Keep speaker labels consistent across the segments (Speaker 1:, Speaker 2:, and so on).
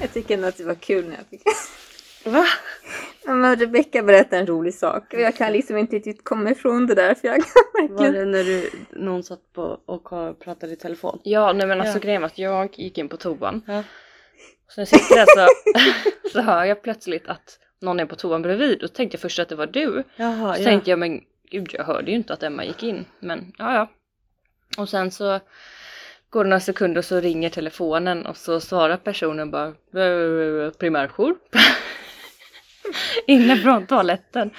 Speaker 1: Jag tycker ändå att det var kul när jag fick...
Speaker 2: Va?
Speaker 1: Men Rebecka berättade en rolig sak och jag kan liksom inte riktigt komma ifrån det där för jag kan
Speaker 2: Var det när du, någon satt på och pratade i telefon?
Speaker 3: Ja, nej men alltså
Speaker 2: Ja.
Speaker 3: grejen var att jag gick in på toan.
Speaker 2: Ja.
Speaker 3: Så när jag sitter där så, så hör jag plötsligt att någon är på toan bredvid och tänkte jag först att det var du.
Speaker 2: Jaha,
Speaker 3: Så
Speaker 2: ja.
Speaker 3: tänkte jag men gud jag hörde ju inte att Emma gick in. Men ja ja. Och sen så går det några sekunder och så ringer telefonen och så svarar personen bara "Eh, primärjour. Inne från toaletten.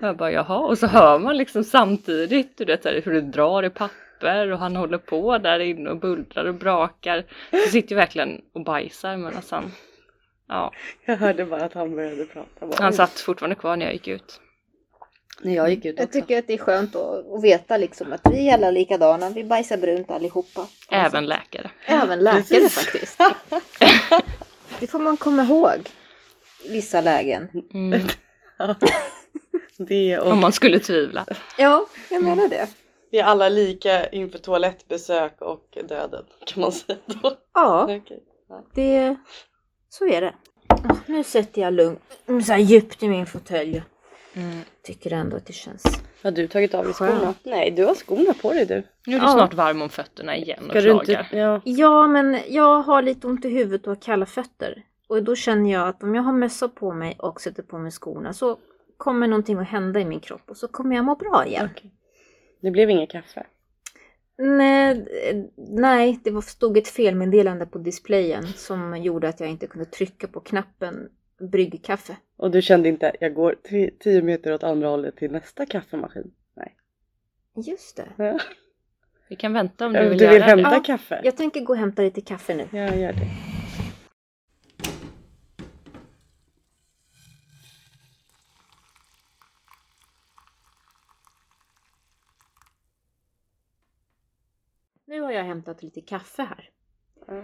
Speaker 3: Och jag bara jaha och så hör man liksom samtidigt du vet, hur det drar i papper och han håller på där inne och bullrar och brakar. Så sitter ju verkligen och bajsar medan han Ja,
Speaker 2: Jag hörde bara att han började prata. Bara,
Speaker 3: han satt fortfarande kvar när jag gick ut.
Speaker 2: När jag gick ut
Speaker 1: Jag
Speaker 2: också.
Speaker 1: tycker att det är skönt att, att veta liksom att vi är alla likadana. Vi bajsar brunt allihopa.
Speaker 3: Även läkare.
Speaker 1: Även läkare
Speaker 2: Precis.
Speaker 1: faktiskt. Det får man komma ihåg. Vissa lägen.
Speaker 3: Mm.
Speaker 2: Det och
Speaker 3: Om man skulle tvivla.
Speaker 1: Ja, jag menar det.
Speaker 2: vi är alla lika inför toalettbesök och döden kan man säga då.
Speaker 1: Ja,
Speaker 2: Okej.
Speaker 1: det... Så är det. Nu sätter jag lugnt, så här djupt i min fåtölj.
Speaker 3: Mm.
Speaker 1: Tycker ändå att det känns...
Speaker 2: Har du tagit av dig skorna? Nej, du har skorna på dig du.
Speaker 3: Nu är du
Speaker 1: Ja.
Speaker 3: snart varm om fötterna igen och
Speaker 2: Ska du
Speaker 3: klagar.
Speaker 2: inte... Ja.
Speaker 1: Ja, men jag har lite ont i huvudet och har kalla fötter. Och då känner jag att om jag har mössa på mig och sätter på mig skorna så kommer någonting att hända i min kropp och så kommer jag må bra igen.
Speaker 2: Okej. Det blev inget kaffe.
Speaker 1: Nej, eh, nej, det var, stod ett felmeddelande på displayen som gjorde att jag inte kunde trycka på knappen bryggkaffe.
Speaker 2: Och du kände inte, jag går tio meter åt andra hållet till nästa kaffemaskin? Nej.
Speaker 1: Just det.
Speaker 2: Ja.
Speaker 3: Vi kan vänta om du
Speaker 2: Du
Speaker 3: vill,
Speaker 2: vill,
Speaker 3: göra
Speaker 2: hämta
Speaker 3: det.
Speaker 1: Ja.
Speaker 2: kaffe?
Speaker 1: Jag tänker gå och hämta lite kaffe nu.
Speaker 2: Ja, gör det.
Speaker 1: Nu har jag hämtat lite kaffe här.
Speaker 2: Ja.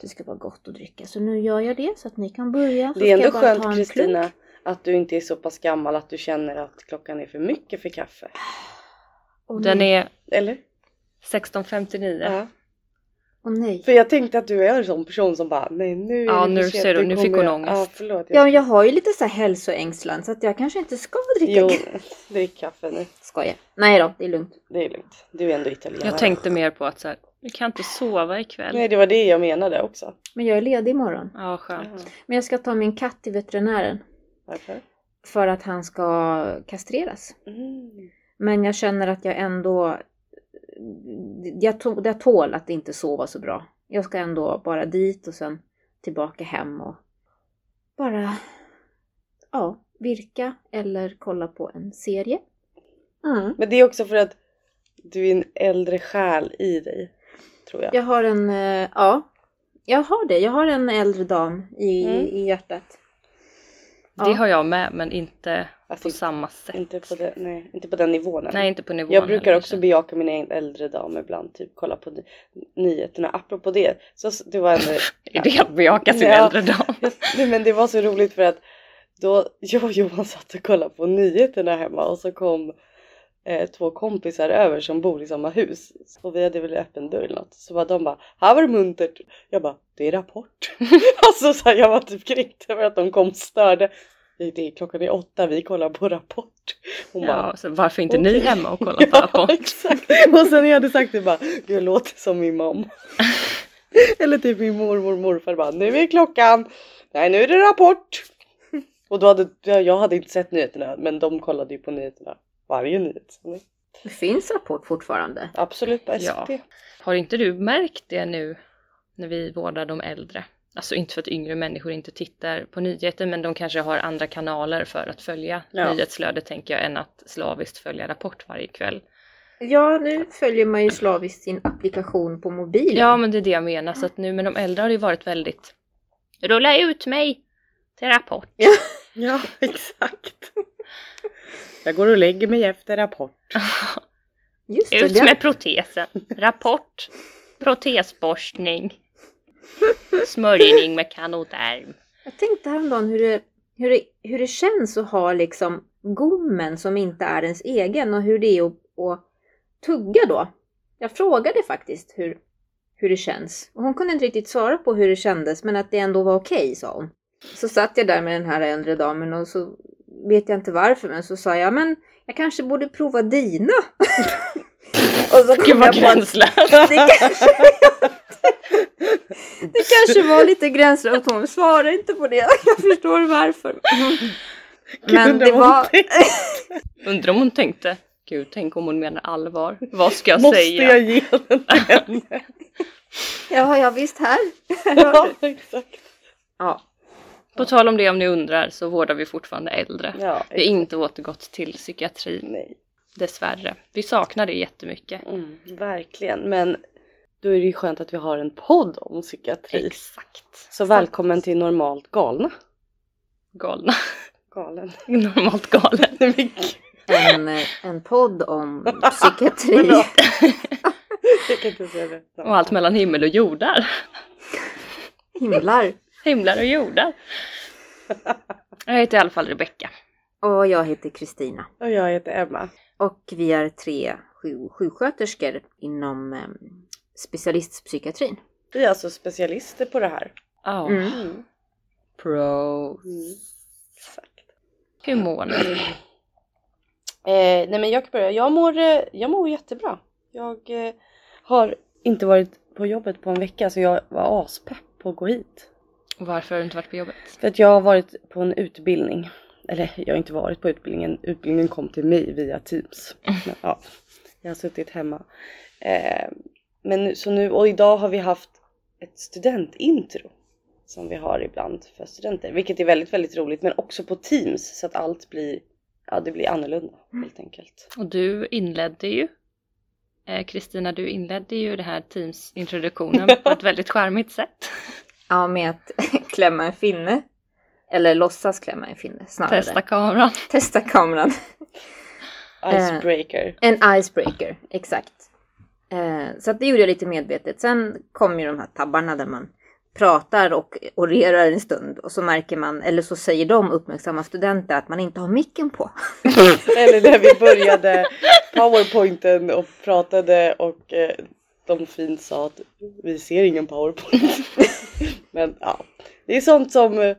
Speaker 1: Det ska vara gott att dricka. Så nu gör jag det så att ni kan börja. Så
Speaker 2: Det är ändå
Speaker 1: jag
Speaker 2: skönt Kristina att du inte är så pass gammal att du känner att klockan är för mycket för kaffe.
Speaker 1: Åh,
Speaker 3: Den
Speaker 1: nej.
Speaker 3: är
Speaker 2: Eller?
Speaker 3: 16.59.
Speaker 2: Ja.
Speaker 1: Åh nej.
Speaker 2: För jag tänkte att du är en sån person som bara nej nu är
Speaker 3: Ja, nu ser du, nu fick hon
Speaker 2: jag-
Speaker 3: ångest.
Speaker 2: Ja förlåt.
Speaker 1: Ja, men jag har ju lite så här hälsoängslan så att jag kanske inte ska dricka
Speaker 2: Jo,
Speaker 1: kaffe.
Speaker 2: drick kaffe nu.
Speaker 1: Skojar. Nej då, det är lugnt.
Speaker 2: Det är lugnt. Du är ändå italienare.
Speaker 3: Jag tänkte mer på att så här, du kan inte sova ikväll.
Speaker 2: Nej det var det jag menade också.
Speaker 1: Men jag är ledig imorgon.
Speaker 3: Ja, skönt.
Speaker 2: Jaha.
Speaker 1: Men jag ska ta min katt till veterinären.
Speaker 2: Varför?
Speaker 1: För att han ska kastreras.
Speaker 2: Mm.
Speaker 1: Men jag känner att jag ändå... Jag, to, jag tål att inte sova så bra. Jag ska ändå bara dit och sen tillbaka hem och bara ja, virka eller kolla på en serie. Mm.
Speaker 2: Men det är också för att du är en äldre själ i dig. Tror jag.
Speaker 1: Jag har en, eh, ja, jag har det. Jag har en äldre dam i,
Speaker 2: Mm.
Speaker 1: i hjärtat.
Speaker 3: Det
Speaker 1: Ja.
Speaker 3: har jag med men inte
Speaker 2: Alltså,
Speaker 3: på samma sätt.
Speaker 2: inte, på det, nej, inte på den nivån.
Speaker 3: Nej, inte på nivån.
Speaker 2: Jag brukar
Speaker 3: heller,
Speaker 2: också bejaka mina äldre damer ibland, typ kolla på ny- nyheterna. Apropå det, så det var en...
Speaker 3: Är det att bejaka sin
Speaker 2: Ja.
Speaker 3: äldre dam?
Speaker 2: Nej men det var så roligt för att då jag och Johan satt och kollade på nyheterna hemma och så kom eh, två kompisar över som bor i samma hus. Och vi hade väl öppen dörr eller något. Så var de bara, här var det muntert. Jag bara, det är Rapport. alltså så här, jag var typ kränkt över att de kom och störde. Det är klockan är åtta, vi kollar på Rapport. Hon bara,
Speaker 3: Ja, så varför inte ni
Speaker 2: Okej.
Speaker 3: hemma och kollar på
Speaker 2: Ja,
Speaker 3: Rapport?
Speaker 2: exakt. Och sen jag hade sagt det bara, jag låter som min mamma. Eller typ min mormor och morfar bara, nu är klockan, nej nu är det Rapport. Och då hade, jag jag hade inte sett nyheterna men de kollade ju på nyheterna varje nyhet. Så,
Speaker 1: Det finns Rapport fortfarande.
Speaker 2: Absolut på SVT.
Speaker 3: Ja. Har inte du märkt det nu när vi vårdar de äldre? Alltså inte för att yngre människor inte tittar på nyheter men de kanske har andra kanaler för att följa
Speaker 2: Ja.
Speaker 3: nyhetsflödet tänker jag än att slaviskt följa Rapport varje kväll.
Speaker 1: Ja, nu följer man ju slaviskt sin applikation på mobilen.
Speaker 3: Ja men det är det jag menar så att nu med de äldre har det ju varit väldigt Rulla ut mig till Rapport.
Speaker 2: Ja, exakt. Jag går och lägger mig efter Rapport.
Speaker 1: Just det.
Speaker 3: Ut med protesen. Rapport. Protesborstning. Smörjning med kanoderm.
Speaker 1: Jag tänkte häromdagen hur det, hur, det, hur det känns att ha liksom gommen som inte är ens egen och hur det är att, att tugga då. Jag frågade faktiskt hur, hur det känns. Och hon kunde inte riktigt svara på hur det kändes men att det ändå var okej sa hon. Så satt jag där med den här äldre damen och så vet jag inte varför men så sa jag men jag kanske borde prova dina. och så
Speaker 3: Gud
Speaker 1: kom
Speaker 3: vad
Speaker 1: på att
Speaker 3: gränslöst!
Speaker 1: det kanske, det kanske var lite gränslöst. Hon svarade inte på det. Jag förstår varför. Men
Speaker 2: undrar
Speaker 1: det
Speaker 2: vad
Speaker 1: var...
Speaker 3: Undrar om hon tänkte, gud tänk om hon menar allvar. Vad ska jag
Speaker 2: Måste
Speaker 3: säga?
Speaker 2: jag ge den till henne?
Speaker 1: Ja, ja visst här.
Speaker 2: ja, exakt.
Speaker 1: Ja.
Speaker 3: På tal om det om ni undrar så vårdar vi fortfarande äldre.
Speaker 2: Ja,
Speaker 3: Vi har inte återgått till psykiatrin
Speaker 2: Nej.
Speaker 3: dessvärre. Vi saknar det jättemycket.
Speaker 2: Mm, verkligen, men då är det ju skönt att vi har en podd om psykiatri.
Speaker 3: Exakt.
Speaker 2: Så välkommen till Normalt galna.
Speaker 3: Galna.
Speaker 2: Galen.
Speaker 3: Normalt galen.
Speaker 1: En, eh, en podd om psykiatri.
Speaker 2: Jag kan inte säga det.
Speaker 3: Och allt mellan himmel och jordar.
Speaker 1: Himlar.
Speaker 3: Himlar och jordar. Jag heter i alla fall Rebecka.
Speaker 1: Och jag heter Kristina.
Speaker 2: Och jag heter Emma.
Speaker 1: Och vi är tre sju, sjuksköterskor inom eh, specialistpsykiatrin.
Speaker 2: Vi är alltså specialister på det här.
Speaker 3: Ja.
Speaker 1: Mm.
Speaker 2: Mm.
Speaker 3: Pro.
Speaker 2: Exakt.
Speaker 3: Hur mår ni?
Speaker 2: Eh, nej men jag kan börja. Jag mår, eh, jag mår jättebra. Jag eh, har inte varit på jobbet på en vecka så jag var aspepp på att gå hit.
Speaker 3: Varför har du inte varit på jobbet?
Speaker 2: För att jag har varit på en utbildning. Eller jag har inte varit på utbildningen. Utbildningen kom till mig via Teams. Men, ja, jag har suttit hemma. Eh, men så nu, och idag har vi haft ett studentintro. Som vi har ibland för studenter. Vilket är väldigt, väldigt roligt. Men också på Teams. Så att allt blir, ja det blir annorlunda helt enkelt.
Speaker 3: Och du inledde ju eh, Kristina, du inledde ju det här Teams-introduktionen på ett väldigt charmigt sätt.
Speaker 1: Ja, med att klämma en finne. Eller låtsas klämma en finne snarare.
Speaker 3: Testa kameran.
Speaker 1: Testa kameran.
Speaker 2: Icebreaker.
Speaker 1: En icebreaker, exakt. Eh, så att det gjorde jag lite medvetet. Sen kom ju de här tabbarna där man pratar och orerar en stund och så märker man, eller så säger de uppmärksamma studenter att man inte har micken på.
Speaker 2: Eller när vi började powerpointen och pratade och eh, de fint sa att vi ser ingen powerpoint. Men ja, det är sånt som eh,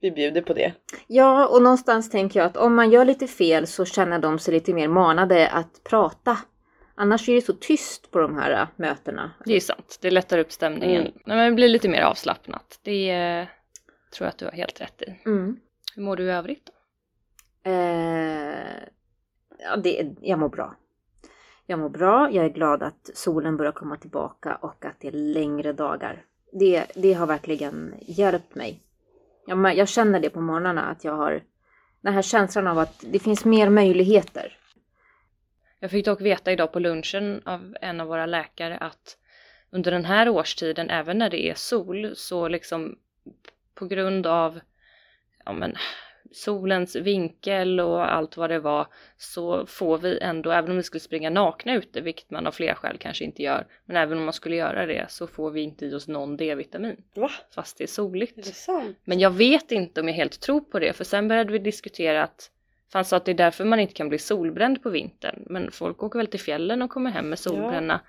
Speaker 2: vi bjuder på det.
Speaker 1: Ja, och någonstans tänker jag att om man gör lite fel så känner de sig lite mer manade att prata. Annars är det så tyst på de här äh, mötena.
Speaker 3: Det är sant, det lättar upp stämningen.
Speaker 2: Mm.
Speaker 3: Nej, men det blir lite mer avslappnat. Det eh, tror jag att du har helt rätt i.
Speaker 1: Mm.
Speaker 3: Hur mår du i övrigt då?
Speaker 1: Eh, ja, det, jag mår bra. Jag mår bra, jag är glad att solen börjar komma tillbaka och att det är längre dagar. Det, det har verkligen hjälpt mig. Jag, jag känner det på morgnarna att jag har den här känslan av att det finns mer möjligheter.
Speaker 3: Jag fick dock veta idag på lunchen av en av våra läkare att under den här årstiden, även när det är sol, så liksom på grund av ja, men, solens vinkel och allt vad det var, så får vi ändå, även om vi skulle springa nakna ute, vilket man av flera skäl kanske inte gör, men även om man skulle göra det så får vi inte i oss någon D-vitamin,
Speaker 2: Va?
Speaker 3: fast det är
Speaker 2: Är
Speaker 3: soligt.
Speaker 2: det sant?
Speaker 3: Men jag vet inte om jag helt tror på det, för sen började vi diskutera att han sa att det är därför man inte kan bli solbränd på vintern. Men folk åker väl till fjällen och kommer hem med solbränna.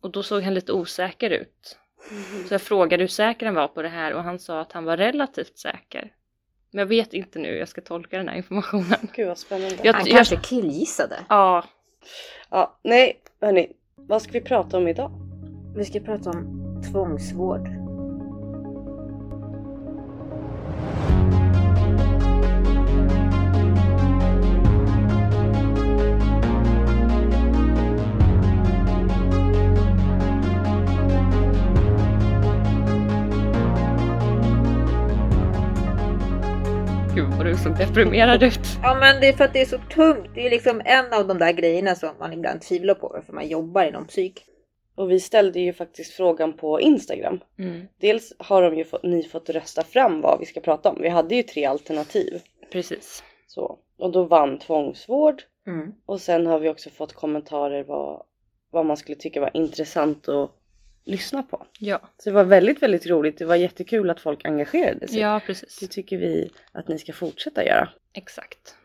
Speaker 3: Och då såg han lite osäker ut. Så jag frågade hur säker han var på det här och han sa att han var relativt säker. Men jag vet inte nu hur jag ska tolka den här informationen.
Speaker 2: Gud vad spännande.
Speaker 3: Jag-
Speaker 1: Han kanske killgissade.
Speaker 3: Ja,
Speaker 2: Ja, nej hörni, vad ska vi prata om idag?
Speaker 1: Vi ska prata om tvångsvård.
Speaker 3: Gud vad du såg deprimerad ut.
Speaker 1: Ja men det är för att det är så tungt. Det är liksom en av de där grejerna som man ibland tvivlar på för man jobbar inom psyk.
Speaker 2: Och vi ställde ju faktiskt frågan på Instagram.
Speaker 3: Mm,
Speaker 2: Dels har de ju fått, ni fått rösta fram vad vi ska prata om. Vi hade ju tre alternativ.
Speaker 3: precis.
Speaker 2: Så. Och då vann tvångsvård.
Speaker 1: Mm.
Speaker 2: Och sen har vi också fått kommentarer vad, vad man skulle tycka var intressant att lyssna på.
Speaker 3: Ja,
Speaker 2: Så det var väldigt, väldigt roligt. Det var jättekul att folk engagerade sig.
Speaker 3: ja
Speaker 2: Det
Speaker 3: precis.
Speaker 2: tycker vi att ni ska fortsätta göra.
Speaker 3: Exakt.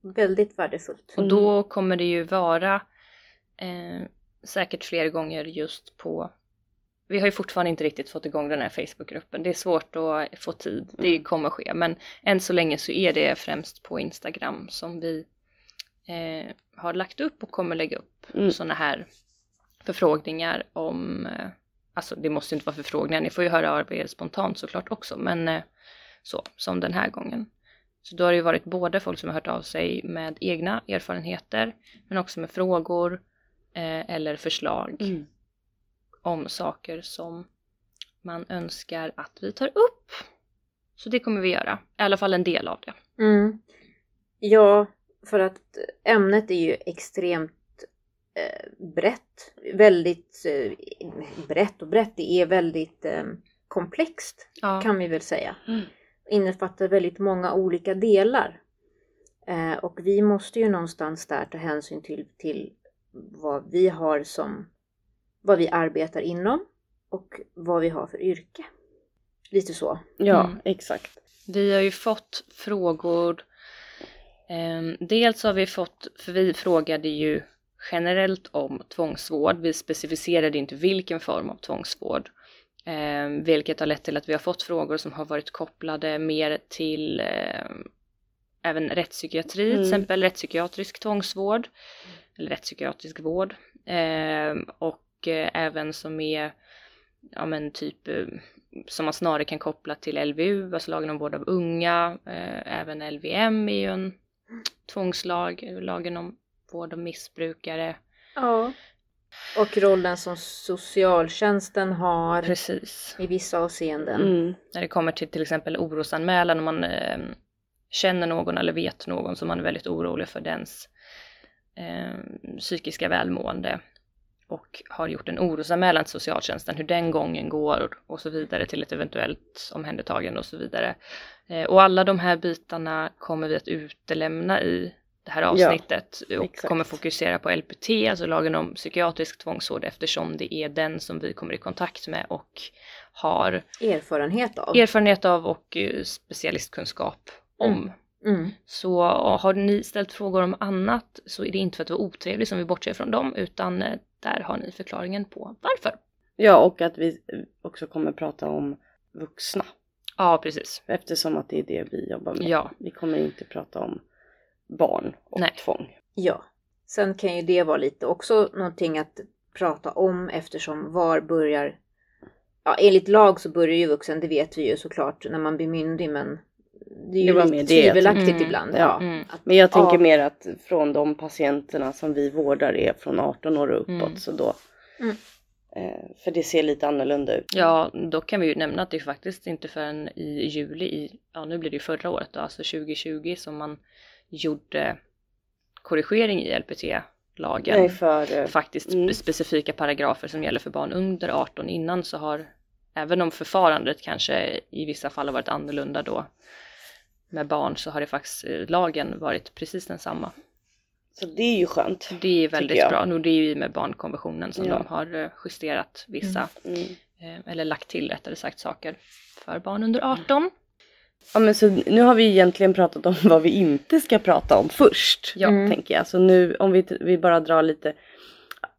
Speaker 1: Väldigt värdefullt.
Speaker 3: Och då kommer det ju vara eh, säkert fler gånger just på vi har ju fortfarande inte riktigt fått igång den här Facebookgruppen. Det är svårt att få tid, det kommer ske. Men än så länge så är det främst på Instagram som vi eh, har lagt upp och kommer lägga upp
Speaker 2: Mm.
Speaker 3: sådana här förfrågningar om, eh, alltså det måste inte vara förfrågningar, ni får ju höra av er spontant såklart också, men eh, så, som den här gången. Så då har det ju varit både folk som har hört av sig med egna erfarenheter, men också med frågor eh, eller förslag
Speaker 2: Mm.
Speaker 3: om saker som man önskar att vi tar upp. Så det kommer vi göra, i alla fall en del av det.
Speaker 1: Mm. Ja, för att ämnet är ju extremt eh, brett. Väldigt eh, brett och brett, det är väldigt eh, komplext
Speaker 3: Ja,
Speaker 1: kan vi väl säga.
Speaker 2: Mm.
Speaker 1: Innefattar väldigt många olika delar. Eh, och vi måste ju någonstans där ta hänsyn till, till vad vi har som, vad vi arbetar inom och vad vi har för yrke. Lite så.
Speaker 2: Ja,
Speaker 3: Mm.
Speaker 2: exakt.
Speaker 3: vi har ju fått frågor. ehm, dels har vi fått, för vi frågade ju generellt om tvångsvård. Vi specificerade inte vilken form av tvångsvård. ehm, vilket har lett till att vi har fått frågor som har varit kopplade mer till ehm, även rättspsykiatri,
Speaker 2: Mm.
Speaker 3: till exempel rättspsykiatrisk tvångsvård. Eller rättspsykiatrisk vård. Ehm, och eh, även som är, ja men typ eh, som man snarare kan koppla till LVU, alltså lagen om vård av unga. Eh, även LVM är ju en tvångslag, lagen om vård av missbrukare.
Speaker 1: Ja. Och rollen som socialtjänsten har
Speaker 3: Precis.
Speaker 1: i vissa avseenden.
Speaker 2: Mm.
Speaker 3: När det kommer till till exempel orosanmälan, om man eh, känner någon eller vet någon som man är väldigt orolig för dens eh, psykiska välmående och har gjort en orosanmälan till socialtjänsten, hur den gången går och så vidare till ett eventuellt omhändertagande och så vidare. Eh, och alla de här bitarna kommer vi att utelämna i det här avsnittet och
Speaker 2: exakt.
Speaker 3: kommer fokusera på LPT, alltså lagen om psykiatrisk tvångsvård eftersom det är den som vi kommer i kontakt med och har
Speaker 1: Erfarenhet av.
Speaker 3: erfarenhet av och eh, specialistkunskap om.
Speaker 1: Mm.
Speaker 3: Så eh, har ni ställt frågor om annat så är det inte för att vara otrevlig som vi bortser från dem utan eh, där har ni förklaringen på varför.
Speaker 2: Ja, och att vi också kommer prata om vuxna.
Speaker 3: Ja, precis.
Speaker 2: Eftersom att det är det vi jobbar med.
Speaker 3: Ja,
Speaker 2: Vi kommer inte prata om barn och
Speaker 3: Nej.
Speaker 2: tvång.
Speaker 1: Ja. Sen kan ju det vara lite också någonting att prata om eftersom var börjar... Ja, enligt lag så börjar ju vuxen, det vet vi ju såklart, när man blir myndig men det är ju
Speaker 2: Det var
Speaker 1: lite
Speaker 2: jag
Speaker 1: tvivelaktigt
Speaker 3: tänkte.
Speaker 1: ibland.
Speaker 2: Ja.
Speaker 1: Ja.
Speaker 3: Mm.
Speaker 1: Att,
Speaker 2: Men jag tänker
Speaker 1: Ja.
Speaker 2: mer att från de patienterna som vi vårdar är från 18 år och uppåt.
Speaker 3: Mm.
Speaker 2: Så då,
Speaker 1: Mm.
Speaker 2: eh, för det ser lite annorlunda ut.
Speaker 3: ja, då kan vi ju nämna att det är faktiskt inte förrän i juli i, ja nu blir det ju förra året då, alltså 2020 som man gjorde korrigering i LPT-lagen.
Speaker 2: Nej, för... eh,
Speaker 3: faktiskt
Speaker 2: Mm.
Speaker 3: specifika paragrafer som gäller för barn under 18 innan så har även om förfarandet kanske i vissa fall har varit annorlunda då med barn så har det faktiskt eh, lagen varit precis densamma.
Speaker 2: Så det är ju skönt.
Speaker 3: Det är väldigt bra. Nu det är ju med barnkonventionen som
Speaker 2: Ja.
Speaker 3: de har eh, justerat vissa
Speaker 2: Mm.
Speaker 3: eh, eller lagt till rättare sagt saker för barn under 18.
Speaker 2: Ja men så nu har vi egentligen pratat om vad vi inte ska prata om först.
Speaker 3: Ja.
Speaker 1: Mm.
Speaker 2: Tänker jag. Så nu om vi, vi bara drar lite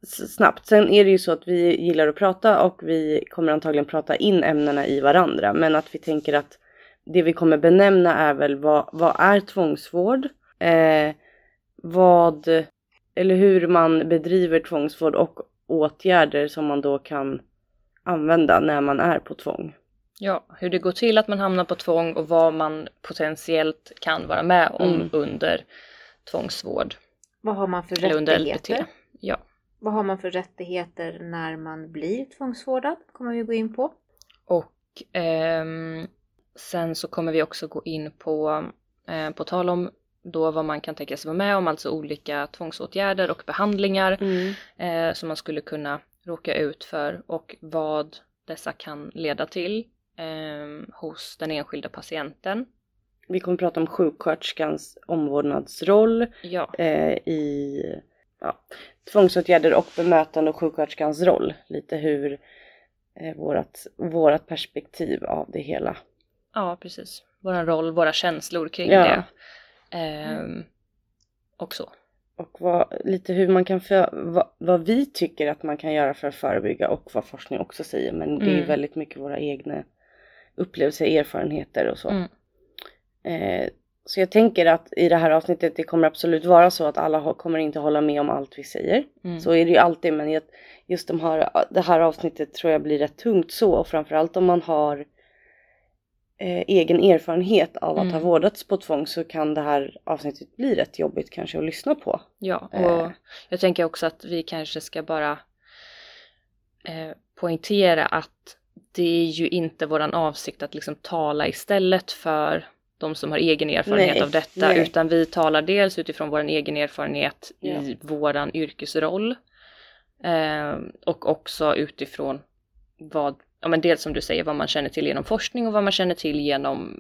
Speaker 2: snabbt. Sen är det ju så att vi gillar att prata och vi kommer antagligen prata in ämnena i varandra. Men att vi tänker att det vi kommer benämna är väl vad, vad är tvångsvård? Eh, vad eller hur man bedriver tvångsvård och åtgärder som man då kan använda när man är på tvång.
Speaker 3: Ja, hur det går till att man hamnar på tvång och vad man potentiellt kan vara med om
Speaker 2: Mm.
Speaker 3: under tvångsvård.
Speaker 1: vad har man för
Speaker 3: Eller
Speaker 1: rättigheter?
Speaker 3: Ja.
Speaker 1: Vad har man för rättigheter när man blir tvångsvårdad? kommer vi gå in på.
Speaker 3: Och ehm, sen så kommer vi också gå in på, eh, på tal om då vad man kan tänka sig vara med om, alltså olika tvångsåtgärder och behandlingar eh, som man skulle kunna råka ut för och vad dessa kan leda till eh, hos den enskilda patienten.
Speaker 2: Vi kommer prata om sjuksköterskans omvårdnadsroll
Speaker 3: Ja,
Speaker 2: eh, i ja, tvångsåtgärder och bemötande och sjuksköterskans roll. Lite hur eh, vårat, vårat perspektiv av det hela.
Speaker 3: ja precis. Våran roll, våra känslor kring
Speaker 2: Ja.
Speaker 3: det. Ehm, och så.
Speaker 2: och vad, lite hur man kan för, vad, vad vi tycker att man kan göra för att förebygga och vad forskning också säger. Men det är
Speaker 3: Mm.
Speaker 2: väldigt mycket våra egna upplevelser, erfarenheter och så.
Speaker 3: Mm.
Speaker 2: Eh, så jag tänker att i det här avsnittet det kommer absolut vara så att alla kommer inte hålla med om allt vi säger.
Speaker 3: Mm.
Speaker 2: Så är det ju alltid men just de här, det här avsnittet tror jag blir rätt tungt så och framförallt om man har eh, egen erfarenhet av att ha
Speaker 3: Mm.
Speaker 2: vårdats på tvång så kan det här avsnittet bli rätt jobbigt kanske att lyssna på.
Speaker 3: Ja,
Speaker 2: Eh.
Speaker 3: och jag tänker också att vi kanske ska bara eh, poängtera att det är ju inte våran avsikt att liksom tala istället för de som har egen erfarenhet
Speaker 2: Nej,
Speaker 3: av detta,
Speaker 2: nej.
Speaker 3: utan vi talar dels utifrån vår egen erfarenhet
Speaker 2: Ja.
Speaker 3: i våran yrkesroll eh, och också utifrån vad, ja men dels som du säger, vad man känner till genom forskning och vad man känner till genom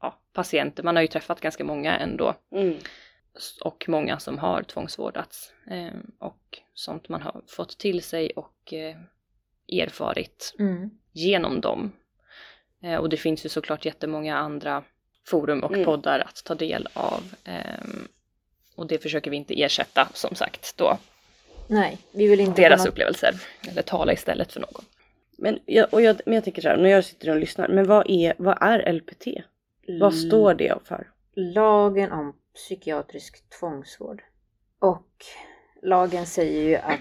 Speaker 3: ja, patienter. Man har ju träffat ganska många ändå
Speaker 2: Mm.
Speaker 3: och många som har tvångsvårdats eh, och sånt man har fått till sig och eh, erfarit
Speaker 1: Mm.
Speaker 3: genom dem. Eh, och det finns ju såklart jättemånga andra forum och
Speaker 2: Mm.
Speaker 3: poddar att ta del av. ehm, och det försöker vi inte ersätta som sagt då,
Speaker 1: Nej, vi vill inte
Speaker 3: deras
Speaker 1: något-
Speaker 3: upplevelser. Eller tala istället för någon.
Speaker 2: Men, jag, och jag, men jag tänker så här, när jag sitter och lyssnar, men vad är, vad är LPT? Vad står det för?
Speaker 1: Lagen om psykiatrisk tvångsvård. Och lagen säger ju att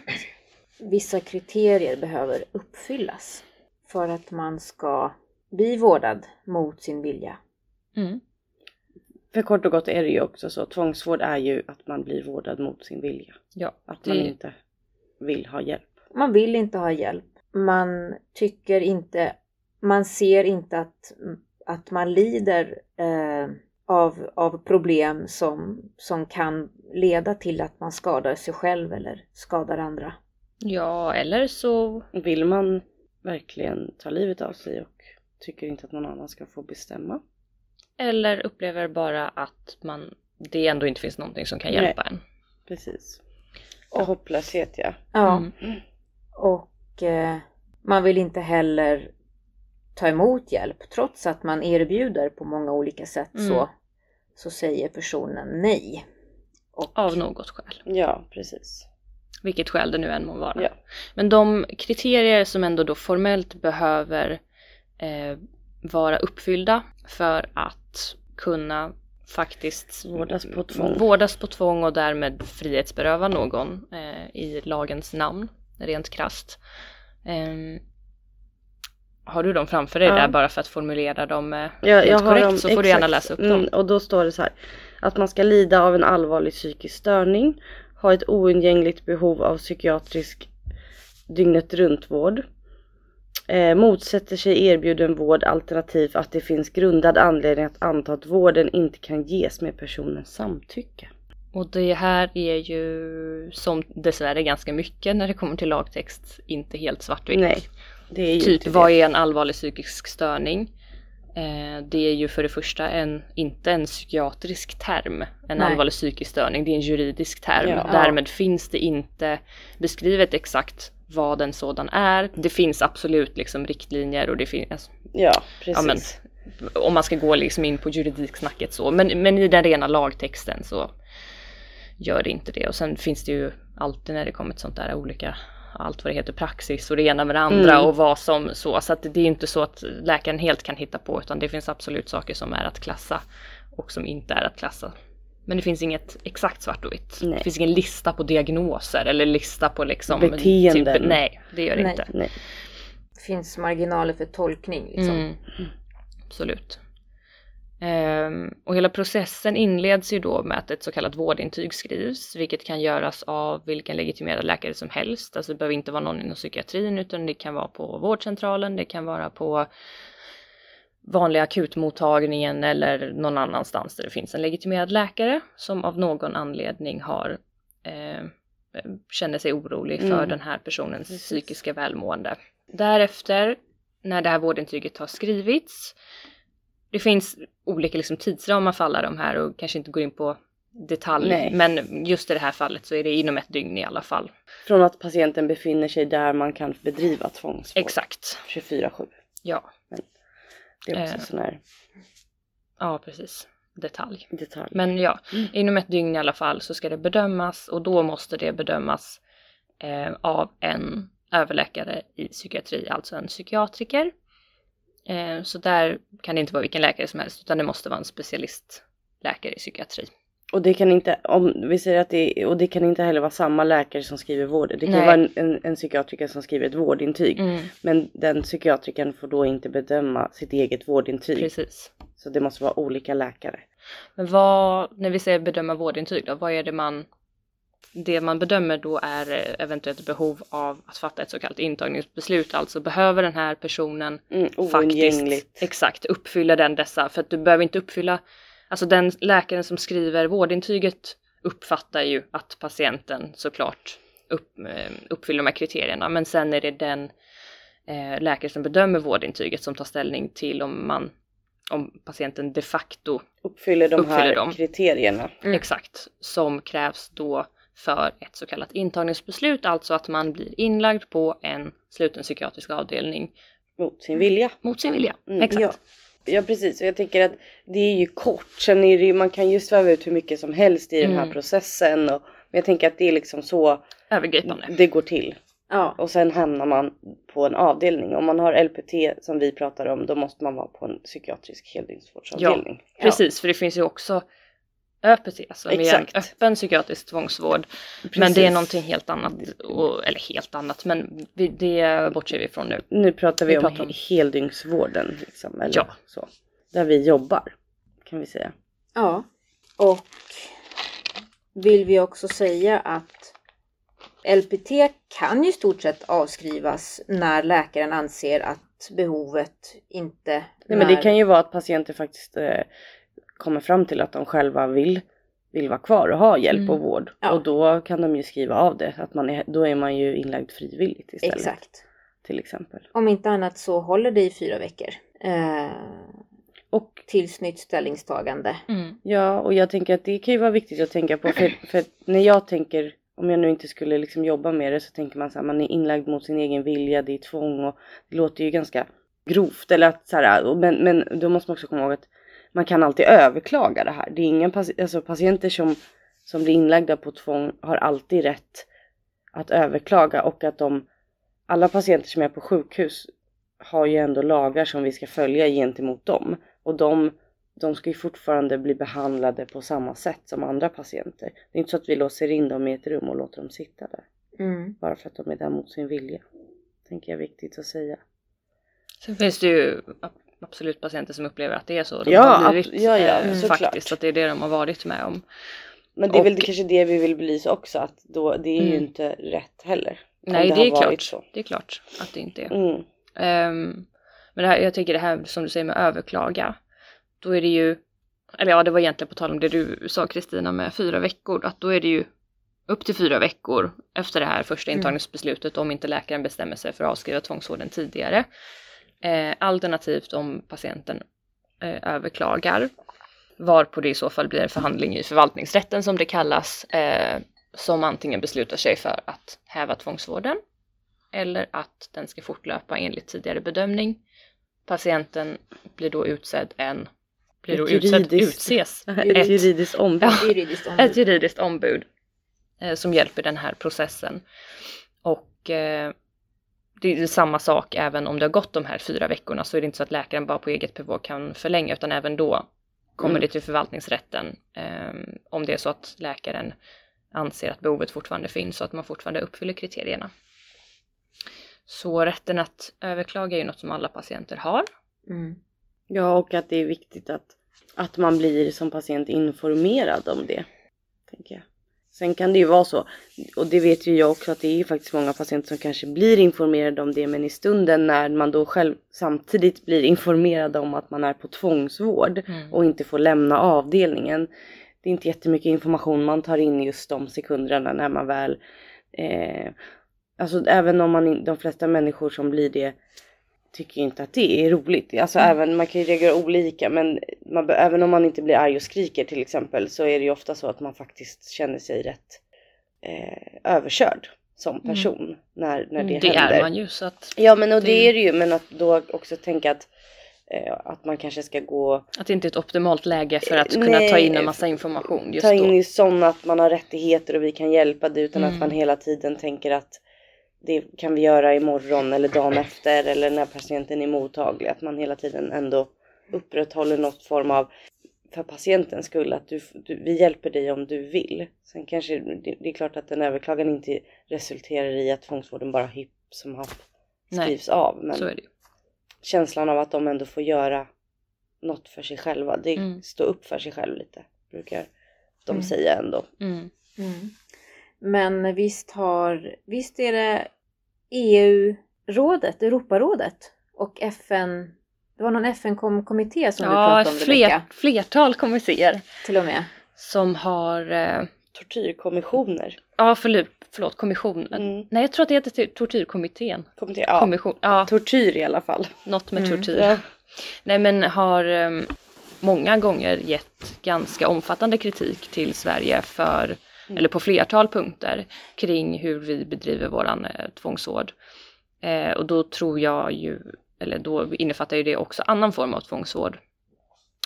Speaker 1: vissa kriterier behöver uppfyllas för att man ska bli vårdad mot sin vilja.
Speaker 3: Mm.
Speaker 2: För kort och gott är det ju också så, tvångsvård är ju att man blir vårdad mot sin vilja.
Speaker 3: Ja,
Speaker 2: Att man
Speaker 3: det,
Speaker 2: inte vill ha hjälp.
Speaker 1: Man vill inte ha hjälp. Man tycker inte, man ser inte att, att man lider eh, av, av problem som, som kan leda till att man skadar sig själv eller skadar andra.
Speaker 3: Ja, eller så
Speaker 2: Vill man verkligen ta livet av sig och tycker inte att någon annan ska få bestämma?
Speaker 3: eller upplever bara att man, det ändå inte finns någonting som kan
Speaker 2: Nej.
Speaker 3: hjälpa en.
Speaker 2: Precis. Och hopplöshet ja.
Speaker 1: Ja,
Speaker 3: Mm.
Speaker 1: och eh, man vill inte heller ta emot hjälp trots att man erbjuder på många olika sätt
Speaker 3: Mm.
Speaker 1: så, så säger personen nej. Och,
Speaker 3: Av något skäl.
Speaker 2: Ja, precis.
Speaker 3: Vilket skäl det nu än må vara.
Speaker 2: Ja.
Speaker 3: Men de kriterier som ändå då formellt behöver eh, vara uppfyllda för att kunna faktiskt
Speaker 2: Vårdas på tvång.
Speaker 3: vårdas på tvång och därmed frihetsberöva någon eh, i lagens namn, rent krasst. Ehm, har du dem framför dig
Speaker 2: Ja.
Speaker 3: där bara för att formulera dem eh,
Speaker 2: Ja,
Speaker 3: helt korrekt
Speaker 2: dem,
Speaker 3: så får du
Speaker 2: exakt.
Speaker 3: gärna läsa upp dem.
Speaker 2: Mm, och då står det så här. Att man ska lida av en allvarlig psykisk störning, ha ett oundgängligt behov av psykiatrisk dygnet runt vård. Eh, motsätter sig erbjuden vård alternativt att det finns grundad anledning att anta att vården inte kan ges med personens samtycke.
Speaker 3: Och det här är ju som dessvärre ganska mycket när det kommer till lagtext inte helt svartvitt.
Speaker 2: Nej, det är ju
Speaker 3: Typ vad är en allvarlig psykisk störning? Eh, det är ju för det första en, inte en psykiatrisk term. En
Speaker 1: Nej.
Speaker 3: allvarlig psykisk störning, det är en juridisk term.
Speaker 2: Ja.
Speaker 3: Därmed finns det inte beskrivet exakt vad en sådan är. Det finns absolut liksom riktlinjer och det finns, alltså,
Speaker 2: Ja,
Speaker 3: ja, men,
Speaker 2: precis.
Speaker 3: om man ska gå liksom in på juridiksnacket så. Men, men i den rena lagtexten så gör det inte det. Och sen finns det ju alltid när det kommer till sånt där olika, allt vad det heter, praxis och det ena med det andra
Speaker 2: Mm.
Speaker 3: och vad som så. Så att det är inte så att läkaren helt kan hitta på utan det finns absolut saker som är att klassa och som inte är att klassa. Men det finns inget exakt svart och vitt.
Speaker 2: Nej.
Speaker 3: Det finns ingen lista på diagnoser eller lista på liksom
Speaker 2: Beteenden.
Speaker 3: Typ, nej, det gör det
Speaker 1: Nej.
Speaker 3: inte.
Speaker 2: Nej.
Speaker 1: det finns marginaler för tolkning. Liksom.
Speaker 3: Mm. Absolut. Ehm, och hela processen inleds ju då med att ett så kallat vårdintyg skrivs, vilket kan göras av vilken legitimerad läkare som helst. Alltså det behöver inte vara någon inom psykiatrin, utan det kan vara på vårdcentralen, det kan vara på vanliga akutmottagningen eller någon annanstans där det finns en legitimerad läkare som av någon anledning har eh, känner sig orolig för
Speaker 2: Mm.
Speaker 3: den här personens
Speaker 2: Precis.
Speaker 3: psykiska välmående. Därefter, när det här vårdintyget har skrivits, det finns olika liksom, tidsramar för alla de här och kanske inte går in på detalj,
Speaker 2: Nej.
Speaker 3: men just i det här fallet så är det inom ett dygn i alla fall.
Speaker 2: Från att patienten befinner sig där man kan bedriva tvångsvård.
Speaker 3: Exakt.
Speaker 2: 24-7.
Speaker 3: Ja,
Speaker 2: Det är också
Speaker 3: Eh.
Speaker 2: sån här.
Speaker 3: ja precis. detalj.
Speaker 2: Detalj.
Speaker 3: Men ja,
Speaker 2: Mm.
Speaker 3: inom ett dygn i alla fall så ska det bedömas och då måste det bedömas eh, av en överläkare i psykiatri, alltså en psykiatriker. Eh, så där kan det inte vara vilken läkare som helst utan det måste vara en specialistläkare i psykiatri.
Speaker 2: Och det kan inte, om vi säger att det och det kan inte heller vara samma läkare som skriver vård. Det kan
Speaker 3: Nej.
Speaker 2: vara en, en, en psykiatriker som skriver ett vårdintyg.
Speaker 3: Mm,
Speaker 2: Men den psykiatrikern får då inte bedöma sitt eget vårdintyg.
Speaker 3: precis.
Speaker 2: Så det måste vara olika läkare.
Speaker 3: Men vad, när vi säger bedöma vårdintyg då, vad är det man det man bedömer då är eh, eventuellt behov av att fatta ett så kallat intagningsbeslut, alltså behöver den här personen
Speaker 2: Mm,
Speaker 3: faktiskt exakt uppfylla den dessa, för att du behöver inte uppfylla, alltså den läkaren som skriver vårdintyget uppfattar ju att patienten såklart upp, eh, uppfyller de här kriterierna, men sen är det den eh, läkare som bedömer vårdintyget som tar ställning till om man om patienten de facto
Speaker 2: Uppfyller de
Speaker 3: Uppfyller
Speaker 2: här
Speaker 3: dem.
Speaker 2: kriterierna.
Speaker 1: Mm.
Speaker 3: Exakt, som krävs då för ett så kallat intagningsbeslut, alltså att man blir inlagd på en sluten psykiatrisk avdelning
Speaker 2: Mot sin vilja.
Speaker 3: mot sin vilja.
Speaker 2: Mm,
Speaker 3: Exakt.
Speaker 2: Ja. ja precis, och jag tänker att det är ju kort. Sen är det ju, man kan ju sväva ut hur mycket som helst i den här
Speaker 3: Mm.
Speaker 2: processen. Och, men jag tänker att det är liksom så
Speaker 3: Övergripande.
Speaker 2: det går till.
Speaker 1: Ja.
Speaker 2: Och sen hamnar man på en avdelning. Om man har LPT som vi pratar om då måste man vara på en psykiatrisk heldygnsvårdsavdelning.
Speaker 3: Precis, för det finns ju också ÖPT som är en
Speaker 2: Exakt.
Speaker 3: öppen psykiatrisk tvångsvård. Men
Speaker 2: Precis.
Speaker 3: det är någonting helt annat, och, eller helt annat, men vi, det bortser vi ifrån nu.
Speaker 2: Nu pratar vi,
Speaker 3: Vi
Speaker 2: om,
Speaker 3: pratar om-
Speaker 2: heldygnsvården. Liksom, eller
Speaker 3: Ja.
Speaker 2: så. Där vi jobbar kan vi säga.
Speaker 1: Ja. Och vill vi också säga att LPT kan ju i stort sett avskrivas när läkaren anser att behovet inte...
Speaker 2: Nej, men det kan ju vara att patienter faktiskt eh, kommer fram till att de själva vill, vill vara kvar och ha hjälp
Speaker 3: Mm.
Speaker 2: och vård.
Speaker 1: Ja.
Speaker 2: Och då kan de ju skriva av det. Att man är, då är man ju inlagd frivilligt istället.
Speaker 1: Exakt.
Speaker 2: Till exempel.
Speaker 1: Om inte annat så håller det i fyra veckor. Eh,
Speaker 2: Och
Speaker 1: tills nytt ställningstagande.
Speaker 3: Mm.
Speaker 2: ja, och jag tänker att det kan ju vara viktigt att tänka på. För, för när jag tänker, om jag nu inte skulle liksom jobba med det så tänker man så här, man är inlagd mot sin egen vilja, det är tvång och det låter ju ganska grovt. Eller att så här, men, men då måste man också komma ihåg att man kan alltid överklaga det här. Det är inga paci- alltså patienter som, som blir inlagda på tvång har alltid rätt att överklaga och att de, alla patienter som är på sjukhus har ju ändå lagar som vi ska följa gentemot dem. Och de, de ska ju fortfarande bli behandlade på samma sätt som andra patienter. Det är inte så att vi låser in dem i ett rum och låter dem sitta där.
Speaker 1: Mm.
Speaker 2: Bara för att de är där mot sin vilja. Tänker jag är viktigt att säga.
Speaker 3: Sen finns det ju absolut patienter som upplever att det är så. De
Speaker 2: Ja,
Speaker 3: har blivit,
Speaker 2: ja, ja,
Speaker 3: eh, faktiskt, att det är det de har varit med om.
Speaker 2: Men det är väl
Speaker 3: Och-
Speaker 2: kanske det vi vill belysa också att då, det är ju
Speaker 3: Mm.
Speaker 2: inte rätt heller.
Speaker 3: Nej, det,
Speaker 2: har
Speaker 3: är klart.
Speaker 2: Så.
Speaker 3: Det är klart att det inte är.
Speaker 2: Mm.
Speaker 3: Ehm, men det här, jag tycker det här som du säger med överklaga. Då är det ju, eller ja det var egentligen på tal om det du sa Kristina med fyra veckor, att då är det ju upp till fyra veckor efter det här första
Speaker 1: Mm.
Speaker 3: intagningsbeslutet om inte läkaren bestämmer sig för att avskriva tvångsvården tidigare. Eh, alternativt om patienten eh, överklagar. Varpå det i så fall blir en förhandling i förvaltningsrätten som det kallas. Eh, som antingen beslutar sig för att häva tvångsvården eller att den ska fortlöpa enligt tidigare bedömning. Patienten blir då utsedd en, blir då utsedd, utses
Speaker 2: Ett
Speaker 3: ett,
Speaker 2: juridiskt ombud.
Speaker 3: Ja.
Speaker 1: Juridiskt ombud.
Speaker 3: ett juridiskt ombud eh, som hjälper den här processen. Och eh, det är samma sak även om det har gått de här fyra veckorna så är det inte så att läkaren bara på eget bevåg kan förlänga utan även då kommer
Speaker 2: Mm.
Speaker 3: det till förvaltningsrätten eh, om det är så att läkaren anser att behovet fortfarande finns och att man fortfarande uppfyller kriterierna. Så rätten att överklaga är ju något som alla patienter har.
Speaker 1: Mm.
Speaker 2: Ja, och att det är viktigt att, att man blir som patient informerad om det. Tänker jag. Sen kan det ju vara så, och det vet ju jag också, att det är ju faktiskt många patienter som kanske blir informerade om det, men i stunden när man då själv samtidigt blir informerad om att man är på tvångsvård
Speaker 3: Mm.
Speaker 2: och inte får lämna avdelningen. Det är inte jättemycket information man tar in just de sekunderna när man väl eh, Alltså även om man, de flesta människor som blir det tycker inte att det är roligt. Alltså även, man kan ju reagera olika men man, även om man inte blir arg och skriker till exempel så är det ju ofta så att man faktiskt känner sig rätt eh, överkörd som person när, när det,
Speaker 3: Mm. det
Speaker 2: händer.
Speaker 3: är man ju så att
Speaker 2: Ja men och det
Speaker 3: Det-
Speaker 2: är det ju men att då också tänka att eh, att man kanske ska gå
Speaker 3: Att det inte är ett optimalt läge för att kunna
Speaker 2: Nej,
Speaker 3: ta in en massa information just
Speaker 2: ta in
Speaker 3: då.
Speaker 2: i sån att man har rättigheter och vi kan hjälpa dig utan att
Speaker 3: Mm.
Speaker 2: man hela tiden tänker att det kan vi göra imorgon eller dagen efter eller när patienten är mottaglig. Att man hela tiden ändå upprätthåller något form av för patientens skull att du, du, vi hjälper dig om du vill. Sen kanske det, det är klart att en överklagan inte resulterar i att tvångsvården bara hipp som happ
Speaker 3: Nej,
Speaker 2: skrivs av. Men
Speaker 3: Så är det ju.
Speaker 2: känslan av att de ändå får göra något för sig själva. Det
Speaker 3: Mm.
Speaker 2: stå upp för sig själv lite brukar de
Speaker 1: Mm.
Speaker 2: säga ändå.
Speaker 3: Mm.
Speaker 1: Mm. Men visst har, visst är det EU-rådet, Europarådet och FN, det var någon FN-kommitté som du
Speaker 3: Ja,
Speaker 1: pratade om
Speaker 3: fler,
Speaker 1: Rebecka,
Speaker 3: flertal kommittéer
Speaker 1: till och med.
Speaker 3: som har, eh,
Speaker 2: Tortyrkommissioner.
Speaker 3: ja förlåt, förlåt kommissionen.
Speaker 2: Mm.
Speaker 3: Nej jag tror att det heter ty- tortyrkommittén.
Speaker 2: Kommitté, ja.
Speaker 3: Kommission, ja,
Speaker 2: Tortyr i alla fall.
Speaker 3: något med
Speaker 1: Mm,
Speaker 3: tortyr.
Speaker 2: Ja.
Speaker 3: Nej men har eh, många gånger gett ganska omfattande kritik till Sverige för,
Speaker 2: Mm.
Speaker 3: eller på flertal punkter, kring hur vi bedriver våran eh, tvångsvård. Eh, och då tror jag ju, eller då innefattar ju det också annan form av tvångsvård.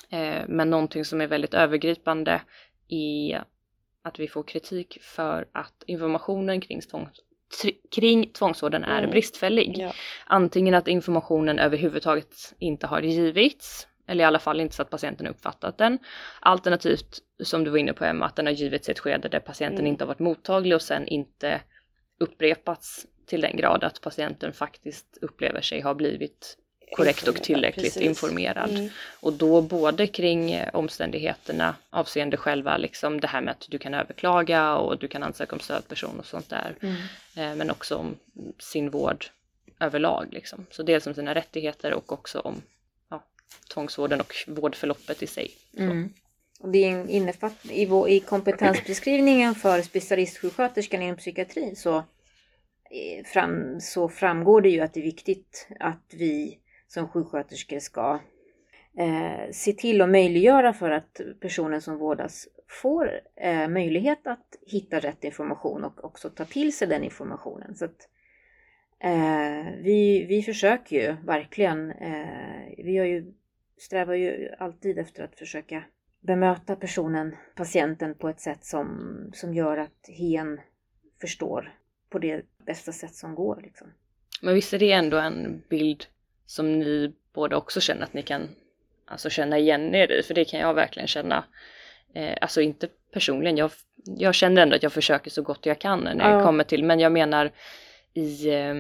Speaker 3: Eh, men någonting som är väldigt övergripande är att vi får kritik för att informationen kring, tvångs, kring tvångsvården är
Speaker 2: Mm.
Speaker 3: bristfällig.
Speaker 2: Ja.
Speaker 3: Antingen att informationen överhuvudtaget inte har givits, eller i alla fall inte så att patienten uppfattat den. Alternativt, som du var inne på Emma, att den har givits i ett skede där patienten
Speaker 2: Mm.
Speaker 3: inte har varit mottaglig och sen inte upprepats till den grad att patienten faktiskt upplever sig ha blivit korrekt och tillräckligt
Speaker 2: precis.
Speaker 3: informerad.
Speaker 2: Mm.
Speaker 3: Och då både kring eh, omständigheterna avseende själva liksom det här med att du kan överklaga och du kan ansöka om stödperson och sånt där.
Speaker 1: Mm.
Speaker 3: Eh, men också om sin vård överlag. Liksom. Så dels om sina rättigheter och också om tvångsvården och vårdförloppet i sig.
Speaker 1: Mm. Och det innefatt, i, vår, I kompetensbeskrivningen för specialistsjuksköterskan inom psykiatrin så, eh, fram, så framgår det ju att det är viktigt att vi som sjuksköterskor ska eh, se till och möjliggöra för att personen som vårdas får eh, möjlighet att hitta rätt information och också ta till sig den informationen. Så att, eh, vi, vi försöker ju verkligen, eh, vi har ju, strävar ju alltid efter att försöka bemöta personen, patienten på ett sätt som, som gör att hen förstår på det bästa sätt som går. Liksom.
Speaker 3: Men visst är det ändå en bild som ni båda också känner att ni kan alltså, känna igen er i? För det kan jag verkligen känna. Eh, alltså inte personligen, jag, jag känner ändå att jag försöker så gott jag kan när det
Speaker 1: Ja.
Speaker 3: kommer till, men jag menar i eh,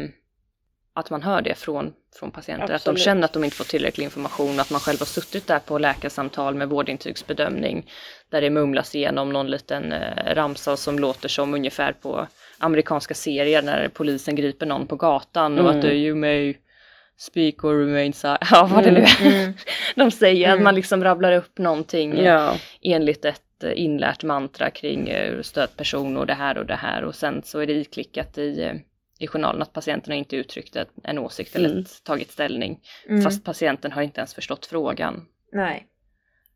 Speaker 3: att man hör det från, från patienter, att de
Speaker 2: Absolut.
Speaker 3: känner att de inte får tillräcklig information, att man själv har suttit där på läkarsamtal med vårdintygsbedömning där det mumlas igenom någon liten eh, ramsa som låter som ungefär på amerikanska serier när polisen griper någon på gatan och
Speaker 2: Mm.
Speaker 3: att det är you may speak or remain silent, ja vad det nu är
Speaker 1: Mm.
Speaker 3: de säger, att
Speaker 1: Mm.
Speaker 3: man liksom rabblar upp någonting eh,
Speaker 2: Ja.
Speaker 3: enligt ett eh, inlärt mantra kring eh, stödperson och det här och det här och sen så är det iklickat i, i journalen att patienten har inte uttryckt en åsikt eller
Speaker 2: Mm.
Speaker 3: tagit ställning
Speaker 1: Mm.
Speaker 3: fast patienten har inte ens förstått frågan.
Speaker 1: Nej.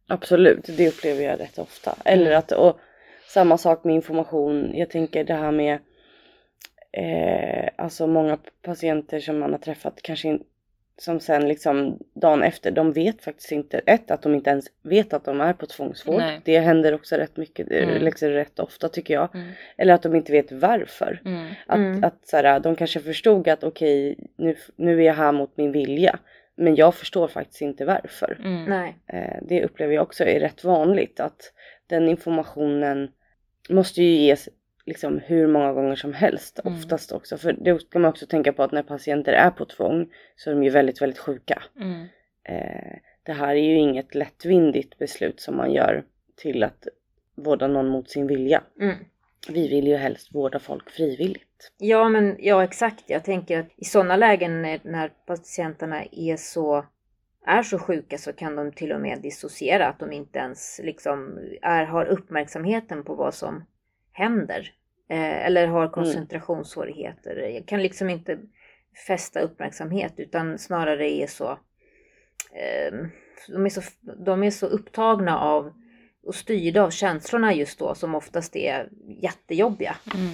Speaker 2: Absolut, det upplever jag rätt ofta. Eller
Speaker 3: Mm.
Speaker 2: att, och samma sak med information. Jag tänker det här med eh, alltså många patienter som man har träffat kanske in, som sen liksom dagen efter, de vet faktiskt inte, ett att de inte ens vet att de är på tvångsvård.
Speaker 3: Nej.
Speaker 2: Det händer också rätt mycket,
Speaker 3: Mm.
Speaker 2: mm. liksom rätt ofta tycker jag.
Speaker 3: Mm.
Speaker 2: Eller att de inte vet varför.
Speaker 3: Mm.
Speaker 2: Att,
Speaker 1: Mm.
Speaker 2: att så här, de kanske förstod att okej, nu, nu är jag här mot min vilja. Men jag förstår faktiskt inte varför.
Speaker 3: Mm.
Speaker 1: Nej.
Speaker 2: Eh, det upplever jag också är rätt vanligt att den informationen måste ju ges liksom hur många gånger som helst
Speaker 3: Mm.
Speaker 2: oftast också. För det ska man också tänka på att när patienter är på tvång så är de ju väldigt, väldigt sjuka.
Speaker 3: Mm.
Speaker 2: Eh, det här är ju inget lättvindigt beslut som man gör till att vårda någon mot sin vilja.
Speaker 1: Mm.
Speaker 2: Vi vill ju helst vårda folk frivilligt.
Speaker 1: Ja, men ja exakt. Jag tänker att i sådana lägen när, när patienterna är så, är så sjuka så kan de till och med dissociera. Att de inte ens liksom är, har uppmärksamheten på vad som händer. Eh, eller har koncentrationssvårigheter. Jag kan liksom inte fästa uppmärksamhet utan snarare är så, eh, de, är så de är så upptagna av och styrda av känslorna just då som oftast är jättejobbiga.
Speaker 3: Mm.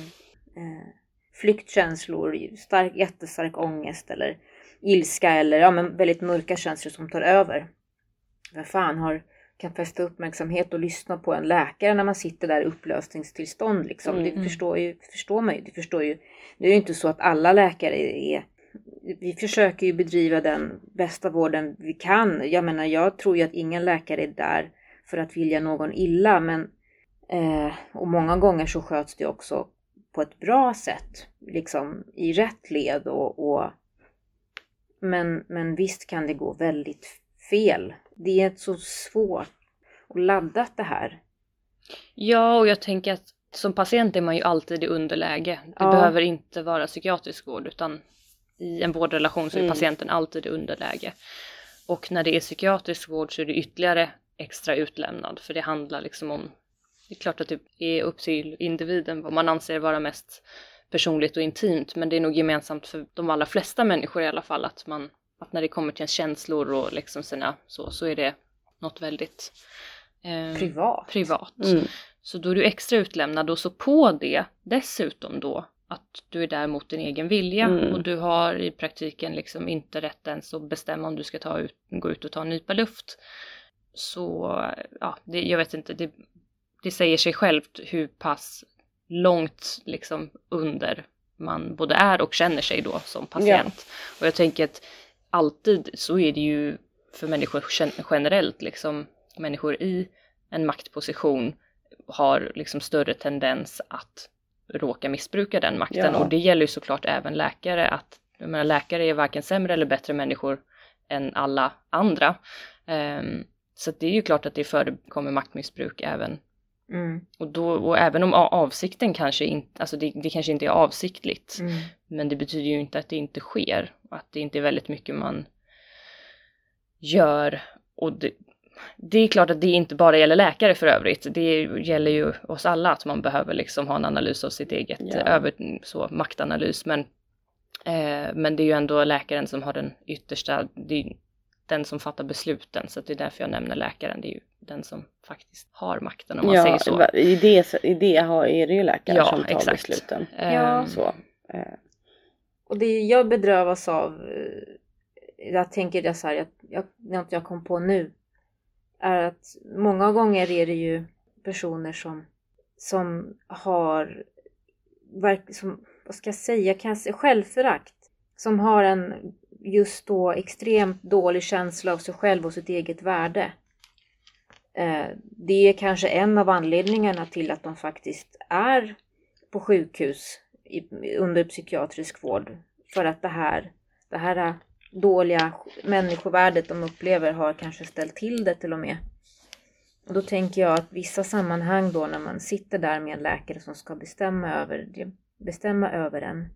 Speaker 1: eh, flyktkänslor, stark, jättestark ångest eller ilska eller ja, men väldigt mörka känslor som tar över. Vem fan har, kan fästa uppmärksamhet och lyssna på en läkare när man sitter där i upplösningstillstånd liksom.
Speaker 2: Mm.
Speaker 1: Det förstår, ju, förstår man ju. Det förstår ju. Det är ju inte så att alla läkare är vi försöker ju bedriva den bästa vården vi kan. Jag menar, jag tror ju att ingen läkare är där för att vilja någon illa, men eh, och många gånger så sköts det också på ett bra sätt, liksom i rätt led och, och men, men visst kan det gå väldigt fel. Det är så svårt och laddat det här.
Speaker 3: Ja, och jag tänker att som patient är man ju alltid i underläge. Det
Speaker 1: Ja.
Speaker 3: behöver inte vara psykiatrisk vård utan i en vårdrelation så är
Speaker 2: Mm.
Speaker 3: patienten alltid i underläge. Och när det är psykiatrisk vård så är det ytterligare extra utlämnad för det handlar liksom om det är klart att det är upp till individen vad man anser vara mest personligt och intimt men det är nog gemensamt för de allra flesta människor i alla fall att man att när det kommer till ens känslor och liksom sina så så är det något väldigt eh,
Speaker 1: Privat.
Speaker 3: privat.
Speaker 2: Mm.
Speaker 3: Så då är du extra utlämnad och så på det dessutom då att du är där mot din egen vilja
Speaker 2: Mm.
Speaker 3: och du har i praktiken liksom inte rätt ens att bestämma om du ska ta ut, gå ut och ta en nypa luft. Så ja, det, jag vet inte, det, det säger sig självt hur pass långt liksom under man både är och känner sig då som patient. Och jag tänker att alltid så är det ju för människor gen- generellt liksom människor i en maktposition har liksom större tendens att råka missbruka den makten.
Speaker 2: Ja.
Speaker 3: och det gäller ju såklart även läkare att jag menar, läkare är varken sämre eller bättre människor än alla andra. Ehm, så det är ju klart att det förekommer maktmissbruk även.
Speaker 1: Mm,
Speaker 3: och, då, och även om avsikten kanske inte, alltså det, det kanske inte är avsiktligt,
Speaker 1: mm,
Speaker 3: men det betyder ju inte att det inte sker. Och att det inte är väldigt mycket man gör. Och det, det är klart att det inte bara gäller läkare för övrigt. Det gäller ju oss alla att man behöver liksom ha en analys av sitt eget
Speaker 2: Ja.
Speaker 3: över, så, maktanalys. Men, eh, men det är ju ändå läkaren som har den yttersta, det är den som fattar besluten. Så det är därför jag nämner läkaren. Det är ju den som faktiskt har makten om man säger så.
Speaker 2: I det, i det har, är det ju läkare
Speaker 3: Ja,
Speaker 2: som tar
Speaker 3: exakt.
Speaker 2: besluten.
Speaker 1: Ja.
Speaker 3: Ehm,
Speaker 2: Så.
Speaker 1: Och det jag bedrövas av, eh, jag tänker det så här, jag, jag, något jag kom på nu, är att många gånger är det ju personer som, som har, som, vad ska jag säga, kanske självförakt. Som har en just då extremt dålig känsla av sig själv och sitt eget värde. Eh, det är kanske en av anledningarna till att de faktiskt är på sjukhus i, under psykiatrisk vård. För att det här, det här äh, dåliga människovärdet de upplever har kanske ställt till det till och med. Och då tänker jag att vissa sammanhang då när man sitter där med en läkare som ska bestämma över, bestämma över en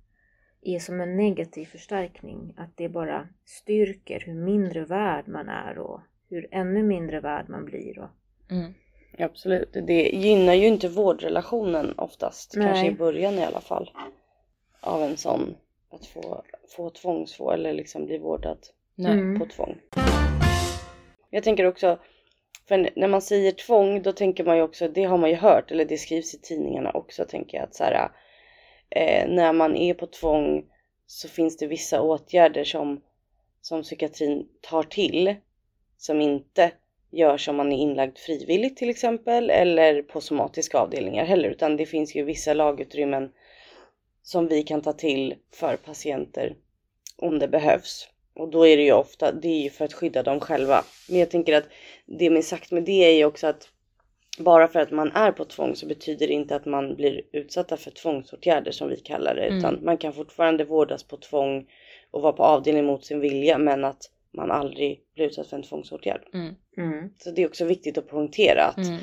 Speaker 1: är som en negativ förstärkning. Att det bara styrker hur mindre värd man är och hur ännu mindre värd man blir. Och,
Speaker 3: mm
Speaker 2: absolut. Det gynnar ju inte vårdrelationen oftast.
Speaker 1: Nej.
Speaker 2: Kanske i början i alla fall. Av en sån. Att få, få tvångsvård eller liksom bli vårdad.
Speaker 1: Mm.
Speaker 2: på tvång. Jag tänker också, för när man säger tvång då tänker man ju också, det har man ju hört eller det skrivs i tidningarna också tänker jag att så här, eh, när man är på tvång så finns det vissa åtgärder som, som psykiatrin tar till som inte görs om man är inlagd frivilligt till exempel eller på somatiska avdelningar heller utan det finns ju vissa lagutrymmen som vi kan ta till för patienter om det behövs. Och då är det ju ofta, det är ju för att skydda dem själva. Men jag tänker att det med sagt med det är ju också att bara för att man är på tvång så betyder det inte att man blir utsatta för tvångsåtgärder som vi kallar det.
Speaker 3: Mm.
Speaker 2: Utan man kan fortfarande vårdas på tvång och vara på avdelning mot sin vilja men att man aldrig blir utsatt för en tvångsåtgärd.
Speaker 3: Mm.
Speaker 1: mm,
Speaker 2: Så det är också viktigt att poängtera att
Speaker 3: Mm.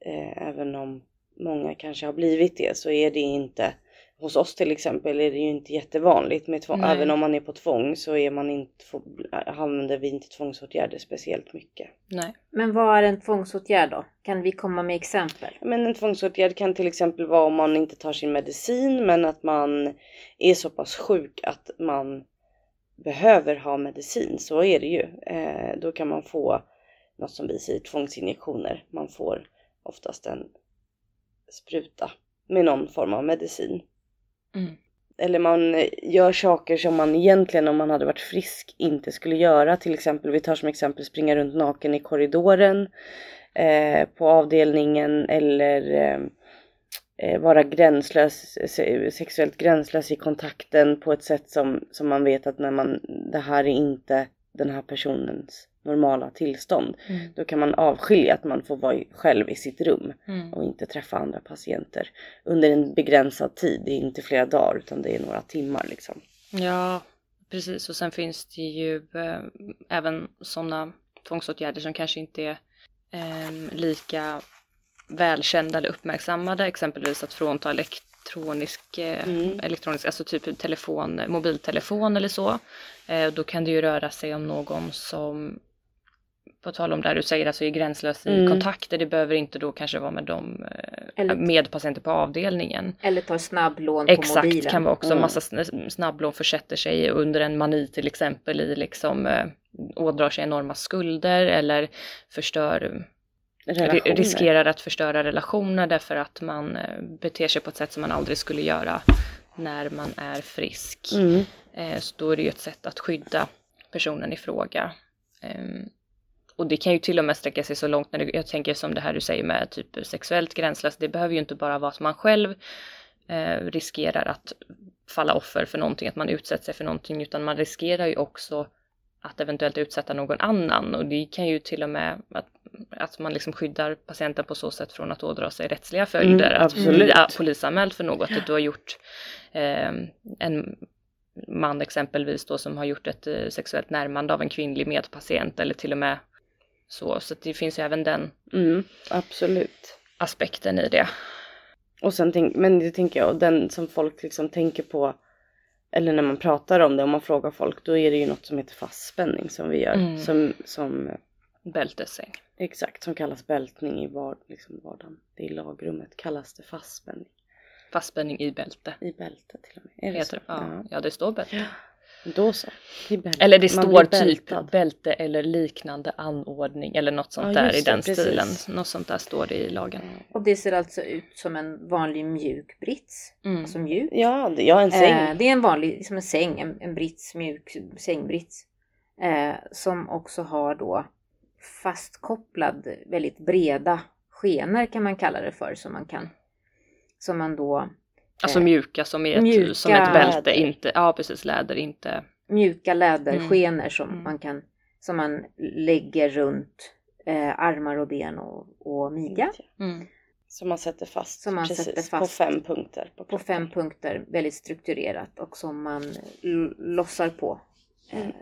Speaker 2: eh, även om många kanske har blivit det så är det inte Hos oss till exempel är det ju inte jättevanligt med tvång.
Speaker 3: Nej.
Speaker 2: Även om man är på tvång så är man inte, få- använder vi inte tvångsåtgärder speciellt mycket.
Speaker 3: Nej.
Speaker 1: Men vad är en tvångsåtgärd då? Kan vi komma med exempel?
Speaker 2: Men en tvångsåtgärd kan till exempel vara om man inte tar sin medicin men att man är så pass sjuk att man behöver ha medicin. Så är det ju. Eh, då kan man få något som vi säger tvångsinjektioner. Man får oftast en spruta med någon form av medicin.
Speaker 3: Mm.
Speaker 2: eller man gör saker som man egentligen om man hade varit frisk inte skulle göra. Till exempel, vi tar som exempel springa runt naken i korridoren eh, på avdelningen eller eh vara gränslös, sexuellt gränslös i kontakten på ett sätt som, som man vet att när man, det här är inte den här personens normala tillstånd. Mm. Då kan man avskilja att man får vara själv i sitt rum mm. och inte träffa andra patienter under en begränsad tid. Det är inte flera dagar utan det är några timmar liksom.
Speaker 3: Ja, precis och sen finns det ju eh, även sådana tvångsåtgärder som kanske inte är eh, lika välkända eller uppmärksammade, exempelvis att frånta elektronisk, eh, mm. elektronisk alltså typ telefon, mobiltelefon eller så. Eh, då kan det ju röra sig om någon som på tal om det du säger, alltså är gränslös i mm. kontakter. Det behöver inte då kanske vara med de eh, eller, med patienter på avdelningen.
Speaker 1: Eller tar snabblån på
Speaker 3: Exakt,
Speaker 1: mobilen.
Speaker 3: Exakt, kan vara också. Mm. Massa snabblån försätter sig under en mani till exempel i liksom ådrar sig enorma skulder eller förstör Relationer. riskerar att förstöra relationer därför att man eh, beter sig på ett sätt som man aldrig skulle göra när man är frisk. Mm. Så då är det ju ett sätt att skydda personen i fråga. Ehm, och det kan ju till och med sträcka sig så långt när du, jag tänker som det här du säger med typ sexuellt gränslöst. Det behöver ju inte bara vara att man själv eh, riskerar att falla offer för någonting, att man utsätter sig för någonting, utan man riskerar ju också att eventuellt utsätta någon annan och det kan ju till och med att, att man liksom skyddar patienten på så sätt från att ådra sig rättsliga följder. Mm, att bli polisanmäld för något, att du har gjort eh, en man exempelvis då som har gjort ett eh, sexuellt närmande av en kvinnlig medpatient eller till och med så, så det finns ju även den
Speaker 2: mm, absolut.
Speaker 3: aspekten i det.
Speaker 2: Och sen tänk, men det tänker jag, och den som folk liksom tänker på eller när man pratar om det, om man frågar folk, då är det ju något som heter fastspänning som vi gör. Mm. Som, som
Speaker 3: Bältessäng.
Speaker 2: Exakt, som kallas bältning i var, liksom vardagen. Det i lagrummet kallas det fastspänning.
Speaker 3: Fastspänning i bälte.
Speaker 2: I bälte till och med.
Speaker 3: Är det Heter så? Ja. ja, det står bälte. Ja.
Speaker 2: Då så.
Speaker 3: Eller det står typ bälte eller liknande anordning eller något sånt ja, där i den det, stilen. Något sånt där står det i lagen.
Speaker 1: Och det ser alltså ut som en vanlig mjuk brits. Mm. Alltså mjuk.
Speaker 2: Ja, det, ja en säng. Eh,
Speaker 1: det är en vanlig, som en säng, en, en brits, mjuk sängbrits. Eh, som också har då fastkopplad väldigt breda skenor kan man kalla det för. Som man kan, som man då
Speaker 3: Alltså eh, mjuka som, är ett, mjuka, som ett bälte, inte, ja precis läder, inte...
Speaker 1: Mjuka läderskenor mm. som, mm. man kan, som man lägger runt eh, armar och ben och, och midja.
Speaker 2: Mm. Som man sätter fast, som man precis, sätter fast på fem punkter.
Speaker 1: På, på, fem punkter, väldigt strukturerat och som man lossar på eh, mm.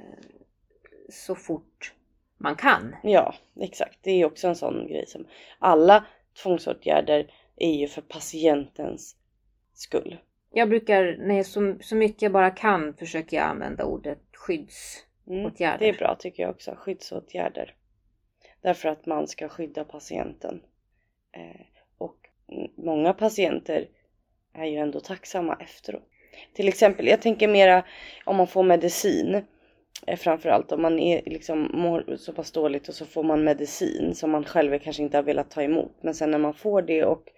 Speaker 1: så fort man kan.
Speaker 2: Ja, exakt. Det är också en sån grej som alla tvångsåtgärder är ju för patientens skull.
Speaker 1: Jag brukar, nej, så, så mycket jag bara kan försöker jag använda ordet skyddsåtgärder. Mm,
Speaker 2: det är bra tycker jag också, skyddsåtgärder. Därför att man ska skydda patienten. Eh, och många patienter är ju ändå tacksamma efteråt. Till exempel, jag tänker mera om man får medicin. Eh, framförallt om man är liksom mår så pass dåligt och så får man medicin som man själv kanske inte har velat ta emot. Men sen när man får det och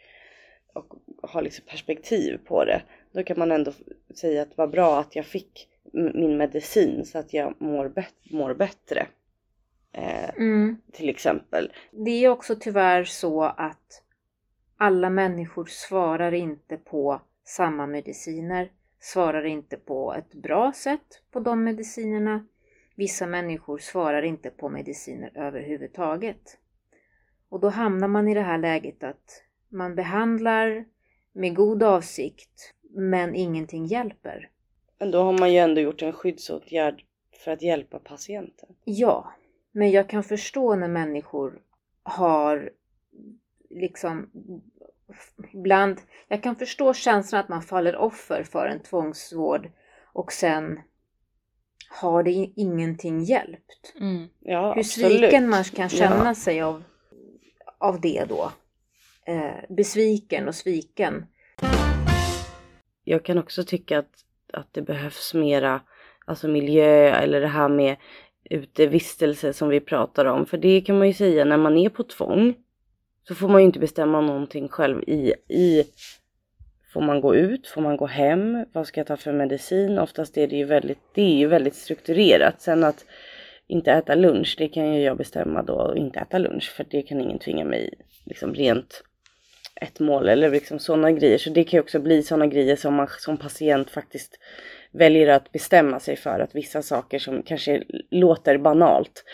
Speaker 2: och har liksom perspektiv på det. Då kan man ändå säga att vad bra att jag fick min medicin så att jag mår, bet mår bättre. Eh, mm. Till exempel.
Speaker 1: Det är också tyvärr så att alla människor svarar inte på samma mediciner, svarar inte på ett bra sätt på de medicinerna. Vissa människor svarar inte på mediciner överhuvudtaget. Och då hamnar man i det här läget att man behandlar med god avsikt men ingenting hjälper.
Speaker 2: Men då har man ju ändå gjort en skyddsåtgärd för att hjälpa patienten.
Speaker 1: Ja, men jag kan förstå när människor har liksom ibland, jag kan förstå känslan att man faller offer för en tvångsvård och sen har det ingenting hjälpt.
Speaker 2: Mm. Ja,
Speaker 1: Hur sviken man kan känna ja. sig av, av det då eh, besviken och sviken.
Speaker 2: Jag kan också tycka att, att det behövs mera alltså miljö eller det här med utevistelse som vi pratar om. För det kan man ju säga när man är på tvång så får man ju inte bestämma någonting själv i, i Får man gå ut? Får man gå hem? Vad ska jag ta för medicin? Oftast är det ju väldigt, det är ju väldigt strukturerat. Sen att inte äta lunch, det kan ju jag bestämma då. och Inte äta lunch, för det kan ingen tvinga mig liksom rent ett mål eller liksom sådana grejer. Så det kan ju också bli sådana grejer som man som patient faktiskt väljer att bestämma sig för att vissa saker som kanske låter banalt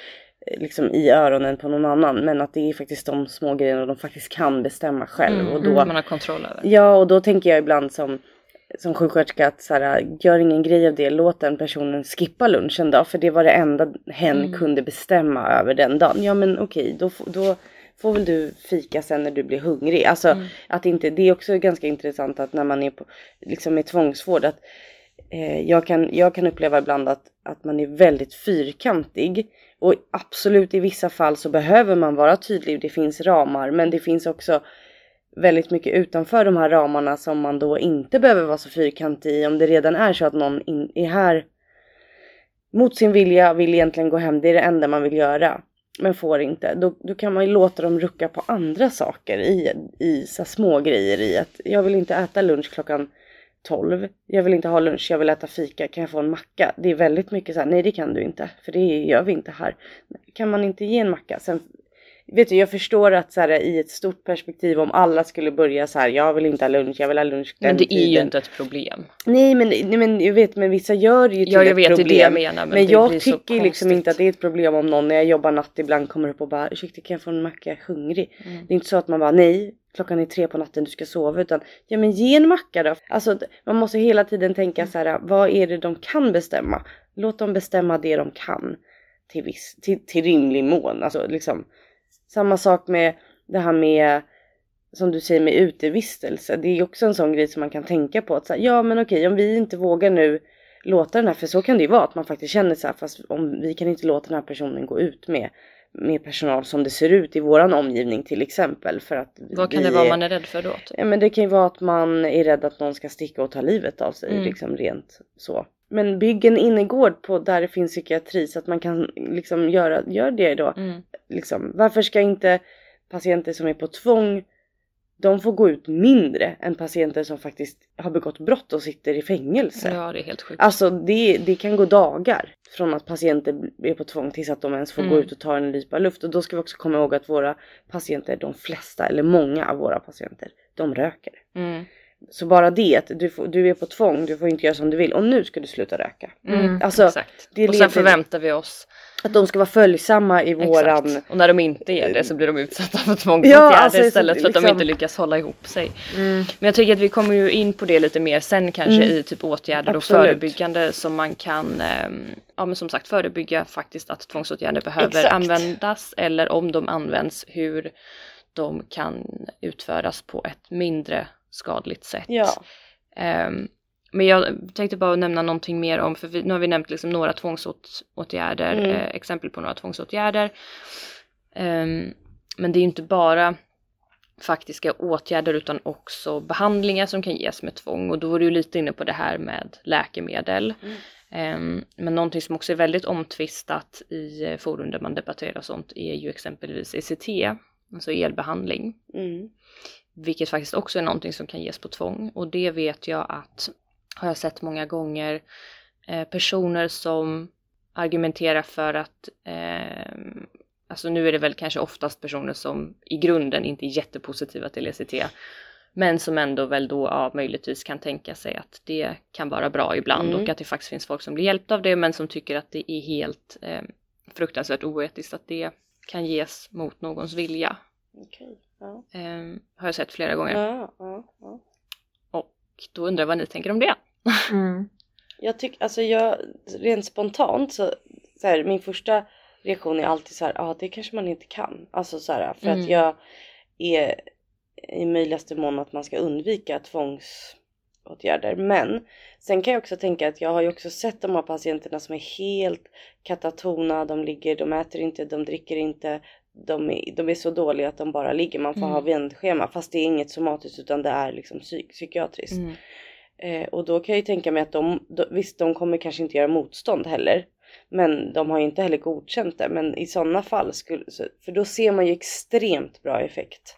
Speaker 2: liksom i öronen på någon annan men att det är faktiskt de små grejerna de faktiskt kan bestämma själv.
Speaker 3: Mm,
Speaker 2: och då,
Speaker 3: man har kontroll över.
Speaker 2: Ja och då tänker jag ibland som som sjuksköterska att så här, gör ingen grej av det, låt den personen skippa lunchen då, för det var det enda hen
Speaker 3: Mm.
Speaker 2: kunde bestämma över den dagen. Ja men okej, då, då får väl du fika sen när du blir hungrig. Alltså
Speaker 3: Mm.
Speaker 2: att inte, det är också ganska intressant att när man är på, liksom med tvångsvård att eh, jag, kan, jag kan uppleva ibland att, att man är väldigt fyrkantig. Och absolut i vissa fall så behöver man vara tydlig, det finns ramar, men det finns också väldigt mycket utanför de här ramarna som man då inte behöver vara så fyrkantig i. Om det redan är så att någon in, är här mot sin vilja, vill egentligen gå hem, det är det enda man vill göra. Men får inte. Då, då kan man ju låta dem rucka på andra saker i, i så små grejer i att jag vill inte äta lunch klockan 12. Jag vill inte ha lunch, jag vill äta fika. Kan jag få en macka? Det är väldigt mycket så här, nej det kan du inte. För det gör vi inte här. Kan man inte ge en macka? Sen Vet du, jag förstår att så här, i ett stort perspektiv om alla skulle börja så här, jag vill inte ha lunch, jag vill ha lunch den
Speaker 3: Men det är ju
Speaker 2: tiden."
Speaker 3: inte ett problem.
Speaker 2: Nej men, nej men jag vet, men vissa gör det ju till
Speaker 3: Ja, jag
Speaker 2: ett
Speaker 3: vet, är det
Speaker 2: problem.
Speaker 3: jag menar. Men,
Speaker 2: Men, jag tycker liksom inte att det är ett problem om någon när jag jobbar natt ibland kommer upp och bara ursäkta kan jag få en macka, jag är hungrig.
Speaker 3: Mm.
Speaker 2: Det är inte så att man bara nej, klockan är tre på natten, du ska sova utan ja men ge en macka då. Alltså man måste hela tiden tänka så här, vad är det de kan bestämma? Låt dem bestämma det de kan till viss, till, till rimlig mån. Alltså liksom samma sak med det här med som du säger med utevistelse. Det är också en sån grej som man kan tänka på att säga, ja men okej om vi inte vågar nu låta den här, för så kan det ju vara att man faktiskt känner så här, fast om vi kan inte låta den här personen gå ut med med personal som det ser ut i våran omgivning till exempel för att
Speaker 3: Vad kan
Speaker 2: vi
Speaker 3: det vara man är rädd för då? Typ?
Speaker 2: Ja men det kan ju vara att man är rädd att någon ska sticka och ta livet av sig
Speaker 3: Mm.
Speaker 2: liksom rent så. Men bygg en innergård på där det finns psykiatri så att man kan liksom göra, gör det då.
Speaker 3: Mm.
Speaker 2: Liksom, varför ska inte patienter som är på tvång de får gå ut mindre än patienter som faktiskt har begått brott och sitter i fängelse.
Speaker 3: Ja, det är helt sjukt.
Speaker 2: Alltså det, det kan gå dagar från att patienter är på tvång tills att de ens får
Speaker 3: Mm.
Speaker 2: gå ut och ta en nypa luft. Och då ska vi också komma ihåg att våra patienter, de flesta eller många av våra patienter, de röker.
Speaker 3: Mm.
Speaker 2: Så bara det att du, får, du är på tvång, du får inte göra som du vill och nu ska du sluta röka.
Speaker 3: Mm.
Speaker 2: Alltså,
Speaker 3: Exakt.
Speaker 2: det
Speaker 3: och sen förväntar vi oss
Speaker 2: Att de ska vara följsamma i våran...
Speaker 3: Exakt. Och när de inte är det så blir de utsatta för tvångsåtgärder
Speaker 2: Ja, alltså,
Speaker 3: istället för att de
Speaker 2: liksom-
Speaker 3: inte lyckas hålla ihop sig.
Speaker 2: Mm.
Speaker 3: Men jag tycker att vi kommer ju in på det lite mer sen kanske
Speaker 2: Mm.
Speaker 3: i typ åtgärder
Speaker 2: Absolut.
Speaker 3: och förebyggande som man kan, ehm, ja men som sagt förebygga faktiskt att tvångsåtgärder behöver
Speaker 2: Exakt.
Speaker 3: användas eller om de används hur de kan utföras på ett mindre skadligt sätt.
Speaker 2: Ja.
Speaker 3: Ehm, men jag tänkte bara nämna någonting mer om, för vi, nu har vi nämnt liksom några tvångsåtgärder,
Speaker 2: Mm.
Speaker 3: eh, exempel på några tvångsåtgärder. Ehm, men det är ju inte bara faktiska åtgärder utan också behandlingar som kan ges med tvång och då var du lite inne på det här med läkemedel.
Speaker 2: Mm.
Speaker 3: Ehm, men någonting som också är väldigt omtvistat i eh, forum där man debatterar sånt är ju exempelvis ECT, alltså elbehandling.
Speaker 2: Mm.
Speaker 3: Vilket faktiskt också är någonting som kan ges på tvång. Och det vet jag att, har jag sett många gånger, eh, personer som argumenterar för att, eh, alltså nu är det väl kanske oftast personer som i grunden inte är jättepositiva till ECT. Men som ändå väl då ja, möjligtvis kan tänka sig att det kan vara bra ibland
Speaker 2: Mm.
Speaker 3: och att det faktiskt finns folk som blir hjälpta av det men som tycker att det är helt eh, fruktansvärt oetiskt att det kan ges mot någons vilja.
Speaker 2: Okej. Ja.
Speaker 3: Eh, har jag sett flera gånger.
Speaker 2: Ja, ja, ja.
Speaker 3: Och då undrar jag vad ni tänker om det.
Speaker 1: Mm.
Speaker 2: Jag tycker, alltså jag, rent spontant så, så här, min första reaktion är alltid så här, ja ah, det kanske man inte kan. Alltså så här, för
Speaker 3: Mm.
Speaker 2: att jag är i möjligaste mån att man ska undvika tvångsåtgärder. Men sen kan jag också tänka att jag har ju också sett de här patienterna som är helt katatona, de ligger, de äter inte, de dricker inte. De är, de är så dåliga att de bara ligger, man får
Speaker 3: Mm.
Speaker 2: ha vändschema fast det är inget somatiskt utan det är liksom psyk- psykiatriskt.
Speaker 3: Mm.
Speaker 2: Eh, och då kan jag ju tänka mig att de, de, visst de kommer kanske inte göra motstånd heller. Men de har ju inte heller godkänt det. Men i sådana fall skulle, för då ser man ju extremt bra effekt.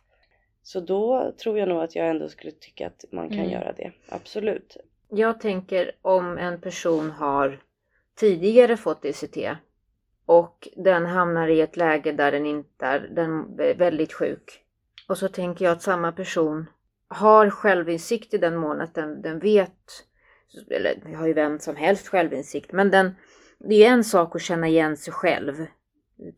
Speaker 2: Så då tror jag nog att jag ändå skulle tycka att man kan
Speaker 3: Mm.
Speaker 2: göra det. Absolut.
Speaker 1: Jag tänker om en person har tidigare fått ECT och den hamnar i ett läge där den inte är, den är väldigt sjuk. Och så tänker jag att samma person har självinsikt i den mån att den, den vet, eller vi har ju vem som helst självinsikt, men den, det är ju en sak att känna igen sig själv.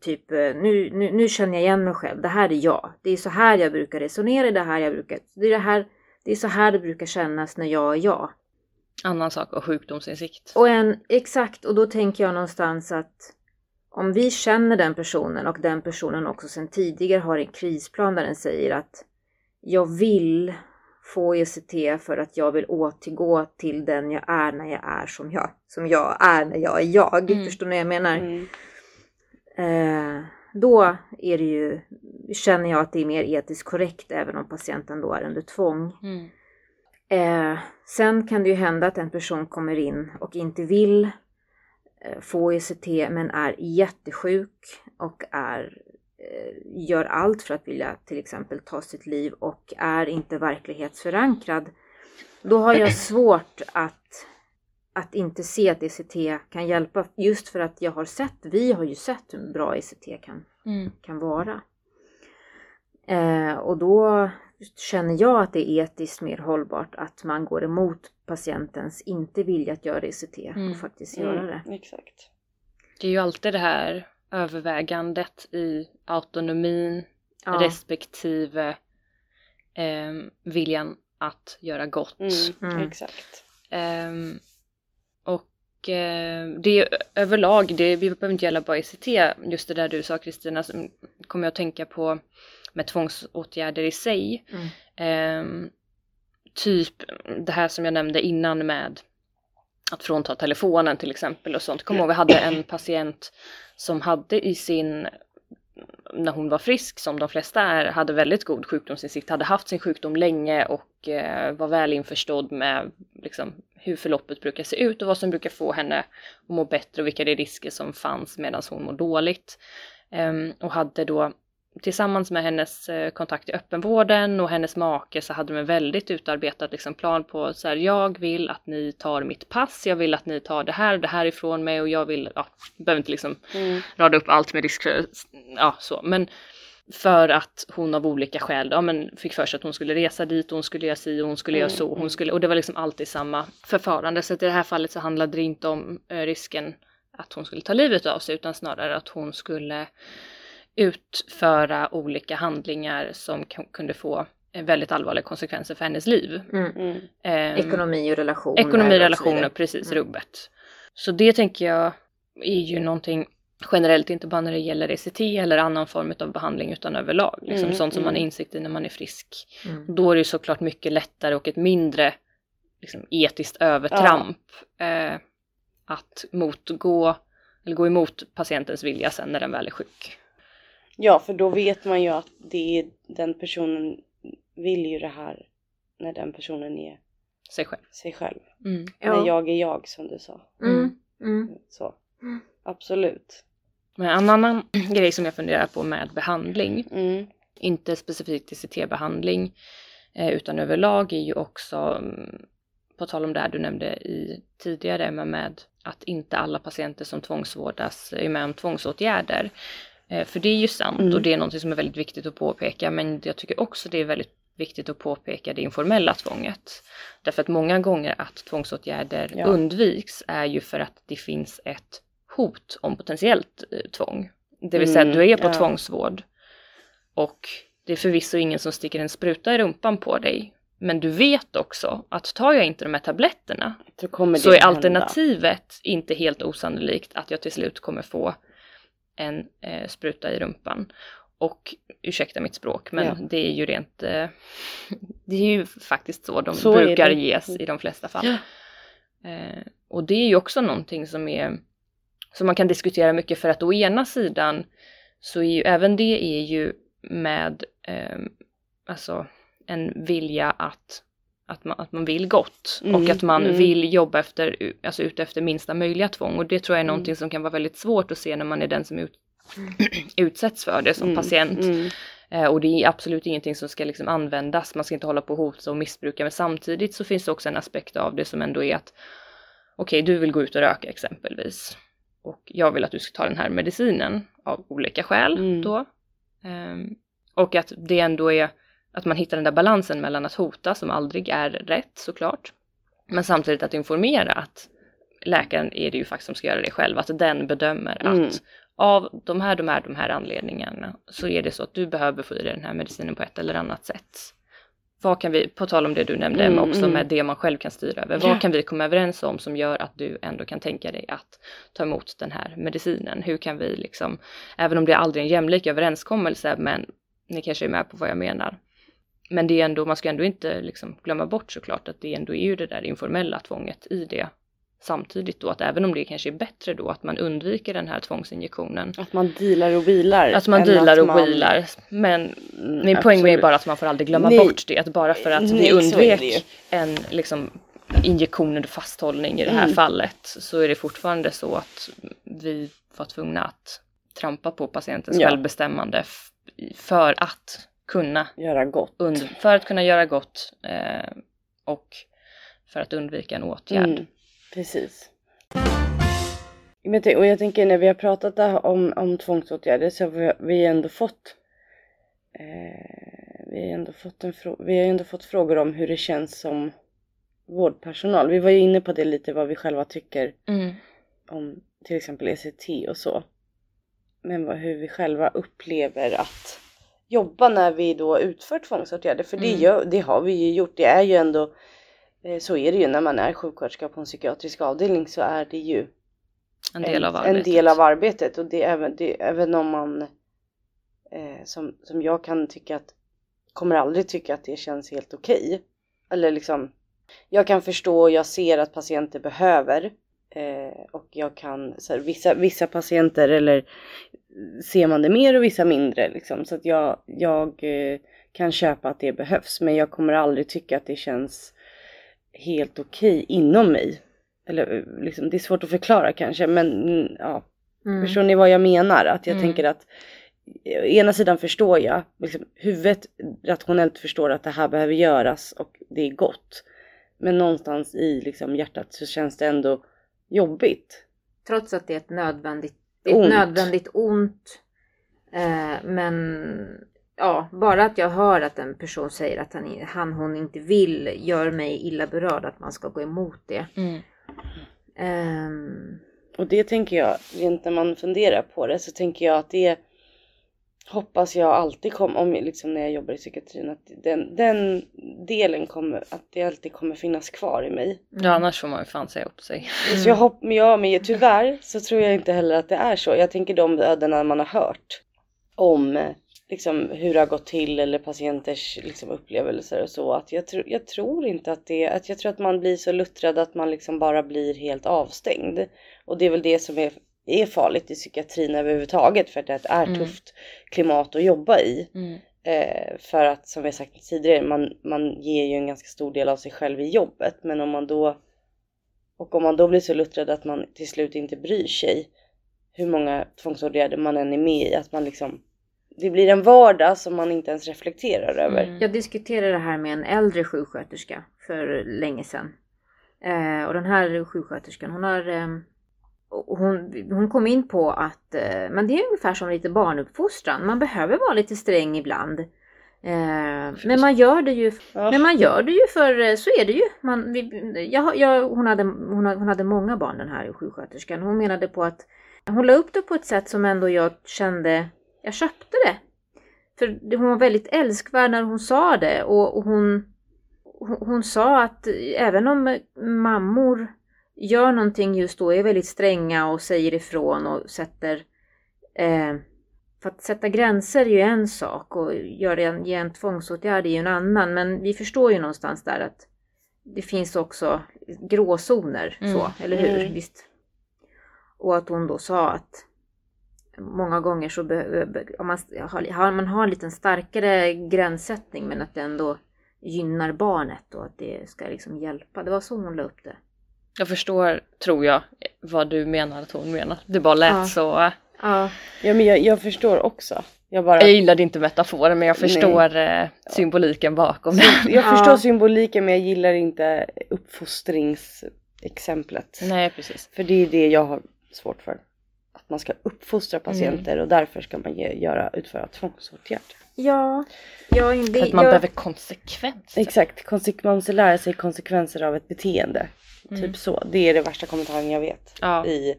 Speaker 1: Typ, eh, nu, nu, nu känner jag igen mig själv, det här är jag. Det är så här jag brukar resonera, det här jag brukar, det är det här, det är så här det brukar kännas när jag är jag.
Speaker 3: Annan sak och sjukdomsinsikt.
Speaker 1: Och en, exakt, och då tänker jag någonstans att om vi känner den personen och den personen också sedan tidigare har en krisplan där den säger att jag vill få ECT för att jag vill återgå till den jag är när jag är som jag, som jag är när jag är jag.
Speaker 3: Mm.
Speaker 1: Förstår ni vad jag menar?
Speaker 2: Mm.
Speaker 1: Eh, då är det ju, känner jag att det är mer etiskt korrekt även om patienten då är under tvång.
Speaker 3: Mm.
Speaker 1: Eh, sen kan det ju hända att en person kommer in och inte vill eh, få ECT men är jättesjuk och är, eh, gör allt för att vilja till exempel ta sitt liv och är inte verklighetsförankrad. Då har jag svårt att, att inte se att ECT kan hjälpa just för att jag har sett, vi har ju sett hur bra ECT kan
Speaker 3: Mm.
Speaker 1: kan vara. Eh, och då känner jag att det är etiskt mer hållbart att man går emot patientens inte vilja att göra ECT
Speaker 3: Mm.
Speaker 1: och faktiskt göra det.
Speaker 2: Mm, exakt.
Speaker 3: Det är ju alltid det här övervägandet i autonomin
Speaker 1: Ja.
Speaker 3: respektive eh, viljan att göra gott.
Speaker 2: Mm,
Speaker 1: Mm.
Speaker 2: Exakt.
Speaker 3: Ehm, och eh, det är överlag, det vi behöver inte gälla bara ECT, just det där du sa Kristina, kommer jag att tänka på med tvångsåtgärder i sig.
Speaker 1: Mm.
Speaker 3: Ehm, typ det här som jag nämnde innan med att frånta telefonen till exempel och sånt. Kommer ihåg vi hade en patient som hade i sin när hon var frisk, som de flesta är, hade väldigt god sjukdomsinsikt, hade haft sin sjukdom länge och eh, var väl införstådd med liksom, hur förloppet brukar se ut och vad som brukar få henne att må bättre och vilka det är risker som fanns medan hon mår dåligt. Eh, och hade då tillsammans med hennes eh, kontakt i öppenvården och hennes make så hade de en väldigt utarbetad liksom, plan på så här, jag vill att ni tar mitt pass, jag vill att ni tar det här och det här ifrån mig och jag vill, ja, behöver inte liksom
Speaker 2: Mm.
Speaker 3: rada upp allt med risk för, ja så, men för att hon av olika skäl ja, men fick för sig att hon skulle resa dit, hon skulle göra si och hon skulle
Speaker 2: Mm,
Speaker 3: göra så, hon
Speaker 2: mm.
Speaker 3: skulle, och det var liksom alltid samma förfarande. Så att i det här fallet så handlade det inte om eh, risken att hon skulle ta livet av sig utan snarare att hon skulle utföra olika handlingar som kunde få eh, väldigt allvarliga konsekvenser för hennes liv.
Speaker 1: Mm.
Speaker 2: Mm.
Speaker 3: Ehm,
Speaker 1: Ekonomi och relationer.
Speaker 3: Ekonomi,
Speaker 1: och
Speaker 3: relationer, precis,
Speaker 1: Mm.
Speaker 3: rubbet. Så det tänker jag är ju någonting generellt, inte bara när det gäller ECT eller annan form av behandling utan överlag. Liksom
Speaker 2: Mm,
Speaker 3: sånt som man har
Speaker 2: mm.
Speaker 3: insikt i när man är frisk.
Speaker 1: Mm.
Speaker 3: Då är det ju såklart mycket lättare och ett mindre liksom, etiskt övertramp eh, att motgå eller gå emot patientens vilja sen när den väl är sjuk.
Speaker 2: Ja, för då vet man ju att det är, den personen vill ju det här när den personen är
Speaker 3: Sig själv.
Speaker 2: sig själv.
Speaker 3: Mm.
Speaker 1: Ja.
Speaker 2: När jag är jag som du sa.
Speaker 1: Mm. Mm.
Speaker 2: Så.
Speaker 1: Mm.
Speaker 2: Absolut.
Speaker 3: Men en annan grej som jag funderar på med behandling
Speaker 2: Mm.
Speaker 3: inte specifikt ICT-behandling eh, utan överlag är ju också, mm, på tal om det här du nämnde i tidigare, men med att inte alla patienter som tvångsvårdas är med om tvångsåtgärder. Eh, För det är ju sant
Speaker 2: Mm.
Speaker 3: och det är något som är väldigt viktigt att påpeka, men jag tycker också det är väldigt viktigt att påpeka det informella tvånget. Därför att många gånger att tvångsåtgärder
Speaker 2: Ja.
Speaker 3: undviks är ju för att det finns ett hot om potentiellt eh, tvång. Det vill säga
Speaker 2: Mm,
Speaker 3: att du är på
Speaker 2: ja.
Speaker 3: tvångsvård och det är förvisso ingen som sticker en spruta i rumpan på dig. Men du vet också att tar jag inte de här tabletterna
Speaker 2: Så
Speaker 3: är alternativet inte helt osannolikt att jag till slut kommer få en eh, spruta i rumpan. Och ursäkta mitt språk men
Speaker 2: Ja.
Speaker 3: det är ju rent, eh, det är ju faktiskt så de
Speaker 2: Så
Speaker 3: brukar ges i de flesta fall.
Speaker 2: Ja.
Speaker 3: Eh, och det är ju också någonting som är som man kan diskutera mycket för att å ena sidan så är ju även det är ju med eh, alltså en vilja att, att, man, att man vill gott
Speaker 2: Mm,
Speaker 3: och att man
Speaker 2: mm.
Speaker 3: vill jobba efter, alltså ut efter minsta möjliga tvång och det tror jag är
Speaker 2: Mm.
Speaker 3: någonting som kan vara väldigt svårt att se när man är den som ut, utsätts för det som
Speaker 2: Mm,
Speaker 3: patient.
Speaker 2: Mm.
Speaker 3: Eh, och det är absolut ingenting som ska liksom användas, man ska inte hålla på och hota och missbruka men samtidigt så finns det också en aspekt av det som ändå är att okej, okay, du vill gå ut och röka exempelvis och jag vill att du ska ta den här medicinen av olika skäl mm. då. Um, och att det ändå är att man hittar den där balansen mellan att hota som aldrig är rätt såklart. Men samtidigt att informera att läkaren är det ju faktiskt som ska göra det själv, att den bedömer mm. att av de här, de här, de här anledningarna så är det så att du behöver få i dig den här medicinen på ett eller annat sätt. Vad kan vi, på tal om det du nämnde mm, också mm. med det man själv kan styra över, vad kan vi komma överens om som gör att du ändå kan tänka dig att ta emot den här medicinen? Hur kan vi liksom, även om det aldrig är en jämlik överenskommelse, men ni kanske är med på vad jag menar. Men det är ändå, man ska ändå inte liksom glömma bort såklart att det ändå är ju det där informella tvånget i det samtidigt då att även om det kanske är bättre då att man undviker den här tvångsinjektionen.
Speaker 2: Att man dealar och vilar.
Speaker 3: Att man dealar och man... wilar. Men mm, min poäng är bara att man får aldrig glömma Nej. bort det. Att bara för att Nej, vi undvek en liksom injektion eller fasthållning i det här mm. fallet så är det fortfarande så att vi var tvungna att trampa på patientens ja. självbestämmande för att kunna
Speaker 2: göra gott.
Speaker 3: för att kunna göra gott eh, och för att undvika en åtgärd. Mm.
Speaker 2: Precis. Och jag tänker när vi har pratat om, om tvångsåtgärder så har vi ändå fått eh, vi, har ändå fått en vi har ändå fått frågor om hur det känns som vårdpersonal. Vi var ju inne på det lite vad vi själva tycker mm. om till exempel ECT och så. Men vad, hur vi själva upplever att jobba när vi då utför tvångsåtgärder. För mm. det, gör, det har vi ju gjort. Det är ju ändå Eh, så är det ju när man är sjuksköterska på en psykiatrisk avdelning så är det ju
Speaker 3: en del av arbetet.
Speaker 2: En del av arbetet och det även, det, även om man eh, som, som jag kan tycka att kommer aldrig tycka att det känns helt okej. Okay. Eller liksom jag kan förstå och jag ser att patienter behöver eh, och jag kan så här, vissa, vissa patienter eller ser man det mer och vissa mindre liksom så att jag, jag eh, kan köpa att det behövs men jag kommer aldrig tycka att det känns helt okej okay inom mig. Eller eh, liksom, det är svårt att förklara kanske men mm, ja. Mm. Förstår ni vad jag menar? Att jag mm. tänker att å ena sidan förstår jag, liksom, huvudet rationellt förstår att det här behöver göras och det är gott. Men någonstans i liksom, hjärtat så känns det ändå jobbigt.
Speaker 1: Trots att det är ett nödvändigt, ont. Ett nödvändigt ont. Eh, men ja, bara att jag hör att en person säger att han, han hon inte vill gör mig illa berörd att man ska gå emot det. Mm.
Speaker 2: Um, och det tänker jag, rent när man funderar på det så tänker jag att det hoppas jag alltid kommer, om liksom när jag jobbar i psykiatrin, att den, den delen kommer, att det alltid kommer finnas kvar i mig.
Speaker 3: Ja annars får man ju fan säga upp sig.
Speaker 2: Mm. Så jag hopp, ja men tyvärr så tror jag inte heller att det är så. Jag tänker de ödena man har hört om liksom, hur det har gått till eller patienters liksom, upplevelser och så. Att jag, tro, jag tror inte att det, att jag tror att man blir så luttrad att man liksom bara blir helt avstängd. Och det är väl det som är, är farligt i psykiatrin överhuvudtaget för att det är ett mm. tufft klimat att jobba i. Mm. Eh, för att som vi har sagt tidigare, man, man ger ju en ganska stor del av sig själv i jobbet. Men om man då och om man då blir så luttrad att man till slut inte bryr sig hur många tvångsåtgärder man än är med i, att man liksom det blir en vardag som man inte ens reflekterar över. Mm.
Speaker 1: Jag diskuterade det här med en äldre sjuksköterska för länge sedan. Eh, och den här sjuksköterskan hon har eh, hon, hon kom in på att eh, men det är ungefär som lite barnuppfostran. Man behöver vara lite sträng ibland. Eh, men man gör det ju, ja. men man gör det ju för eh, så är det ju. Man, vi, jag, jag, hon, hade, hon, hon hade många barn den här sjuksköterskan. Hon menade på att hon la upp det på ett sätt som ändå jag kände jag köpte det. För hon var väldigt älskvärd när hon sa det och, och hon, hon, hon, sa att även om mammor gör någonting just då, är väldigt stränga och säger ifrån och sätter eh, för att sätta gränser är ju en sak och göra en, ge en tvångsåtgärd är ju en annan. Men vi förstår ju någonstans där att det finns också gråzoner, mm. så, eller hur? Mm. Visst. Och att hon då sa att många gånger så om man, har, man har en lite starkare gränssättning men att det ändå gynnar barnet och att det ska liksom hjälpa. Det var så hon la upp det.
Speaker 3: Jag förstår, tror jag, vad du menar att hon menar. Det bara lät
Speaker 2: ja.
Speaker 3: så.
Speaker 2: Ja, ja men jag, jag, förstår också. Jag bara
Speaker 3: Jag gillade inte metaforen men jag förstår eh, symboliken bakom det.
Speaker 2: Jag
Speaker 1: Ja.
Speaker 2: förstår symboliken men jag gillar inte uppfostringsexemplet.
Speaker 3: Nej precis.
Speaker 2: För det är det jag har svårt för. Att man ska uppfostra patienter och därför ska man ge, göra, utföra tvångsåtgärd.
Speaker 1: Ja, jag, det,
Speaker 3: För att man
Speaker 1: jag,
Speaker 3: behöver konsekvens.
Speaker 2: Exakt, Konsek- man måste lära sig konsekvenser av ett beteende.
Speaker 3: Mm.
Speaker 2: Typ så. Det är det värsta kommentaren jag vet.
Speaker 3: Ja.
Speaker 2: I,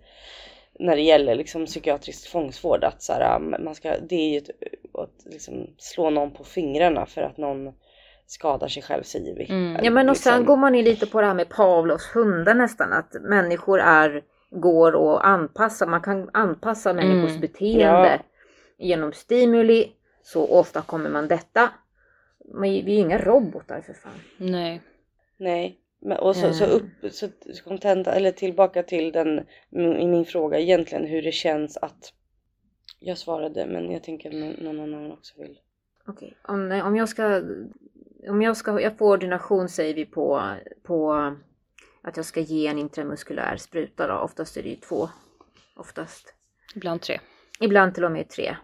Speaker 2: när det gäller liksom psykiatrisk tvångsvård. Att så här, man ska, det är ju ett, att liksom slå någon på fingrarna för att någon skadar sig själv säger vi.
Speaker 3: Mm.
Speaker 1: Ja men och sen
Speaker 2: Liksom.
Speaker 1: går man in lite på det här med Pavlovs hundar nästan. Att människor är, går och anpassar, man kan anpassa människors
Speaker 3: Mm.
Speaker 1: beteende genom stimuli. Så ofta kommer man detta. Men vi är ju inga robotar för fan.
Speaker 3: Nej.
Speaker 2: Nej. Men, och så, så
Speaker 1: Mm.
Speaker 2: upp, så kontenta, eller tillbaka till den, i min fråga egentligen hur det känns att jag svarade men jag tänker att någon annan också vill.
Speaker 1: Okej, om, om jag ska, om jag ska, jag får ordination säger vi på, på att jag ska ge en intramuskulär spruta då. Oftast är det ju två. Oftast.
Speaker 3: Ibland tre.
Speaker 1: Ibland till och med tre.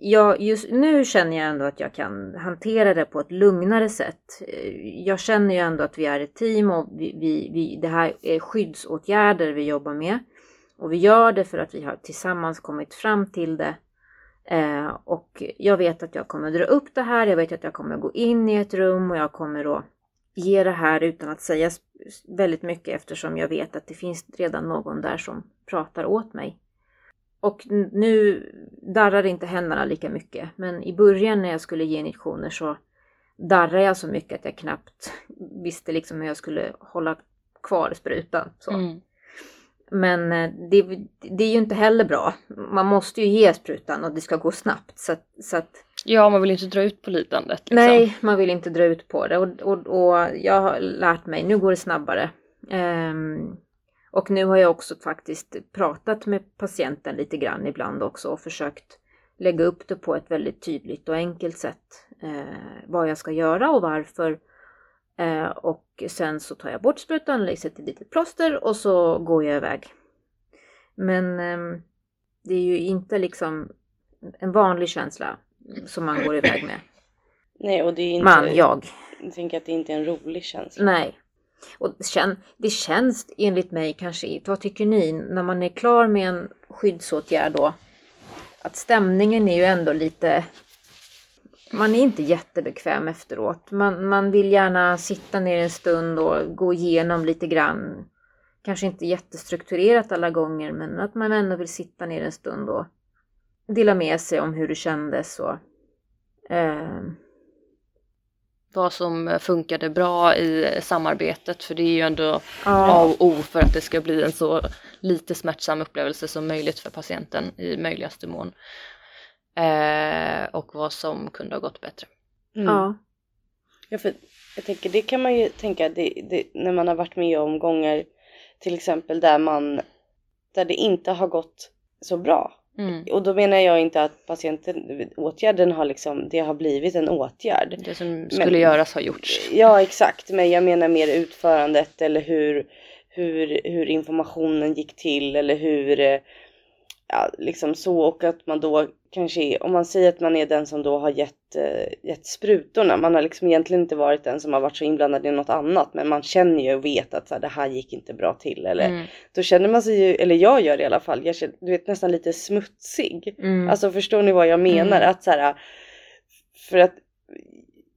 Speaker 1: Ja, just nu känner jag ändå att jag kan hantera det på ett lugnare sätt. Eh, jag känner ju ändå att vi är ett team och vi, vi, vi, det här är skyddsåtgärder vi jobbar med. Och vi gör det för att vi har tillsammans kommit fram till det. Eh, och jag vet att jag kommer dra upp det här, jag vet att jag kommer gå in i ett rum och jag kommer att ge det här utan att säga väldigt mycket eftersom jag vet att det finns redan någon där som pratar åt mig. Och nu darrar inte händerna lika mycket, men i början när jag skulle ge injektioner så darrade jag så mycket att jag knappt visste liksom hur jag skulle hålla kvar sprutan.
Speaker 3: Mm.
Speaker 1: Men eh, det, det är ju inte heller bra. Man måste ju ge sprutan och det ska gå snabbt. Så så att
Speaker 3: Ja, man vill inte dra ut på lidandet. Liksom.
Speaker 1: nej, man vill inte dra ut på det. Och, och, och jag har lärt mig, nu går det snabbare. Ehm, och nu har jag också faktiskt pratat med patienten lite grann ibland också och försökt lägga upp det på ett väldigt tydligt och enkelt sätt. Eh, vad jag ska göra och varför. Eh, och sen så tar jag bort sprutan, lägger ett litet plåster och så går jag iväg. Men ehm, det är ju inte liksom en vanlig känsla som man går iväg med.
Speaker 2: Nej och det är inte,
Speaker 1: Man, jag.
Speaker 2: jag tänker att det inte är en rolig känsla.
Speaker 1: Nej. Och det det känns enligt mig kanske, vad tycker ni, när man är klar med en skyddsåtgärd då, att stämningen är ju ändå lite, man är inte jättebekväm efteråt. Man, man vill gärna sitta ner en stund och gå igenom lite grann. Kanske inte jättestrukturerat alla gånger, men att man ändå vill sitta ner en stund och dela med sig om hur det kändes och eh,
Speaker 3: vad som funkade bra i samarbetet för det är ju ändå
Speaker 1: ja.
Speaker 3: A och O för att det ska bli en så lite smärtsam upplevelse som möjligt för patienten i möjligaste mån. Eh, och vad som kunde ha gått bättre.
Speaker 2: Mm.
Speaker 1: ja.
Speaker 2: Ja, för jag tänker det kan man ju tänka det, det, när man har varit med om gånger till exempel där man där det inte har gått så bra.
Speaker 3: Mm.
Speaker 2: Och då menar jag inte att patienten, åtgärden har liksom, det har blivit en åtgärd.
Speaker 3: Det som skulle göras har gjorts.
Speaker 2: Ja exakt, men jag menar mer utförandet eller hur, hur, hur informationen gick till eller hur, eh, ja liksom så och att man då kanske, är- om man säger att man är den som då har gett, eh, gett sprutorna, man har liksom egentligen inte varit den som har varit så inblandad i något annat men man känner ju och vet att så här, det här gick inte bra till eller
Speaker 3: Mm.
Speaker 2: då känner man sig ju, eller jag gör det i alla fall, jag känner, du vet nästan lite smutsig.
Speaker 1: Mm.
Speaker 2: Alltså förstår ni vad jag menar?
Speaker 3: Mm.
Speaker 2: Att så här, för att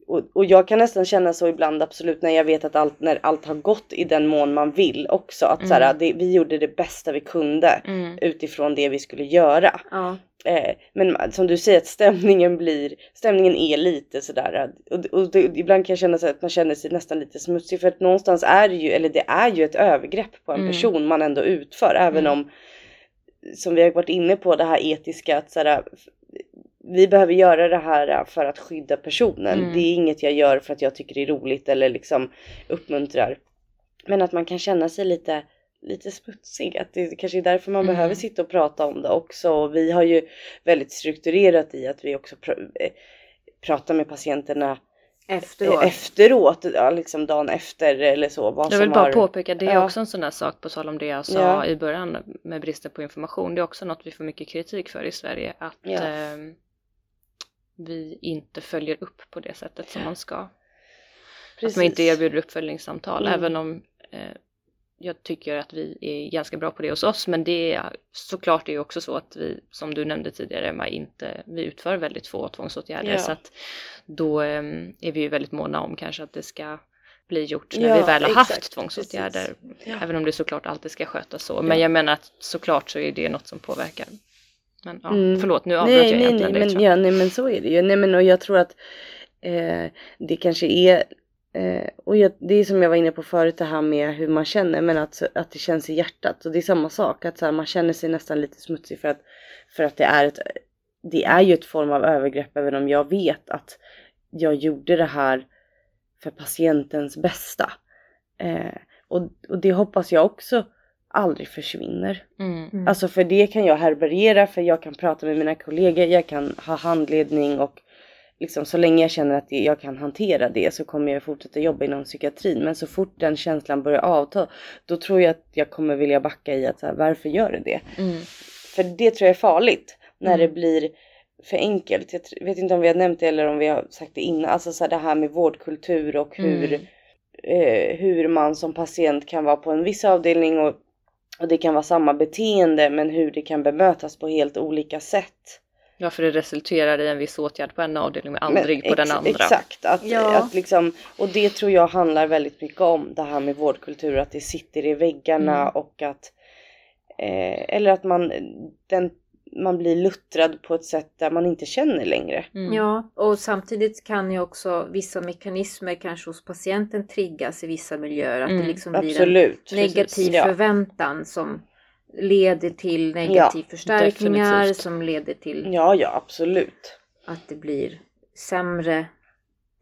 Speaker 2: och, och jag kan nästan känna så ibland absolut när jag vet att allt, när allt har gått i den mån man vill också. Att så här,
Speaker 3: Mm.
Speaker 2: det, vi gjorde det bästa vi kunde
Speaker 3: Mm.
Speaker 2: utifrån det vi skulle göra.
Speaker 1: ja.
Speaker 2: Eh, men som du säger att stämningen blir, stämningen är lite sådär. Och, och det, ibland kan jag känna så att man känner sig nästan lite smutsig för att någonstans är det ju, eller det är ju ett övergrepp på en
Speaker 3: Mm.
Speaker 2: person man ändå utför. Även
Speaker 3: Mm.
Speaker 2: om, som vi har varit inne på det här etiska att sådär, vi behöver göra det här för att skydda personen.
Speaker 3: Mm.
Speaker 2: Det är inget jag gör för att jag tycker det är roligt eller liksom uppmuntrar. Men att man kan känna sig lite lite smutsig. Att det kanske är därför man
Speaker 3: Mm.
Speaker 2: behöver sitta och prata om det också. Och vi har ju väldigt strukturerat i att vi också pr- eh, pratar med patienterna
Speaker 1: Efteråt.
Speaker 2: eh, efteråt, ja, liksom dagen efter eller så. Vad
Speaker 3: Jag vill bara
Speaker 2: har...
Speaker 3: påpeka, det är
Speaker 2: Ja.
Speaker 3: också en sån där sak på tal om det jag sa
Speaker 2: Ja.
Speaker 3: i början med bristen på information. Det är också något vi får mycket kritik för i Sverige. Att
Speaker 2: Ja.
Speaker 3: ehm, vi inte följer upp på det sättet som man ska.
Speaker 2: Precis.
Speaker 3: Att man inte erbjuder uppföljningssamtal
Speaker 2: Mm.
Speaker 3: även om eh, jag tycker att vi är ganska bra på det hos oss men det är såklart det är också så att vi som du nämnde tidigare Emma inte vi utför väldigt få tvångsåtgärder
Speaker 2: Ja.
Speaker 3: så att då eh, är vi ju väldigt måna om kanske att det ska bli gjort när
Speaker 2: Ja,
Speaker 3: vi väl har
Speaker 2: exakt,
Speaker 3: haft tvångsåtgärder
Speaker 2: Ja.
Speaker 3: även om det såklart alltid ska skötas så men
Speaker 2: Ja.
Speaker 3: jag menar att såklart så är det något som påverkar. Men ja,
Speaker 2: Mm.
Speaker 3: förlåt nu avbröt jag
Speaker 2: nej,
Speaker 3: egentligen
Speaker 2: nej, men, ja, nej men så är det ju. Nej men och jag tror att eh, det kanske är eh, och jag, det är som jag var inne på förut det här med hur man känner men att, att det känns i hjärtat och det är samma sak att så här, man känner sig nästan lite smutsig för att för att det är ett det är ju ett form av övergrepp även om jag vet att jag gjorde det här för patientens bästa. Eh, och, och det hoppas jag också aldrig försvinner.
Speaker 3: Mm.
Speaker 1: Mm.
Speaker 2: Alltså för det kan jag härbärgera för jag kan prata med mina kollegor, jag kan ha handledning och liksom så länge jag känner att jag kan hantera det så kommer jag fortsätta jobba inom psykiatrin. Men så fort den känslan börjar avta då tror jag att jag kommer vilja backa i att så här, varför gör det det?
Speaker 3: Mm.
Speaker 2: För det tror jag är farligt när
Speaker 3: Mm.
Speaker 2: det blir för enkelt. Jag vet inte om vi har nämnt det eller om vi har sagt det innan. Alltså så här, det här med vårdkultur och hur,
Speaker 3: Mm.
Speaker 2: eh, hur man som patient kan vara på en viss avdelning och, och det kan vara samma beteende men hur det kan bemötas på helt olika sätt.
Speaker 3: Ja för det resulterar i en viss åtgärd på en avdelning men
Speaker 2: Men
Speaker 3: aldrig på den andra.
Speaker 2: Exakt, att,
Speaker 1: Ja.
Speaker 2: att liksom, och det tror jag handlar väldigt mycket om det här med vårdkultur, att det sitter i väggarna
Speaker 3: Mm.
Speaker 2: och att eh, eller att man, den, man blir luttrad på ett sätt där man inte känner längre.
Speaker 3: Mm.
Speaker 1: Ja, och samtidigt kan ju också vissa mekanismer kanske hos patienten triggas i vissa miljöer. Att
Speaker 3: Mm,
Speaker 1: det liksom blir en
Speaker 2: Absolut.
Speaker 1: negativ
Speaker 2: Precis, ja.
Speaker 1: förväntan som leder till negativ förstärkningar,
Speaker 3: definitivt.
Speaker 1: som leder till
Speaker 2: ja, ja absolut.
Speaker 1: att det blir sämre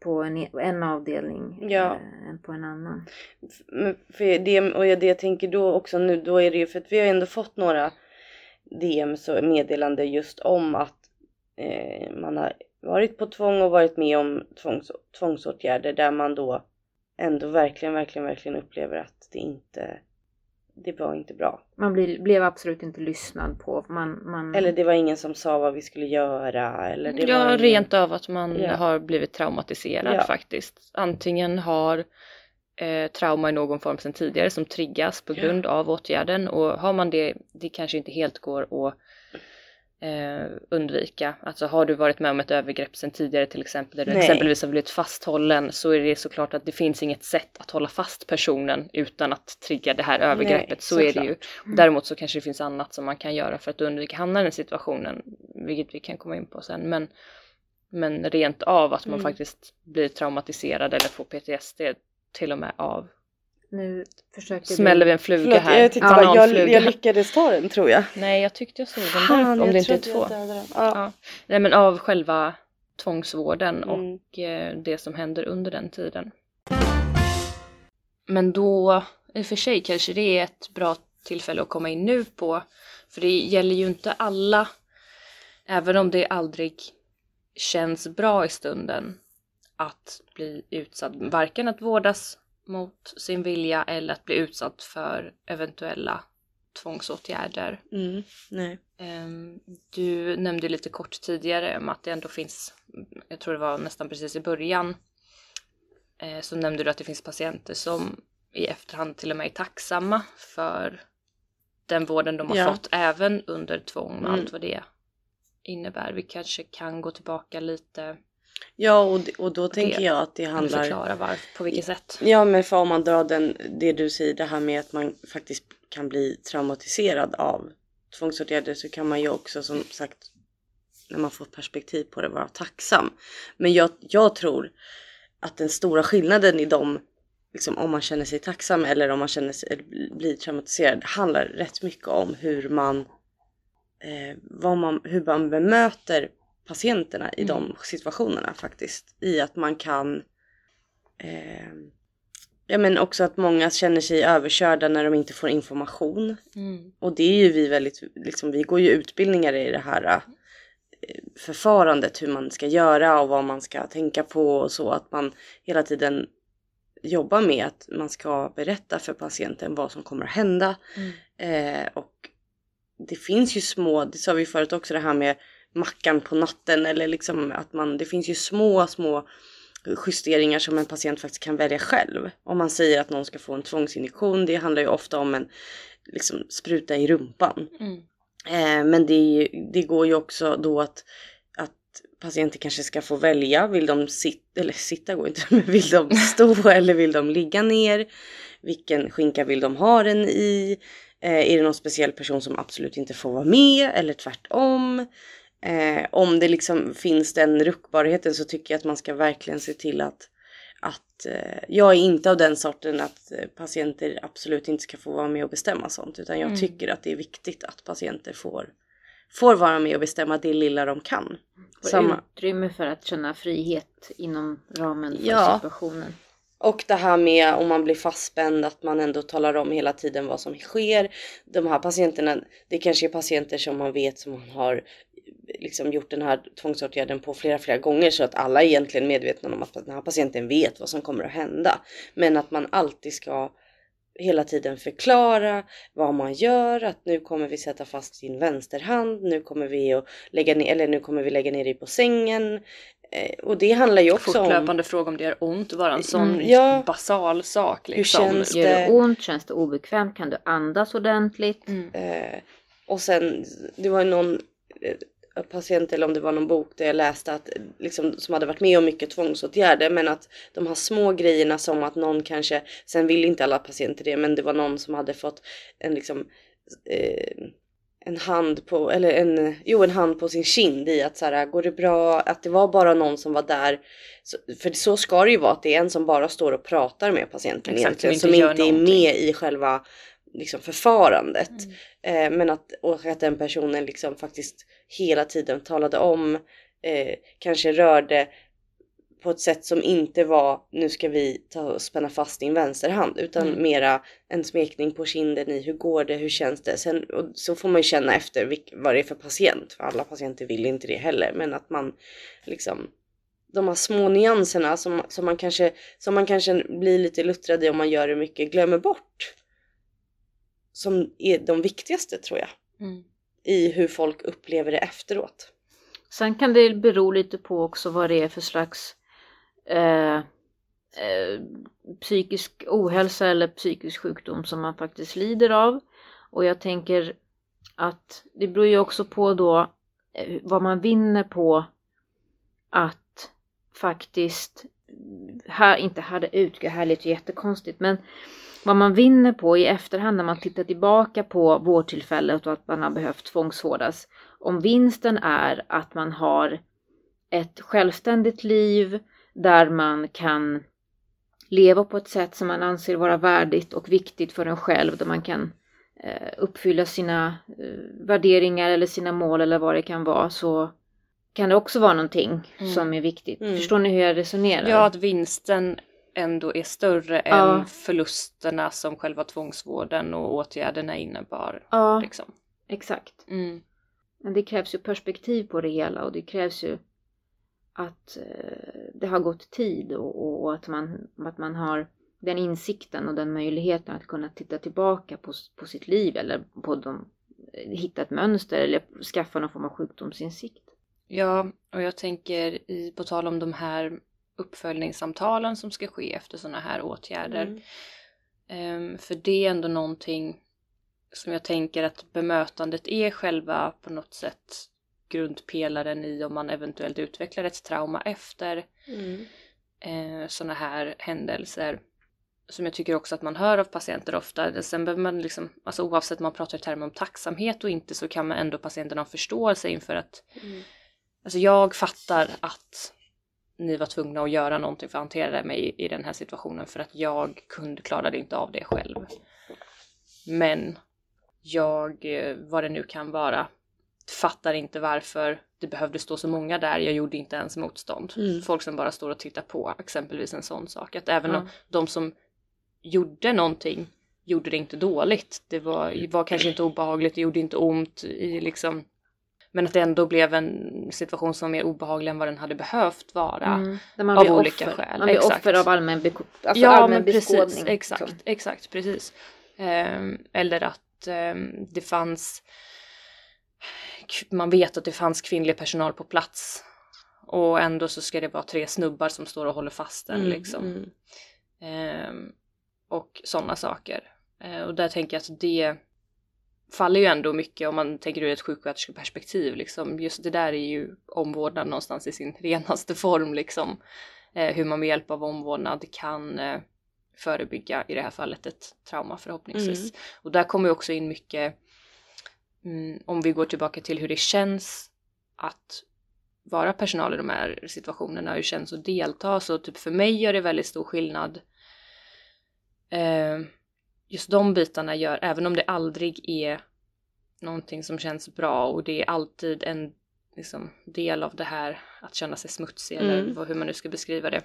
Speaker 1: på en, en avdelning
Speaker 2: Ja.
Speaker 1: eh, än på en annan.
Speaker 2: För det, och det jag tänker då också nu, då är det ju för att vi har ändå fått några DMs och meddelande just om att eh, man har varit på tvång och varit med om tvångs, tvångsåtgärder där man då ändå verkligen, verkligen, verkligen upplever att det inte, det var inte bra.
Speaker 1: Man blir, blev absolut inte lyssnad på. Man, man,
Speaker 2: Eller det var ingen som sa vad vi skulle göra. Eller det var
Speaker 3: Ja,
Speaker 2: ingen...
Speaker 3: rent av att man
Speaker 2: Ja.
Speaker 3: har blivit traumatiserad
Speaker 2: Ja.
Speaker 3: faktiskt. Antingen har eh, trauma i någon form sedan tidigare som triggas på grund av åtgärden och har man det, det kanske inte helt går att eh, undvika. Alltså har du varit med om ett övergrepp sedan tidigare till exempel där du
Speaker 2: Nej.
Speaker 3: exempelvis har blivit fasthållen så är det såklart att det finns inget sätt att hålla fast personen utan att trigga det här övergreppet.
Speaker 2: Nej,
Speaker 3: så är det ju. Däremot så kanske det finns annat som man kan göra för att undvika hamna i den situationen, vilket vi kan komma in på sen. Men, men rent av att man
Speaker 2: Mm.
Speaker 3: faktiskt blir traumatiserad eller får PTSD till och med av.
Speaker 1: Nu försöker
Speaker 3: Smäller
Speaker 1: vi...
Speaker 3: en fluga
Speaker 2: Förlåt,
Speaker 3: här?
Speaker 2: jag, tyckte bara, jag, jag lyckades ta den tror jag.
Speaker 3: Nej, jag tyckte jag såg den där, om det inte är två.
Speaker 2: Ja.
Speaker 3: Ja. Nej, men av själva tvångsvården
Speaker 2: Mm.
Speaker 3: och eh, det som händer under den tiden. Men då, i och för sig kanske det är ett bra tillfälle att komma in nu på, för det gäller ju inte alla, även om det aldrig känns bra i stunden att bli utsatt, varken att vårdas mot sin vilja eller att bli utsatt för eventuella tvångsåtgärder.
Speaker 2: Mm, nej.
Speaker 3: Ehm, Du nämnde lite kort tidigare om att det ändå finns, jag tror det var nästan precis i början, eh, så nämnde du att det finns patienter som i efterhand till och med är tacksamma för den vården de har
Speaker 2: Ja.
Speaker 3: fått, även under tvång med
Speaker 2: Mm.
Speaker 3: allt vad det innebär. Vi kanske kan gå tillbaka lite
Speaker 2: Ja och, och då tänker
Speaker 3: det-
Speaker 2: jag att det handlar
Speaker 3: förklara varför, på vilket sätt.
Speaker 2: Ja men för om man drar den, det du säger det här med att man faktiskt kan bli traumatiserad av tvångsåtgärder så kan man ju också som sagt när man får perspektiv på det vara tacksam. Men jag, jag tror att den stora skillnaden i dem, liksom om man känner sig tacksam eller om man känner sig, blir traumatiserad, handlar rätt mycket om hur man, eh, vad man, hur man bemöter patienterna i de situationerna faktiskt. I att man kan eh, Ja men också att många känner sig överkörda när de inte får information.
Speaker 3: Mm.
Speaker 2: Och det är ju vi väldigt, liksom vi går ju utbildningar i det här eh, förfarandet hur man ska göra och vad man ska tänka på och så att man hela tiden jobbar med att man ska berätta för patienten vad som kommer att hända.
Speaker 3: Mm.
Speaker 2: Eh, och det finns ju små, det sa vi förut också det här med mackan på natten eller liksom att man, det finns ju små, små justeringar som en patient faktiskt kan välja själv. Om man säger att någon ska få en tvångsinjektion, det handlar ju ofta om en liksom, spruta i rumpan.
Speaker 3: Mm.
Speaker 2: Eh, men det, det går ju också då att, att patienter kanske ska få välja. Vill de sitta, eller sitta går inte, men vill de stå eller vill de ligga ner? Vilken skinka vill de ha den i? Eh, är det någon speciell person som absolut inte får vara med eller tvärtom? Eh, om det liksom finns den ruckbarheten så tycker jag att man ska verkligen se till att att eh, jag är inte av den sorten att eh, patienter absolut inte ska få vara med och bestämma sånt utan jag
Speaker 3: Mm.
Speaker 2: tycker att det är viktigt att patienter får, får vara med och bestämma det lilla de kan.
Speaker 1: Får
Speaker 2: Samma.
Speaker 1: utrymme för att känna frihet inom ramen för
Speaker 2: Ja.
Speaker 1: situationen.
Speaker 2: Och det här med om man blir fastspänd att man ändå talar om hela tiden vad som sker. De här patienterna, det kanske är patienter som man vet som man har liksom gjort den här tvångsåtgärden på flera, flera gånger så att alla är egentligen medvetna om att den här patienten vet vad som kommer att hända. Men att man alltid ska hela tiden förklara vad man gör, att nu kommer vi sätta fast din vänsterhand, nu kommer vi att lägga ner, eller nu kommer vi lägga ner dig på sängen. Eh, och det handlar ju också om
Speaker 3: Fortlöpande fråga om det gör ont, bara en sån
Speaker 2: Mm, ja.
Speaker 3: basal sak.
Speaker 2: Hur
Speaker 3: Liksom.
Speaker 2: känns
Speaker 1: Gör det
Speaker 2: det-
Speaker 1: ont? Känns det obekvämt? Kan du andas ordentligt?
Speaker 3: Mm.
Speaker 2: Eh, och sen, det var ju någon eh, patient eller om det var någon bok där jag läste att liksom, som hade varit med om mycket tvångsåtgärder men att de här små grejerna som att någon kanske, sen vill inte alla patienter det men det var någon som hade fått en liksom eh, en hand på, eller en, jo en hand på sin kind i att så här, går det bra? Att det var bara någon som var där. Så, för så ska det ju vara, att det är en som bara står och pratar med patienten
Speaker 3: Exakt,
Speaker 2: egentligen.
Speaker 3: som
Speaker 2: Som
Speaker 3: inte
Speaker 2: inte, är med i själva liksom, förfarandet.
Speaker 3: Mm.
Speaker 2: Eh, men att, och att den personen liksom faktiskt hela tiden talade om, eh, kanske rörde på ett sätt som inte var nu ska vi ta och spänna fast din vänsterhand utan
Speaker 3: Mm.
Speaker 2: mera en smekning på kinden i hur går det, hur känns det? Sen, och så får man ju känna efter vilk, vad det är för patient för alla patienter vill inte det heller men att man liksom de här små nyanserna som, som, man kanske, som man kanske blir lite luttrad i om man gör det mycket glömmer bort. Som är de viktigaste tror jag
Speaker 3: Mm.
Speaker 2: i hur folk upplever det efteråt.
Speaker 1: Sen kan det bero lite på också vad det är för slags eh, eh, psykisk ohälsa eller psykisk sjukdom som man faktiskt lider av. Och jag tänker att det beror ju också på då eh, vad man vinner på att faktiskt, här, inte härda ut, det här låter jättekonstigt, men vad man vinner på i efterhand när man tittar tillbaka på vårdtillfället och att man har behövt tvångsvårdas. Om vinsten är att man har ett självständigt liv där man kan leva på ett sätt som man anser vara värdigt och viktigt för en själv, där man kan eh, uppfylla sina eh, värderingar eller sina mål eller vad det kan vara, så kan det också vara någonting
Speaker 3: Mm.
Speaker 1: som är viktigt.
Speaker 2: Mm.
Speaker 1: Förstår ni hur jag resonerar?
Speaker 3: Ja, att vinsten ändå är större
Speaker 1: Ja.
Speaker 3: än förlusterna som själva tvångsvården och åtgärderna innebar.
Speaker 1: ja
Speaker 3: Liksom.
Speaker 1: exakt.
Speaker 3: Mm.
Speaker 1: Men det krävs ju perspektiv på det hela och det krävs ju att eh, det har gått tid och, och, att, man, att man har den insikten och den möjligheten att kunna titta tillbaka på, på sitt liv eller på de, eh, hitta ett mönster eller skaffa någon form av sjukdomsinsikt.
Speaker 3: Ja, och jag tänker i, på tal om de här uppföljningssamtalen som ska ske efter sådana här åtgärder.
Speaker 2: Mm.
Speaker 3: Ehm, för det är ändå någonting som jag tänker att bemötandet är själva på något sätt grundpelaren i om man eventuellt utvecklar ett trauma efter
Speaker 2: Mm.
Speaker 3: eh, sådana här händelser. Som jag tycker också att man hör av patienter ofta. Sen behöver man liksom, alltså oavsett om man pratar i termer om tacksamhet och inte så kan man ändå patienterna ha förståelse inför att
Speaker 2: Mm.
Speaker 3: Alltså jag fattar att ni var tvungna att göra någonting för att hantera mig i, i den här situationen för att jag kunde, klarade inte av det själv. Men jag, eh, vad det nu kan vara, fattar inte varför det behövde stå så många där. Jag gjorde inte ens motstånd.
Speaker 2: Mm.
Speaker 3: Folk som bara står och tittar på, exempelvis en sån sak. Att även
Speaker 1: Ja.
Speaker 3: om de som gjorde någonting gjorde det inte dåligt. Det var, var kanske inte obehagligt, det gjorde inte ont i liksom men att det ändå blev en situation som var mer obehaglig än vad den hade behövt vara.
Speaker 1: Mm. Man
Speaker 3: Av olika
Speaker 1: offer.
Speaker 3: skäl,
Speaker 1: Man blir
Speaker 3: exakt.
Speaker 1: offer av allmän, beko- alltså
Speaker 3: ja
Speaker 1: allmän beskådning.
Speaker 3: exakt,
Speaker 1: liksom.
Speaker 3: exakt, precis. Ehm, eller att ehm, det fanns man vet att det fanns kvinnlig personal på plats och ändå så ska det vara tre snubbar som står och håller fast den
Speaker 2: Mm,
Speaker 3: liksom.
Speaker 2: mm.
Speaker 3: Ehm, och sådana saker. Eh, och där tänker jag att det faller ju ändå mycket om man tänker ur ett sjuksköterskeperspektiv. Liksom. Just det där är ju omvårdnad någonstans i sin renaste form. Liksom. Eh, hur man med hjälp av omvårdnad kan eh, förebygga, i det här fallet, ett trauma förhoppningsvis. Och där kommer också in mycket, mm, om vi går tillbaka till hur det känns att vara personal i de här situationerna, hur det känns att delta. Så typ för mig gör det väldigt stor skillnad. Eh, just de bitarna gör, även om det aldrig är någonting som känns bra och det är alltid en liksom, del av det här att känna sig smutsig eller
Speaker 2: Mm.
Speaker 3: vad, hur man nu ska beskriva det.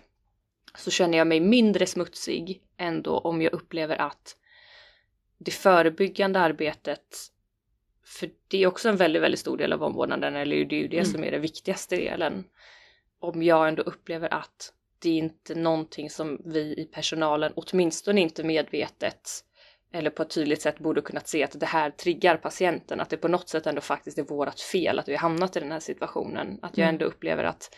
Speaker 3: Så känner jag mig mindre smutsig ändå om jag upplever att det förebyggande arbetet för det är också en väldigt, väldigt stor del av omvårdnaden, eller det är ju det
Speaker 2: Mm.
Speaker 3: som är den viktigaste delen. Om jag ändå upplever att det är inte någonting som vi i personalen, åtminstone inte medvetet, eller på ett tydligt sätt borde kunnat se att det här triggar patienten, att det på något sätt ändå faktiskt är vårat fel att vi har hamnat i den här situationen. Att jag
Speaker 1: Mm.
Speaker 3: ändå upplever att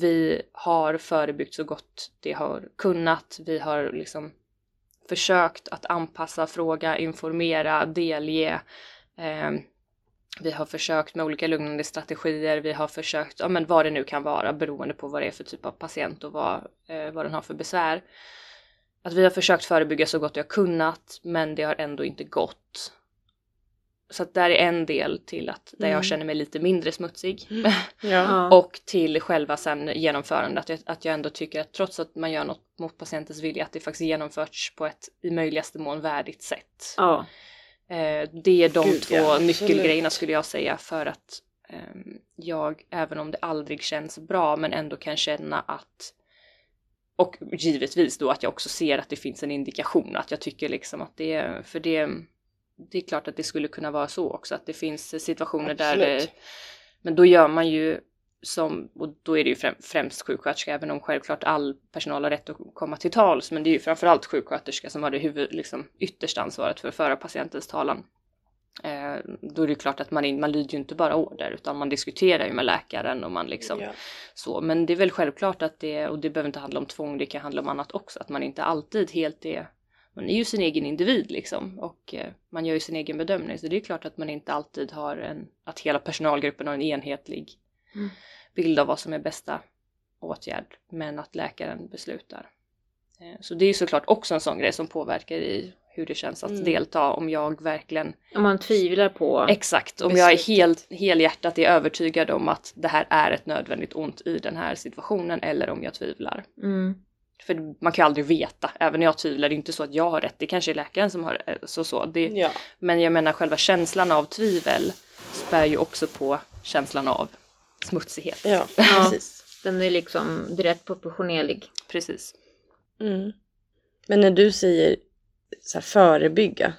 Speaker 3: vi har förebyggt så gott det har kunnat. Vi har liksom försökt att anpassa, fråga, informera, delge. Eh, vi har försökt med olika lugnande strategier. Vi har försökt, ja men vad det nu kan vara beroende på vad det är för typ av patient och vad, eh, vad den har för besvär. Att vi har försökt förebygga så gott vi har kunnat, men det har ändå inte gått. Så att där är en del till att där
Speaker 2: Mm.
Speaker 3: jag känner mig lite mindre smutsig.
Speaker 2: Ja.
Speaker 1: Ja.
Speaker 3: Och till själva sen genomförandet, att jag, att jag ändå tycker att trots att man gör något mot patientens vilja, att det faktiskt genomförts på ett i möjligaste mån värdigt sätt.
Speaker 1: ja.
Speaker 3: Eh, det är de
Speaker 2: Gud,
Speaker 3: två
Speaker 2: ja,
Speaker 3: nyckelgrejerna skulle jag säga för att ehm, jag, även om det aldrig känns bra, men ändå kan känna att och givetvis då att jag också ser att det finns en indikation, att jag tycker liksom att det, för det, det är klart att det skulle kunna vara så också, att det finns situationer där,
Speaker 2: Absolut.
Speaker 3: eh, men då gör man ju som, och då är det ju främ- främst sjuksköterska, även om självklart all personal har rätt att komma till tals, men det är ju framförallt sjuksköterska som har det huvud, liksom, yttersta ansvaret för att föra patientens talan. Eh, då är det klart att man, man lyder ju inte bara order, utan man diskuterar ju med läkaren och man liksom
Speaker 2: Ja.
Speaker 3: så. Men det är väl självklart att det, och det behöver inte handla om tvång, det kan handla om annat också, att man inte alltid helt är man är ju sin egen individ liksom och eh, man gör ju sin egen bedömning så det är klart att man inte alltid har en, att hela personalgruppen har en enhetlig
Speaker 1: Mm.
Speaker 3: bild av vad som är bästa åtgärd men att läkaren beslutar. Eh, Så det är ju såklart också en sån grej som påverkar i hur det känns att
Speaker 2: Mm.
Speaker 3: delta om jag verkligen
Speaker 1: Om man tvivlar på...
Speaker 3: Exakt, om jag är
Speaker 2: Beslutet.
Speaker 3: helt, helhjärtat är övertygad om att det här är ett nödvändigt ont i den här situationen eller om jag tvivlar.
Speaker 1: Mm.
Speaker 3: För man kan ju aldrig veta, även när jag tvivlar, det är inte så att jag har rätt, det kanske är läkaren som har eh, så så. Det,
Speaker 2: Ja.
Speaker 3: Men jag menar själva känslan av tvivel spär ju också på känslan av smutsighet.
Speaker 2: ja,
Speaker 1: Ja.
Speaker 2: precis.
Speaker 1: Den är liksom direkt proportionerlig.
Speaker 3: Precis.
Speaker 2: Mm. Men när du säger så här, förebygga,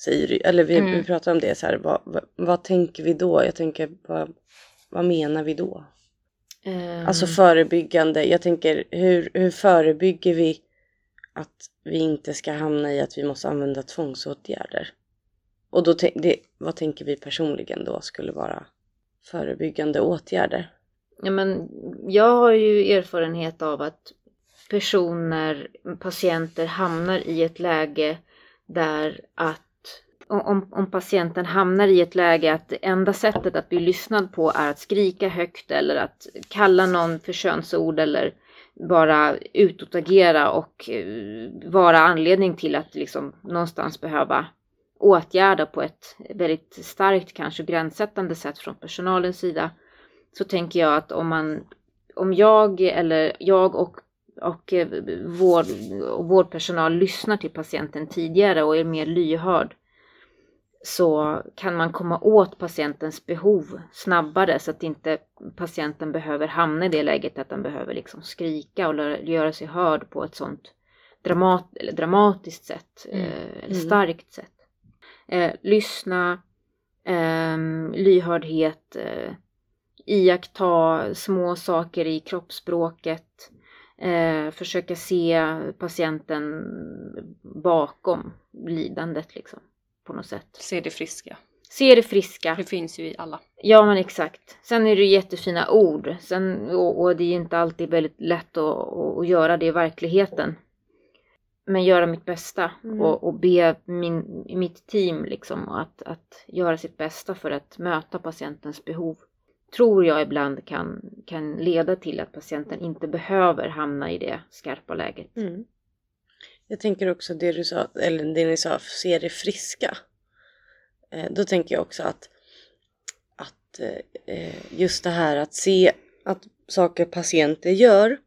Speaker 2: säger eller vi,
Speaker 3: Mm.
Speaker 2: vi pratar om det så här, vad, vad, vad tänker vi då? Jag tänker, vad, vad menar vi då?
Speaker 1: Ehm,
Speaker 2: Alltså förebyggande, jag tänker hur, hur förebygger vi att vi inte ska hamna i att vi måste använda tvångsåtgärder? Och då, det, vad tänker vi personligen då skulle vara förebyggande åtgärder?
Speaker 1: Ja, men jag har ju erfarenhet av att personer, patienter hamnar i ett läge där att om, om patienten hamnar i ett läge att det enda sättet att bli lyssnad på är att skrika högt eller att kalla någon för könsord eller bara utåtagera och eh, vara anledning till att liksom någonstans behöva åtgärda på ett väldigt starkt kanske gränssättande sätt från personalens sida så tänker jag att om man om jag eller jag och, och eh, vård, vårdpersonal lyssnar till patienten tidigare och är mer lyhörd så kan man komma åt patientens behov snabbare så att inte patienten behöver hamna i det läget att den behöver liksom skrika och göra sig hörd på ett sånt dramat, eller dramatiskt sätt,
Speaker 3: Mm.
Speaker 1: eh, eller
Speaker 2: Mm.
Speaker 1: starkt sätt. Eh, lyssna, ehm, lyhördhet, eh, iaktta små saker i kroppsspråket, eh, försöka se patienten bakom lidandet liksom, på något sätt.
Speaker 3: Se det friska.
Speaker 1: Se det friska.
Speaker 3: Det finns ju i alla.
Speaker 1: Ja men exakt. Sen är det jättefina ord. Sen, och, och det är inte alltid väldigt lätt att, att, att göra det i verkligheten. Men göra mitt bästa
Speaker 2: Mm.
Speaker 1: och, och be min, mitt team liksom att, att göra sitt bästa för att möta patientens behov. Tror jag ibland kan, kan leda till att patienten inte behöver hamna i det skarpa läget.
Speaker 2: Mm. Jag tänker också det du sa, eller det ni sa, se det friska. Eh, då tänker jag också att, att eh, just det här att se att saker patienter gör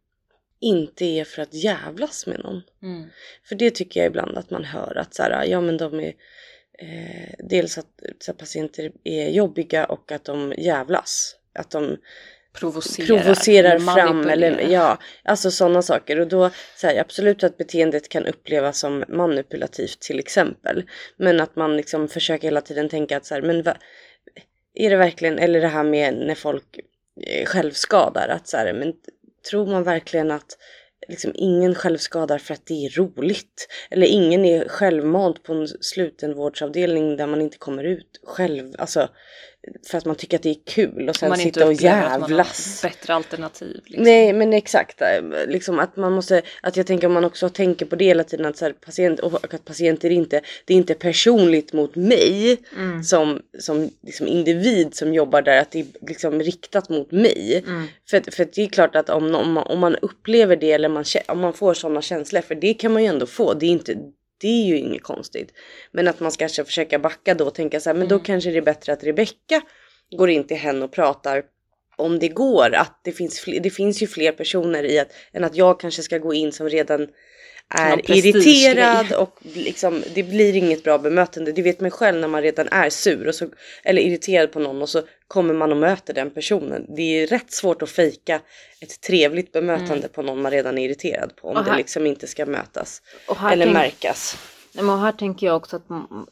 Speaker 2: inte är för att jävlas med någon.
Speaker 3: Mm.
Speaker 2: För det tycker jag ibland att man hör att så här, ja men de är eh, dels att så här, patienter är jobbiga och att de jävlas. Att de
Speaker 3: Provocerar.
Speaker 2: provocerar fram eller ja, alltså sådana saker. Och då säger jag absolut att beteendet kan upplevas som manipulativt till exempel. Men att man liksom försöker hela tiden tänka att så här, men va, är det verkligen, eller det här med när folk eh, självskadar, att så här, men tror man verkligen att liksom ingen självskadar för att det är roligt? Eller ingen är självmant på en slutenvårdsavdelning där man inte kommer ut själv, alltså för att man tycker att det är kul och sen
Speaker 3: man
Speaker 2: sitta och jävlas.
Speaker 3: bättre alternativ. Liksom.
Speaker 2: Nej men exakt, liksom att man måste, att jag tänker om man också tänker på det hela tiden att så här, patient, och att patienter inte, det är inte personligt mot mig
Speaker 1: Mm.
Speaker 2: som, som liksom individ som jobbar där, att det är liksom riktat mot mig.
Speaker 1: Mm.
Speaker 2: För, för det är klart att om, om, man, om man upplever det eller man, om man får sådana känslor, för det kan man ju ändå få, det är, inte, det är ju inget konstigt. Men att man ska försöka backa då och tänka så här, men då
Speaker 3: Mm.
Speaker 2: kanske det är bättre att Rebecka går in till henne och pratar om det går, att det finns, fler, det finns ju fler personer i att, än att jag kanske ska gå in som redan är irriterad och liksom, det blir inget bra bemötande. Det vet man själv när man redan är sur och så, eller irriterad på någon och så kommer man och möter den personen. Det är rätt svårt att fejka ett trevligt bemötande
Speaker 3: Mm.
Speaker 2: på någon man redan är irriterad på om
Speaker 1: Och
Speaker 2: det
Speaker 1: här-
Speaker 2: liksom inte ska mötas
Speaker 1: här
Speaker 2: eller
Speaker 1: tänk-
Speaker 2: märkas.
Speaker 1: Nej, men här tänker jag också att,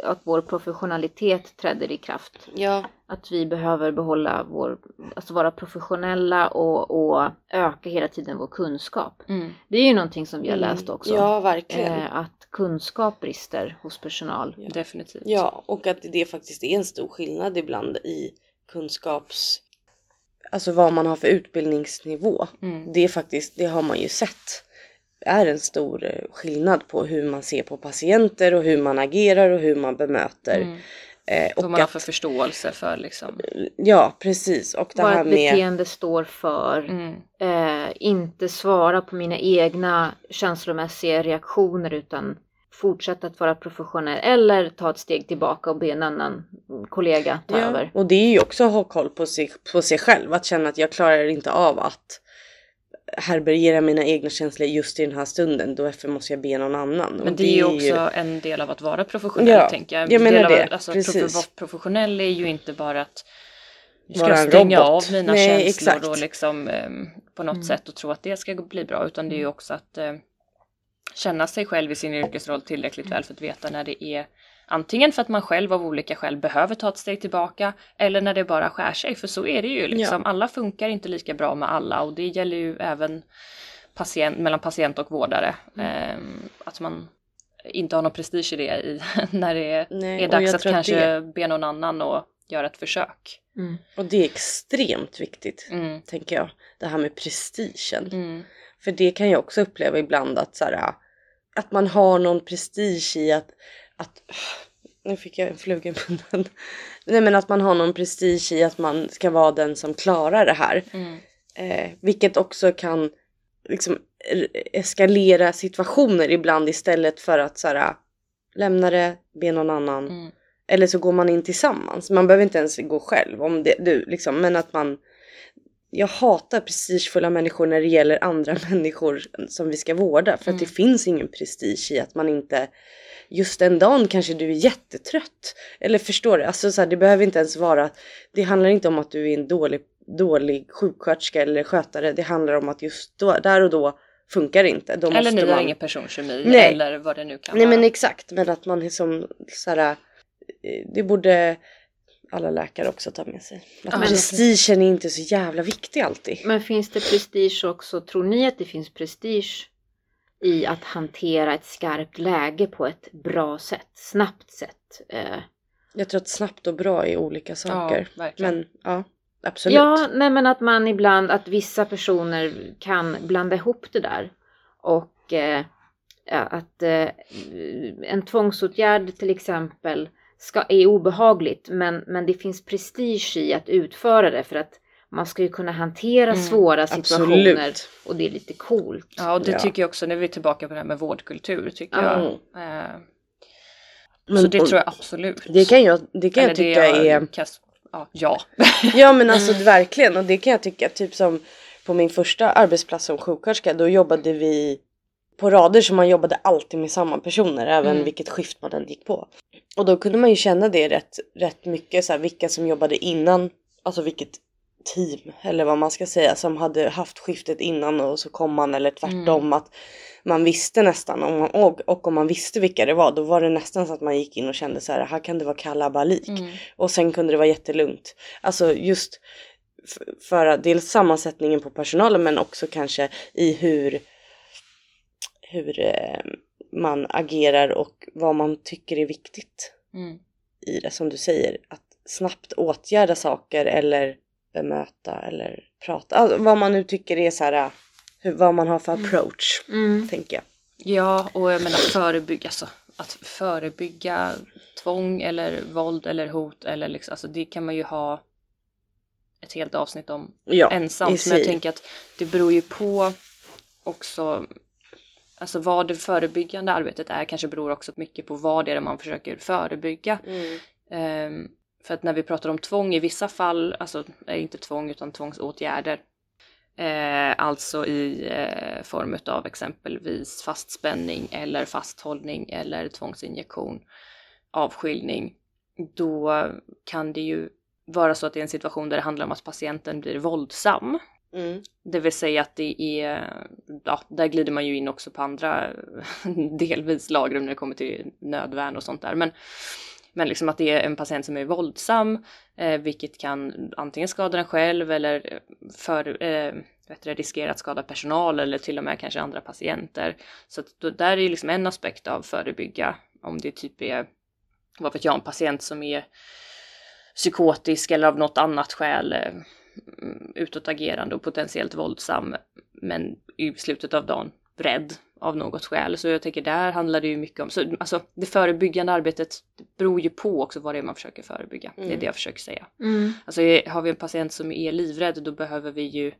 Speaker 1: att vår professionalitet träder i kraft.
Speaker 2: Ja,
Speaker 1: Att vi behöver behålla vår, alltså vara professionella och, och öka hela tiden vår kunskap.
Speaker 3: Mm.
Speaker 1: Det är ju någonting som vi har läst också.
Speaker 2: Ja, verkligen.
Speaker 1: Eh, att kunskap brister hos personal.
Speaker 3: Definitivt.
Speaker 2: Ja, och att det faktiskt är en stor skillnad ibland i kunskaps... Alltså vad man har för utbildningsnivå.
Speaker 3: Mm.
Speaker 2: Det är faktiskt, det har man ju sett, är en stor eh, skillnad på hur man ser på patienter och hur man agerar och hur man bemöter.
Speaker 3: Mm.
Speaker 2: Eh,
Speaker 3: Vad
Speaker 2: och
Speaker 3: man har
Speaker 2: att,
Speaker 3: för förståelse för liksom.
Speaker 2: ja, precis. Och det
Speaker 1: Vad
Speaker 2: här
Speaker 1: ett
Speaker 2: med...
Speaker 1: beteende står för.
Speaker 3: Mm.
Speaker 1: Eh, inte svara på mina egna känslomässiga reaktioner utan fortsätta att vara professionell. Eller ta ett steg tillbaka och be en annan kollega ta
Speaker 2: Ja,
Speaker 1: över.
Speaker 2: och det är ju också att ha koll på sig, på sig själv. Att känna att jag klarar inte av att härbärgera mina egna känslor just i den här stunden. Då därför måste jag be någon annan.
Speaker 3: Men
Speaker 2: Och
Speaker 3: det är ju också en del av att vara professionell
Speaker 2: Ja,
Speaker 3: tänker jag.
Speaker 2: jag menar
Speaker 3: av,
Speaker 2: det,
Speaker 3: Alltså,
Speaker 2: precis.
Speaker 3: prof- vara professionell är ju inte bara att jag ska stänga
Speaker 2: robot.
Speaker 3: av mina
Speaker 2: Nej,
Speaker 3: känslor
Speaker 2: exakt.
Speaker 3: och liksom ehm, på något
Speaker 1: Mm.
Speaker 3: sätt och tro att det ska bli bra utan det är ju också att eh, känna sig själv i sin yrkesroll tillräckligt väl för att veta när det är antingen för att man själv av olika skäl behöver ta ett steg tillbaka eller när det bara skär sig för så är det ju liksom. Alla funkar inte lika bra med alla och det gäller ju även patient, mellan patient och vårdare.
Speaker 2: Mm.
Speaker 3: Ehm, att man inte har någon prestige i det i, när det är,
Speaker 2: Nej,
Speaker 3: är dags att kanske be någon annan och göra ett försök.
Speaker 1: Mm.
Speaker 2: Och det är extremt viktigt,
Speaker 3: Mm.
Speaker 2: tänker jag. Det här med prestigen. För det kan jag också uppleva ibland att så här, att man har någon prestige i att, att nu fick jag en fluga i munnen. Nej men att man har någon prestige i att man ska vara den som klarar det här.
Speaker 3: Mm.
Speaker 2: Eh, vilket också kan liksom eskalera situationer ibland istället för att så här, lämna det, be någon annan.
Speaker 3: Mm.
Speaker 2: Eller så går man in tillsammans. Man behöver inte ens gå själv. Om det, du, liksom, men att man... Jag hatar prestigefulla människor när det gäller andra människor som vi ska vårda. För att det
Speaker 3: Mm.
Speaker 2: finns ingen prestige i att man inte... Just den dagen kanske du är jättetrött. Eller förstår du? Alltså så här, det behöver inte ens vara... Det handlar inte om att du är en dålig, dålig sjuksköterska eller skötare. Det handlar om att just då, där och då funkar det inte. Då
Speaker 3: Eller ni har
Speaker 2: man...
Speaker 3: ingen personkemi
Speaker 2: Nej.
Speaker 3: eller vad det nu kan
Speaker 2: Nej
Speaker 3: vara.
Speaker 2: men exakt, men att man liksom såhär, det borde alla läkare också ta med sig. Att
Speaker 3: Ja,
Speaker 2: prestigen är inte så jävla viktig alltid.
Speaker 1: Men finns det prestige också? Tror ni att det finns prestige i att hantera ett skarpt läge på ett bra sätt, snabbt sätt? Eh,
Speaker 2: Jag tror att snabbt och bra är olika saker.
Speaker 3: Ja,
Speaker 2: men ja, absolut.
Speaker 1: Ja, nej men att man ibland, att vissa personer kan blanda ihop det där. Och eh, att eh, en tvångsåtgärd till exempel ska, är obehagligt men, men det finns prestige i att utföra det för att man ska ju kunna hantera
Speaker 3: Mm,
Speaker 1: svåra situationer
Speaker 2: absolut.
Speaker 1: och det är lite coolt.
Speaker 3: Ja, och det
Speaker 2: Ja.
Speaker 3: tycker jag också, när vi är tillbaka på det här med vårdkultur, tycker
Speaker 1: Ja.
Speaker 3: jag. Eh,
Speaker 2: Men-
Speaker 3: så det
Speaker 2: och
Speaker 3: tror jag absolut.
Speaker 2: Det kan jag, det kan jag tycka
Speaker 3: det
Speaker 2: är...
Speaker 3: Kast, ja, ja.
Speaker 2: Ja men alltså verkligen och det kan jag tycka typ som på min första arbetsplats som sjuksköterska då jobbade vi på rader så man jobbade alltid med samma personer även
Speaker 3: Mm.
Speaker 2: vilket skift man än gick på. Och då kunde man ju känna det rätt, rätt mycket så här, vilka som jobbade innan, alltså vilket team eller vad man ska säga som hade haft skiftet innan och så kom man eller tvärtom att man visste nästan om man, och, och om man visste vilka det var då var det nästan så att man gick in och kände så här här kan det vara kalabalik.
Speaker 3: Mm.
Speaker 2: Och sen kunde det vara jättelugnt. Alltså just för att dels sammansättningen på personalen men också kanske i hur, hur eh, man agerar och vad man tycker är viktigt
Speaker 3: Mm.
Speaker 2: i det som du säger. Att snabbt åtgärda saker eller bemöta eller prata. Alltså, vad man nu tycker är så här, eh, hur, vad man har för approach
Speaker 1: Mm.
Speaker 2: tänker jag.
Speaker 3: Ja, och jag menar förebygga, alltså, att förebygga tvång eller våld eller hot eller liksom, alltså det kan man ju ha ett helt avsnitt om
Speaker 2: Ja,
Speaker 3: ensamt. Men jag tänker att det beror ju på också Alltså vad det förebyggande arbetet är kanske beror också mycket på vad det är man försöker förebygga.
Speaker 2: Mm.
Speaker 3: Ehm, för att när vi pratar om tvång i vissa fall, alltså är inte tvång utan tvångsåtgärder. Eh, alltså i eh, form av exempelvis fastspänning eller fasthållning eller tvångsinjektion, avskiljning. Då kan det ju vara så att det är en situation där det handlar om att patienten blir våldsam.
Speaker 2: Mm.
Speaker 3: Det vill säga att det är, ja, där glider man ju in också på andra delvis lagrum när det kommer till nödvärn och sånt där. Men, men liksom att det är en patient som är våldsam, eh, vilket kan antingen skada den själv eller eh, för, eh, vet du, riskera att skada personal eller till och med kanske andra patienter. Så att då, där är ju liksom en aspekt av förebygga, om det typ är, vad vet jag, en patient som är psykotisk eller av något annat skäl eh, utåtagerande och potentiellt våldsam men i slutet av dagen rädd av något skäl. Så jag tänker där handlar det ju mycket om, så, alltså det förebyggande arbetet beror ju på också vad det är man försöker förebygga. Det är
Speaker 2: Mm.
Speaker 3: det jag försöker säga.
Speaker 1: Mm.
Speaker 3: Alltså har vi en patient som är livrädd då behöver vi ju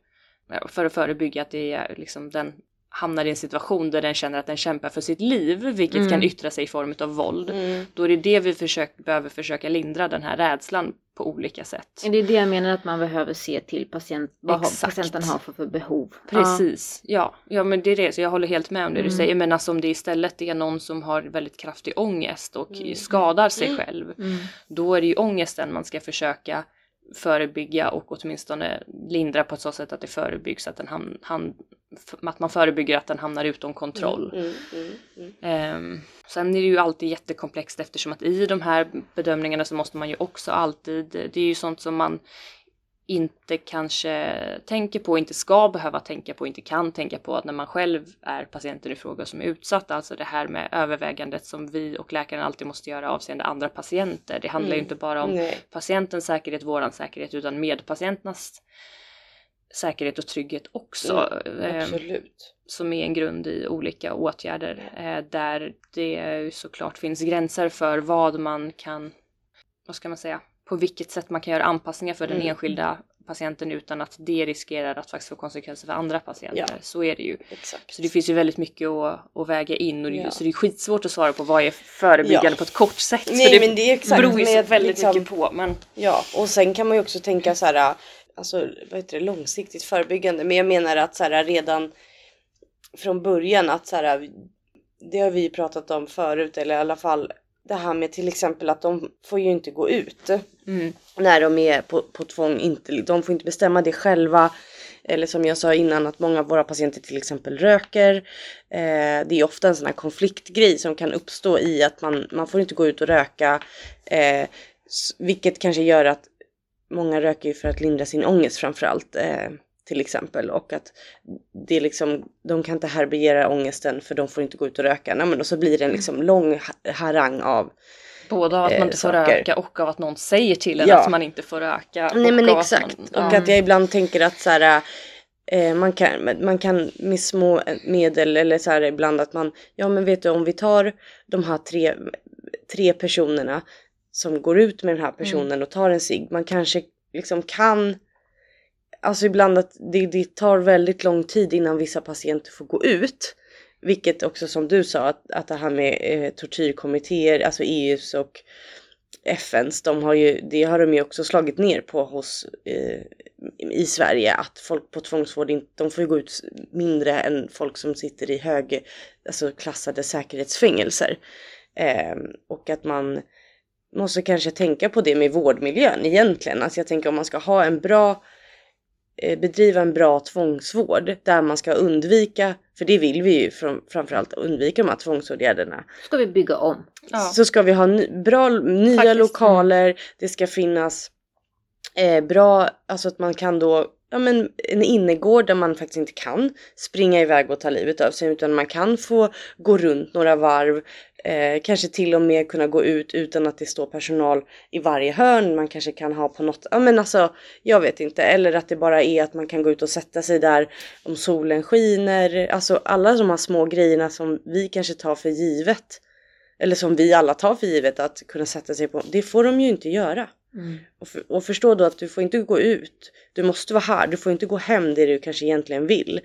Speaker 3: för att förebygga att det är liksom den hamnar i en situation där den känner att den kämpar för sitt liv, vilket
Speaker 1: Mm.
Speaker 3: kan yttra sig i form av våld.
Speaker 2: Mm.
Speaker 3: Då är det det vi försök, behöver försöka lindra, den här rädslan på olika sätt.
Speaker 1: Det är det jag menar att man behöver se till patient, vad
Speaker 3: Exakt.
Speaker 1: patienten har för, för behov.
Speaker 3: Precis, ja. ja men det är det, så jag håller helt med om det
Speaker 1: Mm.
Speaker 3: du säger. Men alltså om det istället är någon som har väldigt kraftig ångest och
Speaker 2: Mm.
Speaker 3: skadar sig
Speaker 2: Mm.
Speaker 3: själv,
Speaker 1: Ja. Mm.
Speaker 3: då är det ju ångesten man ska försöka förebygga och åtminstone lindra på ett så sätt att det förebyggs, att, den ham- han, f- att man förebygger att den hamnar utom kontroll.
Speaker 2: Mm. Mm. Mm.
Speaker 3: Ehm, sen är det ju alltid jättekomplext eftersom att i de här bedömningarna så måste man ju också alltid, det är ju sånt som man inte kanske tänker på, inte ska behöva tänka på, inte kan tänka på att när man själv är patienten i fråga som är utsatt, alltså det här med övervägandet som vi och läkaren alltid måste göra avseende andra patienter. Det handlar ju
Speaker 2: Mm.
Speaker 3: inte bara om
Speaker 2: Nej.
Speaker 3: patientens säkerhet, våran säkerhet, utan medpatienternas säkerhet och trygghet också. Ehm,
Speaker 2: Absolut.
Speaker 3: som är en grund i olika åtgärder eh, där det ju såklart finns gränser för vad man kan, vad ska man säga, på vilket sätt man kan göra anpassningar för den
Speaker 2: Mm.
Speaker 3: enskilda patienten utan att det riskerar att faktiskt få konsekvenser för andra patienter.
Speaker 2: Ja.
Speaker 3: Så är det ju.
Speaker 2: Exakt.
Speaker 3: Så det finns ju väldigt mycket att, att väga in och det,
Speaker 2: Ja.
Speaker 3: så det är skitsvårt att svara på vad är förebyggande
Speaker 2: Ja.
Speaker 3: på ett kort sätt.
Speaker 2: Nej
Speaker 3: det
Speaker 2: men det är exakt.
Speaker 3: beror ju så väldigt
Speaker 2: liksom-
Speaker 3: mycket på. Men
Speaker 2: Ja, och sen kan man ju också tänka så här, alltså vad heter det, långsiktigt förebyggande. Men jag menar att så här redan från början att så här, det har vi pratat om förut eller i alla fall det här med till exempel att de får ju inte gå ut
Speaker 3: mm,
Speaker 2: när de är på, på tvång. Inte, de får inte bestämma det själva. Eller som jag sa innan att många av våra patienter till exempel röker. Eh, det är ofta en sån här konfliktgrej som kan uppstå i att man, man får inte gå ut och röka. Eh, vilket kanske gör att många röker för att lindra sin ångest framförallt. Eh, till exempel och att det är liksom, de kan inte härbärgera ångesten för de får inte gå ut och röka. Nej, men och så blir det en liksom lång ha- harang av
Speaker 3: Både av att man
Speaker 2: eh,
Speaker 3: inte får
Speaker 2: saker.
Speaker 3: röka och av att någon säger till en
Speaker 2: Ja.
Speaker 3: att man inte får röka.
Speaker 2: Nej
Speaker 3: och
Speaker 2: men exakt.
Speaker 3: Man,
Speaker 2: Och
Speaker 3: ja.
Speaker 2: att jag ibland tänker att så här, eh, man, kan, man kan med små medel eller så här ibland att man, ja men vet du om vi tar de här tre, tre personerna som går ut med den här personen och tar en cigg, man kanske liksom kan Alltså ibland att det, det tar väldigt lång tid innan vissa patienter får gå ut. Vilket också som du sa att, att det här med eh, tortyrkommittéer, alltså EUs och FNs, de har ju, det har de ju också slagit ner på hos eh, i Sverige att folk på tvångsvård inte, de får ju gå ut mindre än folk som sitter i hög, alltså klassade säkerhetsfängelser. Eh, och att man måste kanske tänka på det med vårdmiljön egentligen. Alltså jag tänker om man ska ha en bra bedriva en bra tvångsvård där man ska undvika, för det vill vi ju fram, framförallt undvika de här tvångsåtgärderna.
Speaker 1: Ska vi bygga om?
Speaker 3: Ja.
Speaker 2: Så ska vi ha ny, bra nya
Speaker 3: Faktiskt.
Speaker 2: lokaler, det ska finnas eh, bra, alltså att man kan då, ja men en innergård där man faktiskt inte kan springa iväg och ta livet av sig utan man kan få gå runt några varv, eh, kanske till och med kunna gå ut utan att det står personal i varje hörn. Man kanske kan ha på något, ja men alltså jag vet inte, eller att det bara är att man kan gå ut och sätta sig där om solen skiner, alltså alla de här små grejerna som vi kanske tar för givet eller som vi alla tar för givet att kunna sätta sig på, det får de ju inte göra.
Speaker 1: Mm.
Speaker 2: Och, för, och förstå då att du får inte gå ut, du måste vara här, du får inte gå hem det du kanske egentligen vill.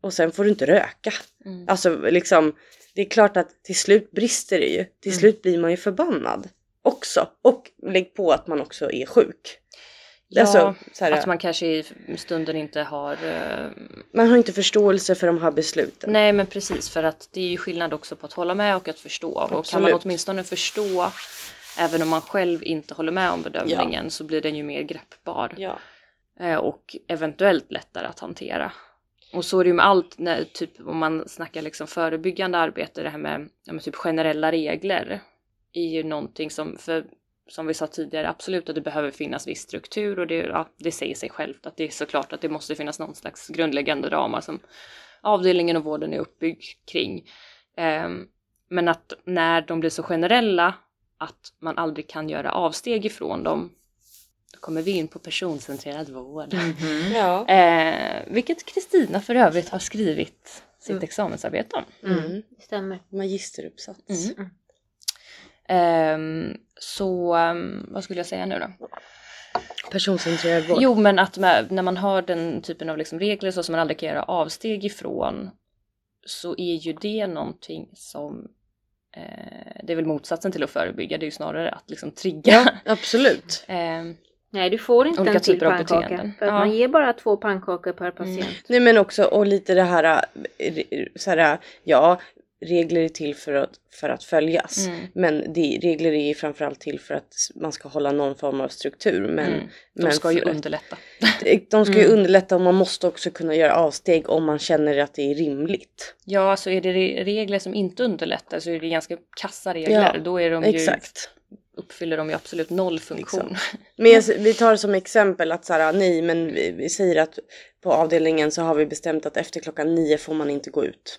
Speaker 2: Och sen får du inte röka.
Speaker 3: Mm.
Speaker 2: Alltså liksom, det är klart att till slut brister det ju. Till
Speaker 1: Mm.
Speaker 2: slut blir man ju förbannad också. Och lägg på att man också är sjuk.
Speaker 3: Ja,
Speaker 2: alltså, så här,
Speaker 3: att man kanske i stunden inte har... eh,
Speaker 2: man har inte förståelse för de här besluten.
Speaker 3: Nej men precis för att det är ju skillnad också på att hålla med och att förstå. Och kan
Speaker 2: Absolut.
Speaker 3: man åtminstone förstå även om man själv inte håller med om bedömningen så blir den ju mer greppbar.
Speaker 2: Ja.
Speaker 3: eh, och eventuellt lättare att hantera. Och så är det ju med allt, när, typ om man snackar liksom förebyggande arbete, det här med, ja, med typ generella regler är ju någonting som, för, som vi sa tidigare, absolut att det behöver finnas viss struktur och det, ja, det säger sig självt att det är såklart att det måste finnas någon slags grundläggande ramar som avdelningen och vården är uppbyggd kring. Ehm, men att när de blir så generella att man aldrig kan göra avsteg ifrån dem, då kommer vi in på personcentrerad vård.
Speaker 1: Mhm.
Speaker 2: Ja.
Speaker 3: Eh, vilket Kristina för övrigt har skrivit sitt
Speaker 1: Mm.
Speaker 3: examensarbete om.
Speaker 2: Mm.
Speaker 1: Det stämmer.
Speaker 2: Magisteruppsats.
Speaker 3: Mm. Ehm, så ehm, vad skulle jag säga nu då?
Speaker 2: Personcentrerad vård.
Speaker 3: Jo men att med, när man har den typen av liksom regler så som man aldrig kan göra avsteg ifrån så är ju det någonting som eh, det är väl motsatsen till att förebygga, det är ju snarare att liksom trigga.
Speaker 2: Ja, absolut.
Speaker 3: Ehm,
Speaker 1: Nej, du får inte
Speaker 3: Olika
Speaker 1: en till
Speaker 3: typer av
Speaker 1: pannkaka. För att
Speaker 3: Ja.
Speaker 1: man ger bara två pannkakor per patient.
Speaker 2: Nej men också och lite det här, eh, så här ja regler är till för att, för att följas.
Speaker 3: mm,
Speaker 2: Men det, regler är ju framförallt till för att man ska hålla någon form av struktur. Men,
Speaker 3: mm. De
Speaker 2: men
Speaker 3: ska ju
Speaker 2: för
Speaker 3: underlätta.
Speaker 2: de ska ju
Speaker 1: Mm.
Speaker 2: underlätta och man måste också kunna göra avsteg om man känner att det är rimligt.
Speaker 3: Ja, så är det re- regler som inte underlättar så är det ganska kassa regler.
Speaker 2: Ja,
Speaker 3: Då är de ju,
Speaker 2: Exakt.
Speaker 3: uppfyller de ju absolut noll funktion.
Speaker 2: Men jag, vi tar som exempel att så här, nej men vi, vi säger att på avdelningen så har vi bestämt att efter klockan nio får man inte gå ut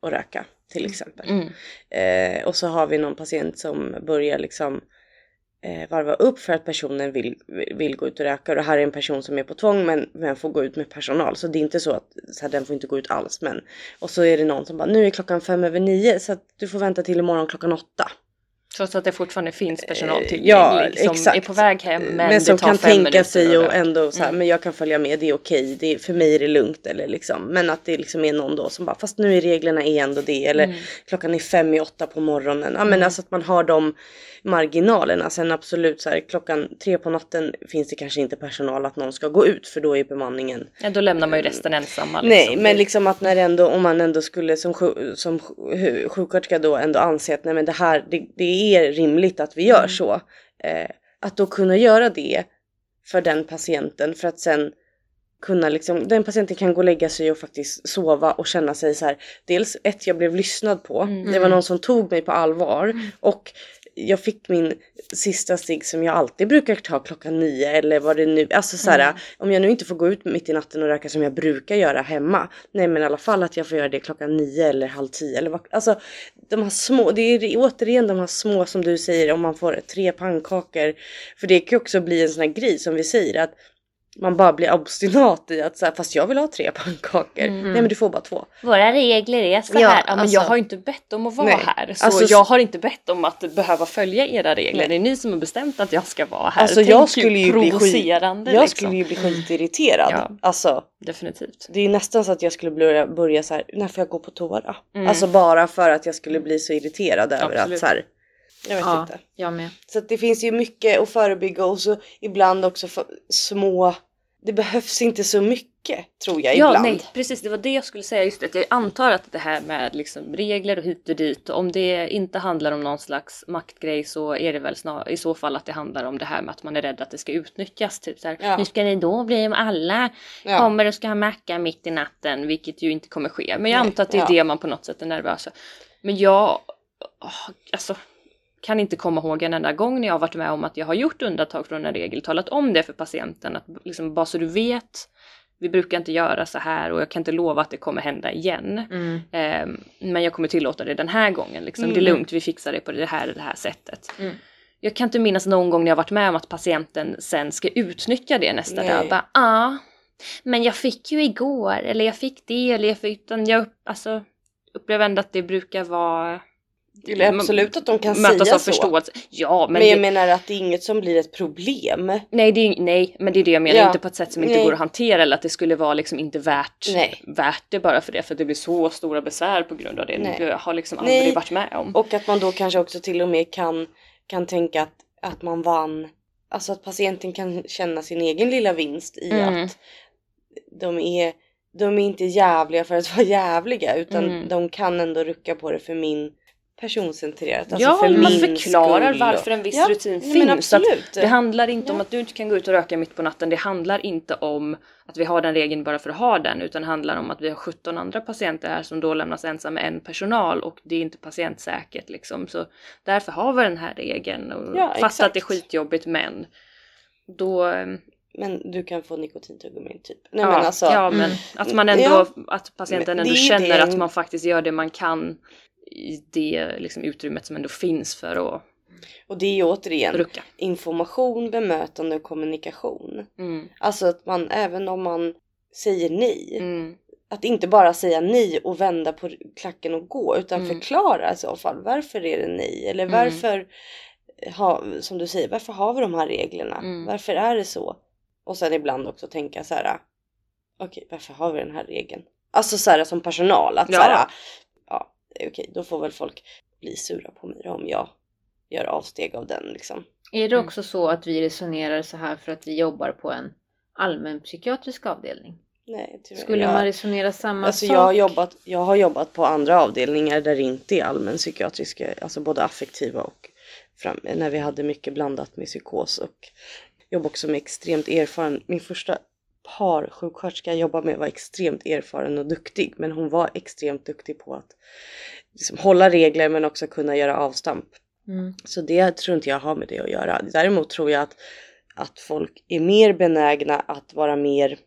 Speaker 2: och röka till exempel.
Speaker 3: Mm.
Speaker 2: Eh, och så har vi någon patient som börjar liksom eh, varva upp för att personen vill, vill gå ut och röka. Och här är en person som är på tvång men, men får gå ut med personal. Så det är inte så att så här, den får inte gå ut alls. Men, och så är det någon som bara nu är klockan fem över nio så att du får vänta till imorgon klockan åtta.
Speaker 3: Trots att det fortfarande finns personal
Speaker 2: Eh,
Speaker 3: tillgänglig
Speaker 2: ja,
Speaker 3: som
Speaker 2: exakt.
Speaker 3: är på väg hem men,
Speaker 2: Men,
Speaker 3: det
Speaker 2: som
Speaker 3: tar
Speaker 2: kan
Speaker 3: fem
Speaker 2: tänka sig och ändå så här,
Speaker 3: Mm.
Speaker 2: men jag kan följa med, det är okej, det är, för mig är det lugnt eller liksom. Men att det liksom är någon då som bara, fast nu är reglerna är ändå det eller
Speaker 3: Mm.
Speaker 2: klockan är fem i åtta på morgonen. Ja men
Speaker 3: Mm.
Speaker 2: alltså att man har de marginalerna. Sen absolut så här klockan tre på natten finns det kanske inte personal att någon ska gå ut för då är bemanningen.
Speaker 3: Ja, då lämnar man ju resten ensamma.
Speaker 2: Nej
Speaker 3: liksom.
Speaker 2: men liksom att när ändå om man ändå skulle som, sju- som sju- sjuksköterska då ändå anse att nej men det här det, det är rimligt att vi gör
Speaker 3: Mm.
Speaker 2: så. Eh, att då kunna göra det för den patienten för att sen kunna liksom, den patienten kan gå och lägga sig och faktiskt sova och känna sig så här. Dels ett, jag blev lyssnad på.
Speaker 3: Mm.
Speaker 2: Det var någon som tog mig på allvar
Speaker 1: Mm.
Speaker 2: och jag fick min sista stig som jag alltid brukar ta klockan nio eller vad det nu, alltså så här,
Speaker 1: Mm.
Speaker 2: om jag nu inte får gå ut mitt i natten och röka som jag brukar göra hemma. Nej men i alla fall att jag får göra det klockan nio eller halv tio eller vad, alltså de här små, det är återigen de här små som du säger om man får tre pannkakor. För det kan ju också bli en sån här grej som vi säger att man bara blir obstinat i att så här, fast jag vill ha tre pannkakor.
Speaker 3: Mm.
Speaker 2: Nej men du får bara två.
Speaker 1: Våra regler är så
Speaker 2: Ja,
Speaker 1: här.
Speaker 3: Ja, men
Speaker 2: Alltså-
Speaker 3: jag har inte bett om att vara
Speaker 2: Nej.
Speaker 3: här. Så
Speaker 2: Alltså,
Speaker 3: jag har inte bett om att behöva följa era regler.
Speaker 2: Nej.
Speaker 3: Det är ni som har bestämt att jag ska vara här.
Speaker 2: Alltså,
Speaker 3: Tänk
Speaker 2: jag skulle ju bli skit- Jag
Speaker 3: liksom.
Speaker 2: skulle ju bli skitirriterad.
Speaker 3: Ja.
Speaker 2: Alltså
Speaker 3: Definitivt.
Speaker 2: det är nästan så att jag skulle börja, börja så här, när får jag gå på toa då?
Speaker 3: Mm.
Speaker 2: Alltså bara för att jag skulle bli så irriterad över att så här, jag vet
Speaker 1: Ja,
Speaker 2: inte.
Speaker 1: jag med.
Speaker 2: Så att det finns ju mycket att förebygga och så ibland också små, det behövs inte så mycket tror jag
Speaker 3: Ja,
Speaker 2: ibland.
Speaker 3: nej, precis. Det var det jag skulle säga. Just att jag antar att det här med liksom regler och hit och dit, om det inte handlar om någon slags maktgrej så är det väl snar, i så fall att det handlar om det här med att man är rädd att det ska utnyttjas. Typ så här,
Speaker 2: Ja.
Speaker 3: hur ska det då bli om alla
Speaker 2: Ja.
Speaker 3: kommer och ska ha macka mitt i natten, vilket ju inte kommer ske. Men jag antar att det är
Speaker 2: ja.
Speaker 3: det man på något sätt är nervös för. Men jag åh, alltså, kan inte komma ihåg en enda gång när jag har varit med om att jag har gjort undantag från en regel, talat om det för patienten, att liksom, bara så du vet, vi brukar inte göra så här och jag kan inte lova att det kommer hända igen.
Speaker 1: Mm.
Speaker 3: Ehm, men jag kommer tillåta det den här gången. Liksom. Det är
Speaker 2: Mm.
Speaker 3: lugnt, vi fixar det på det här det här sättet.
Speaker 1: Mm.
Speaker 3: Jag kan inte minnas någon gång när jag varit med om att patienten sen ska utnyttja det nästa
Speaker 2: Nej.
Speaker 3: dag. Bara, Ja, men jag fick ju igår, eller jag fick det, eller jag fick... Utan jag alltså, upplever ändå att det brukar vara...
Speaker 2: Eller absolut att de kan säga så.
Speaker 3: förståelse. Ja, men,
Speaker 2: Men, jag
Speaker 3: det,
Speaker 2: menar att det är inget som blir ett problem.
Speaker 3: nej, det är, nej, men det är det jag menar.
Speaker 2: Ja.
Speaker 3: Inte på ett sätt som inte
Speaker 2: Nej.
Speaker 3: går att hantera eller att det skulle vara liksom inte värt,
Speaker 2: Nej.
Speaker 3: värt det bara för det. För det blir så stora besvär på grund av det.
Speaker 2: Nej.
Speaker 3: Jag har liksom aldrig
Speaker 2: Nej.
Speaker 3: varit med om.
Speaker 2: Och att man då kanske också till och med kan, kan tänka att, att man vann. Alltså att patienten kan känna sin egen lilla vinst i
Speaker 3: Mm.
Speaker 2: att de är, de är inte jävliga för att vara jävliga utan
Speaker 3: Mm.
Speaker 2: de kan ändå rucka på det för min personcentrerat. Alltså
Speaker 3: ja,
Speaker 2: för
Speaker 3: man förklarar
Speaker 2: skull.
Speaker 3: varför en viss
Speaker 2: Ja,
Speaker 3: rutin finns. Så det handlar inte om
Speaker 2: Ja.
Speaker 3: att du inte kan gå ut och röka mitt på natten. Det handlar inte om att vi har den regeln bara för att ha den. Utan det handlar om att vi har 17 andra patienter här som då lämnas ensamma med en personal och det är inte patientsäkert liksom. Så därför har vi den här regeln. Och
Speaker 2: Ja,
Speaker 3: fast
Speaker 2: exakt.
Speaker 3: att det är skitjobbigt men då... ehm,
Speaker 2: Men du kan få nikotintuggummin typ. Nej
Speaker 3: ja,
Speaker 2: men alltså.
Speaker 3: ja, men
Speaker 1: mm.
Speaker 3: att man ändå,
Speaker 2: Ja.
Speaker 3: att patienten ändå känner
Speaker 2: det-
Speaker 3: att man faktiskt gör det man kan i det liksom, utrymmet som ändå finns för att
Speaker 2: Och det är ju återigen
Speaker 3: rucka.
Speaker 2: information, bemötande och kommunikation.
Speaker 3: Mm.
Speaker 2: Alltså att man även om man säger nej.
Speaker 3: Mm.
Speaker 2: Att inte bara säga nej och vända på klacken och gå utan
Speaker 3: Mm.
Speaker 2: förklara i så fall varför är det nej eller
Speaker 3: Mm.
Speaker 2: varför ha, som du säger varför har vi de här reglerna?
Speaker 3: Mm.
Speaker 2: Varför är det så? Och sen ibland också tänka så här. Okej, varför har vi den här regeln? Alltså så här som personal att
Speaker 3: Ja.
Speaker 2: så här. Okej, då får väl folk bli sura på mig om jag gör avsteg av den liksom.
Speaker 1: Är det
Speaker 3: Mm.
Speaker 1: också så att vi resonerar så här för att vi jobbar på en allmänpsykiatrisk avdelning?
Speaker 2: Nej, tyvärr.
Speaker 1: Skulle
Speaker 2: jag,
Speaker 1: man resonera samma
Speaker 2: Alltså
Speaker 1: sak?
Speaker 2: jag har, jobbat, jag har jobbat på andra avdelningar där det inte är allmänpsykiatriska, alltså både affektiva och fram, när vi hade mycket blandat med psykos och jobb också med extremt erfaren. Min första par sjuksköterska jag jobbade med var extremt erfaren och duktig men hon var extremt duktig på att liksom hålla regler men också kunna göra avstamp.
Speaker 1: Mm.
Speaker 2: Så det tror inte jag har med det att göra. Däremot tror jag att, att folk är mer benägna att vara mer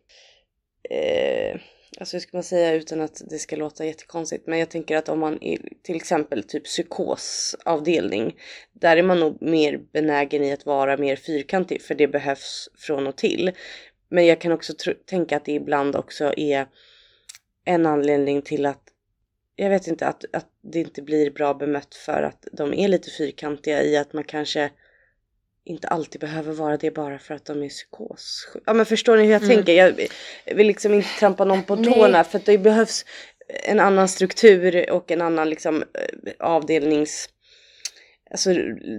Speaker 2: eh, Alltså hur ska man säga utan att det ska låta jättekonstigt men jag tänker att om man är till exempel typ psykosavdelning där är man nog mer benägen i att vara mer fyrkantig för det behövs från och till. Men jag kan också tänka att det ibland också är en anledning till att jag vet inte att, att det inte blir bra bemött för att de är lite fyrkantiga i att man kanske inte alltid behöver vara det bara för att de är psykos. Ja men förstår ni hur jag
Speaker 1: Mm.
Speaker 2: tänker? Jag vill liksom inte trampa någon på
Speaker 3: Nej.
Speaker 2: tårna för att det behövs en annan struktur och en annan liksom eh, avdelnings... Alltså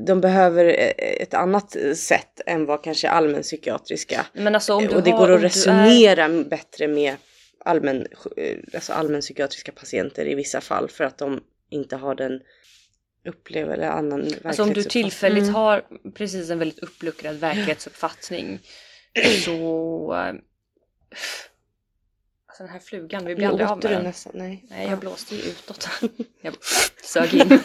Speaker 2: de behöver eh, ett annat sätt än vad kanske allmänpsykiatriska.
Speaker 3: Men alltså om du
Speaker 2: Och det
Speaker 3: har,
Speaker 2: går att
Speaker 3: du är-
Speaker 2: resonera bättre med allmän, eh, alltså allmänpsykiatriska patienter i vissa fall för att de inte har den upplever eller annan
Speaker 3: Alltså om du tillfälligt
Speaker 1: Mm.
Speaker 3: har precis en väldigt uppluckrad verklighetsuppfattning så... eh, Alltså den här flugan, vi blir aldrig av med den.
Speaker 2: nästan, nej.
Speaker 3: Nej, jag blåste ju utåt. Jag sög in.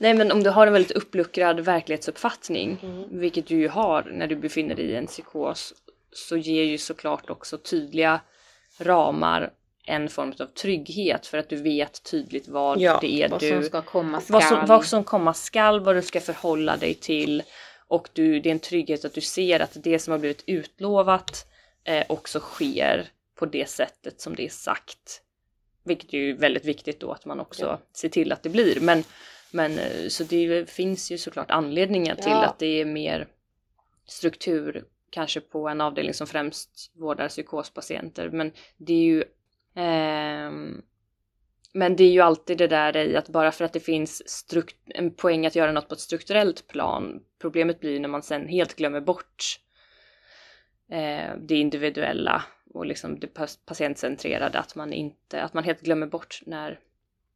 Speaker 3: Nej men om du har en väldigt uppluckrad verklighetsuppfattning,
Speaker 2: Mm.
Speaker 3: vilket du ju har när du befinner dig i en psykos, så ger ju såklart också tydliga ramar en form av trygghet för att du vet tydligt vad
Speaker 2: Ja,
Speaker 3: det är
Speaker 1: Vad
Speaker 3: du
Speaker 1: som ska komma skall.
Speaker 3: vad som, vad som komma skall, vad du ska förhålla dig till och du, det är en trygghet att du ser att det som har blivit utlovat eh, också sker på det sättet som det är sagt. Vilket är ju väldigt viktigt då att man också
Speaker 2: Ja.
Speaker 3: ser till att det blir. Men, men eh, så det finns ju såklart anledningar till
Speaker 2: Ja.
Speaker 3: att det är mer struktur kanske på en avdelning som främst vårdar psykospatienter. Men det är ju ehm, men det är ju alltid det där i att bara för att det finns en poäng att göra något på ett strukturellt plan. Problemet blir när man sen helt glömmer bort eh, det individuella och liksom det patientcentrerade. Att man, inte, att man helt glömmer bort när,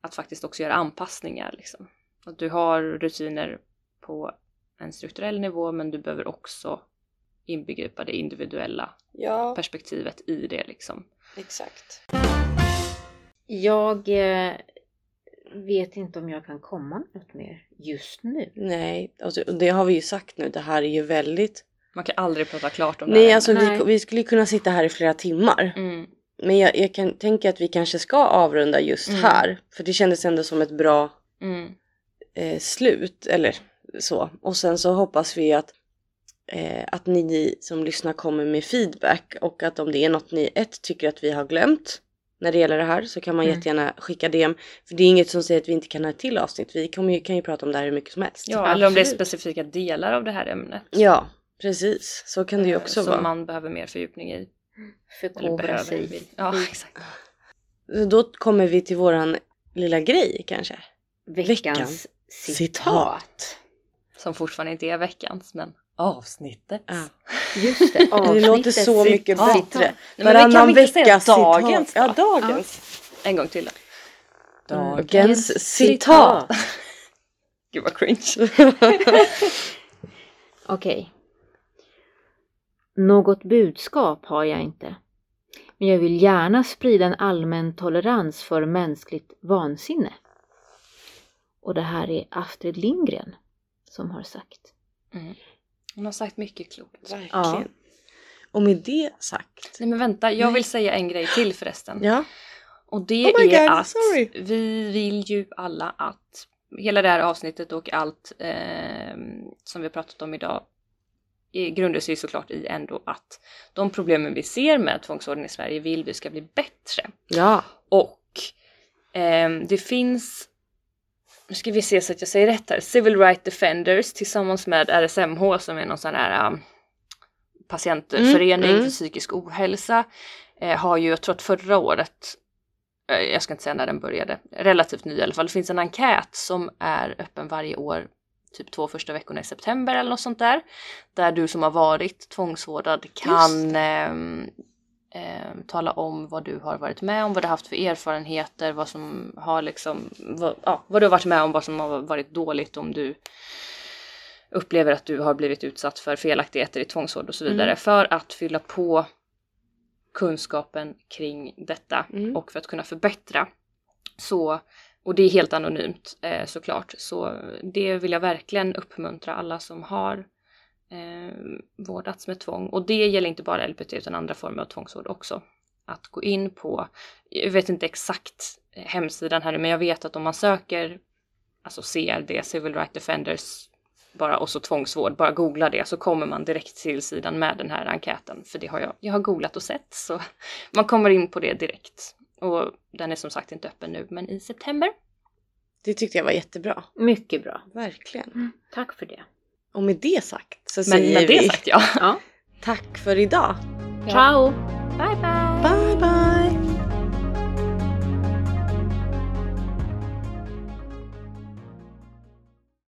Speaker 3: att faktiskt också göra anpassningar. Liksom. Att du har rutiner på en strukturell nivå men du behöver också inbegripa det individuella
Speaker 2: Ja,
Speaker 3: perspektivet i det. Liksom.
Speaker 2: exakt.
Speaker 1: Jag eh, vet inte om jag kan komma med något mer just nu.
Speaker 2: Nej, alltså, och det har vi ju sagt nu. Det här är ju väldigt...
Speaker 3: Man kan aldrig prata klart om det
Speaker 2: Nej,
Speaker 3: här.
Speaker 2: alltså
Speaker 1: Nej.
Speaker 2: vi, vi skulle kunna sitta här i flera timmar.
Speaker 3: Mm.
Speaker 2: Men jag, jag kan tänka att vi kanske ska avrunda just
Speaker 3: Mm.
Speaker 2: här. För det kändes ändå som ett bra
Speaker 3: Mm.
Speaker 2: Eh, slut. Eller så. Och sen så hoppas vi att, eh, att ni som lyssnar kommer med feedback. Och att om det är något ni ett tycker att vi har glömt när det gäller det här så kan man
Speaker 1: Mm.
Speaker 2: jättegärna skicka DM. För det är inget som säger att vi inte kan ha ett till avsnitt. Vi kommer ju, kan ju prata om det här hur mycket som helst.
Speaker 3: Ja, eller om det är specifika delar av det här ämnet.
Speaker 2: Ja, precis. Så kan det ju
Speaker 3: eh,
Speaker 2: också
Speaker 3: som
Speaker 2: vara.
Speaker 3: man behöver mer fördjupning i.
Speaker 1: Förkovra sig.
Speaker 3: Ja, exakt.
Speaker 2: Då kommer vi till våran lilla grej kanske.
Speaker 1: Veckans,
Speaker 2: Veckans
Speaker 1: citat.
Speaker 2: citat.
Speaker 3: Som fortfarande inte är veckans, men avsnittet.
Speaker 2: Ja.
Speaker 1: Just det,
Speaker 2: Det låter så mycket
Speaker 1: citat.
Speaker 2: bättre.
Speaker 3: Nej, men vi kan
Speaker 2: Varannan
Speaker 3: säga
Speaker 2: veckas
Speaker 3: dagens
Speaker 2: citat. Ja, dagens.
Speaker 3: En gång till. då.
Speaker 2: Dagens citat.
Speaker 3: Gud vad cringe.
Speaker 1: Okej. Något budskap har jag inte. Men jag vill gärna sprida en allmän tolerans för mänskligt vansinne. Och det här är Astrid Lindgren som har sagt.
Speaker 3: Mm. Hon har sagt mycket klokt.
Speaker 2: Verkligen.
Speaker 1: Ja.
Speaker 2: Och med det sagt.
Speaker 3: Nej men vänta, jag
Speaker 2: Nej.
Speaker 3: vill säga en grej till förresten.
Speaker 2: Ja.
Speaker 3: Och det
Speaker 2: Oh
Speaker 3: är
Speaker 2: God,
Speaker 3: att
Speaker 2: sorry.
Speaker 3: vi vill ju alla att hela det här avsnittet och allt eh, som vi har pratat om idag grundar sig såklart i ändå att de problemen vi ser med tvångsvården i Sverige vill vi ska bli bättre.
Speaker 2: Ja.
Speaker 3: Och ehm, det finns, nu ska vi se så att jag säger rätt här, Civil Rights Defenders tillsammans med RSMH som är någon sån här um, patientförening
Speaker 2: Mm, mm.
Speaker 3: för psykisk ohälsa eh, har ju, jag tror att förra året, eh, jag ska inte säga när den började, relativt ny i alla fall, det finns en enkät som är öppen varje år typ två första veckorna i september eller något sånt där. Där du som har varit tvångsvårdad kan ehm, ehm, tala om vad du har varit med om, vad du har haft för erfarenheter, vad som har liksom, vad, ja, vad du har varit med om, vad som har varit dåligt om du upplever att du har blivit utsatt för felaktigheter i tvångsvård och så vidare.
Speaker 2: Mm.
Speaker 3: För att fylla på kunskapen kring detta
Speaker 2: Mm.
Speaker 3: och för att kunna förbättra. Så, och det är helt anonymt eh, såklart. Så det vill jag verkligen uppmuntra alla som har eh, vårdats med tvång. Och det gäller inte bara LPT utan andra former av tvångsvård också. Att gå in på, jag vet inte exakt eh, hemsidan här men jag vet att om man söker alltså CRD, Civil Rights Defenders, bara och så tvångsvård, bara googla det så kommer man direkt till sidan med den här enkäten. För det har jag, jag har googlat och sett så man kommer in på det direkt. Och den är som sagt inte öppen nu men i september.
Speaker 2: Det tyckte jag var jättebra.
Speaker 1: Mycket bra.
Speaker 2: Verkligen.
Speaker 1: Tack för det.
Speaker 2: Och med det sagt så
Speaker 3: Men
Speaker 2: säger
Speaker 3: med det
Speaker 2: vi
Speaker 3: sagt ja.
Speaker 1: Ja.
Speaker 2: tack för idag.
Speaker 1: Ciao!
Speaker 3: Bye bye!
Speaker 2: Bye bye!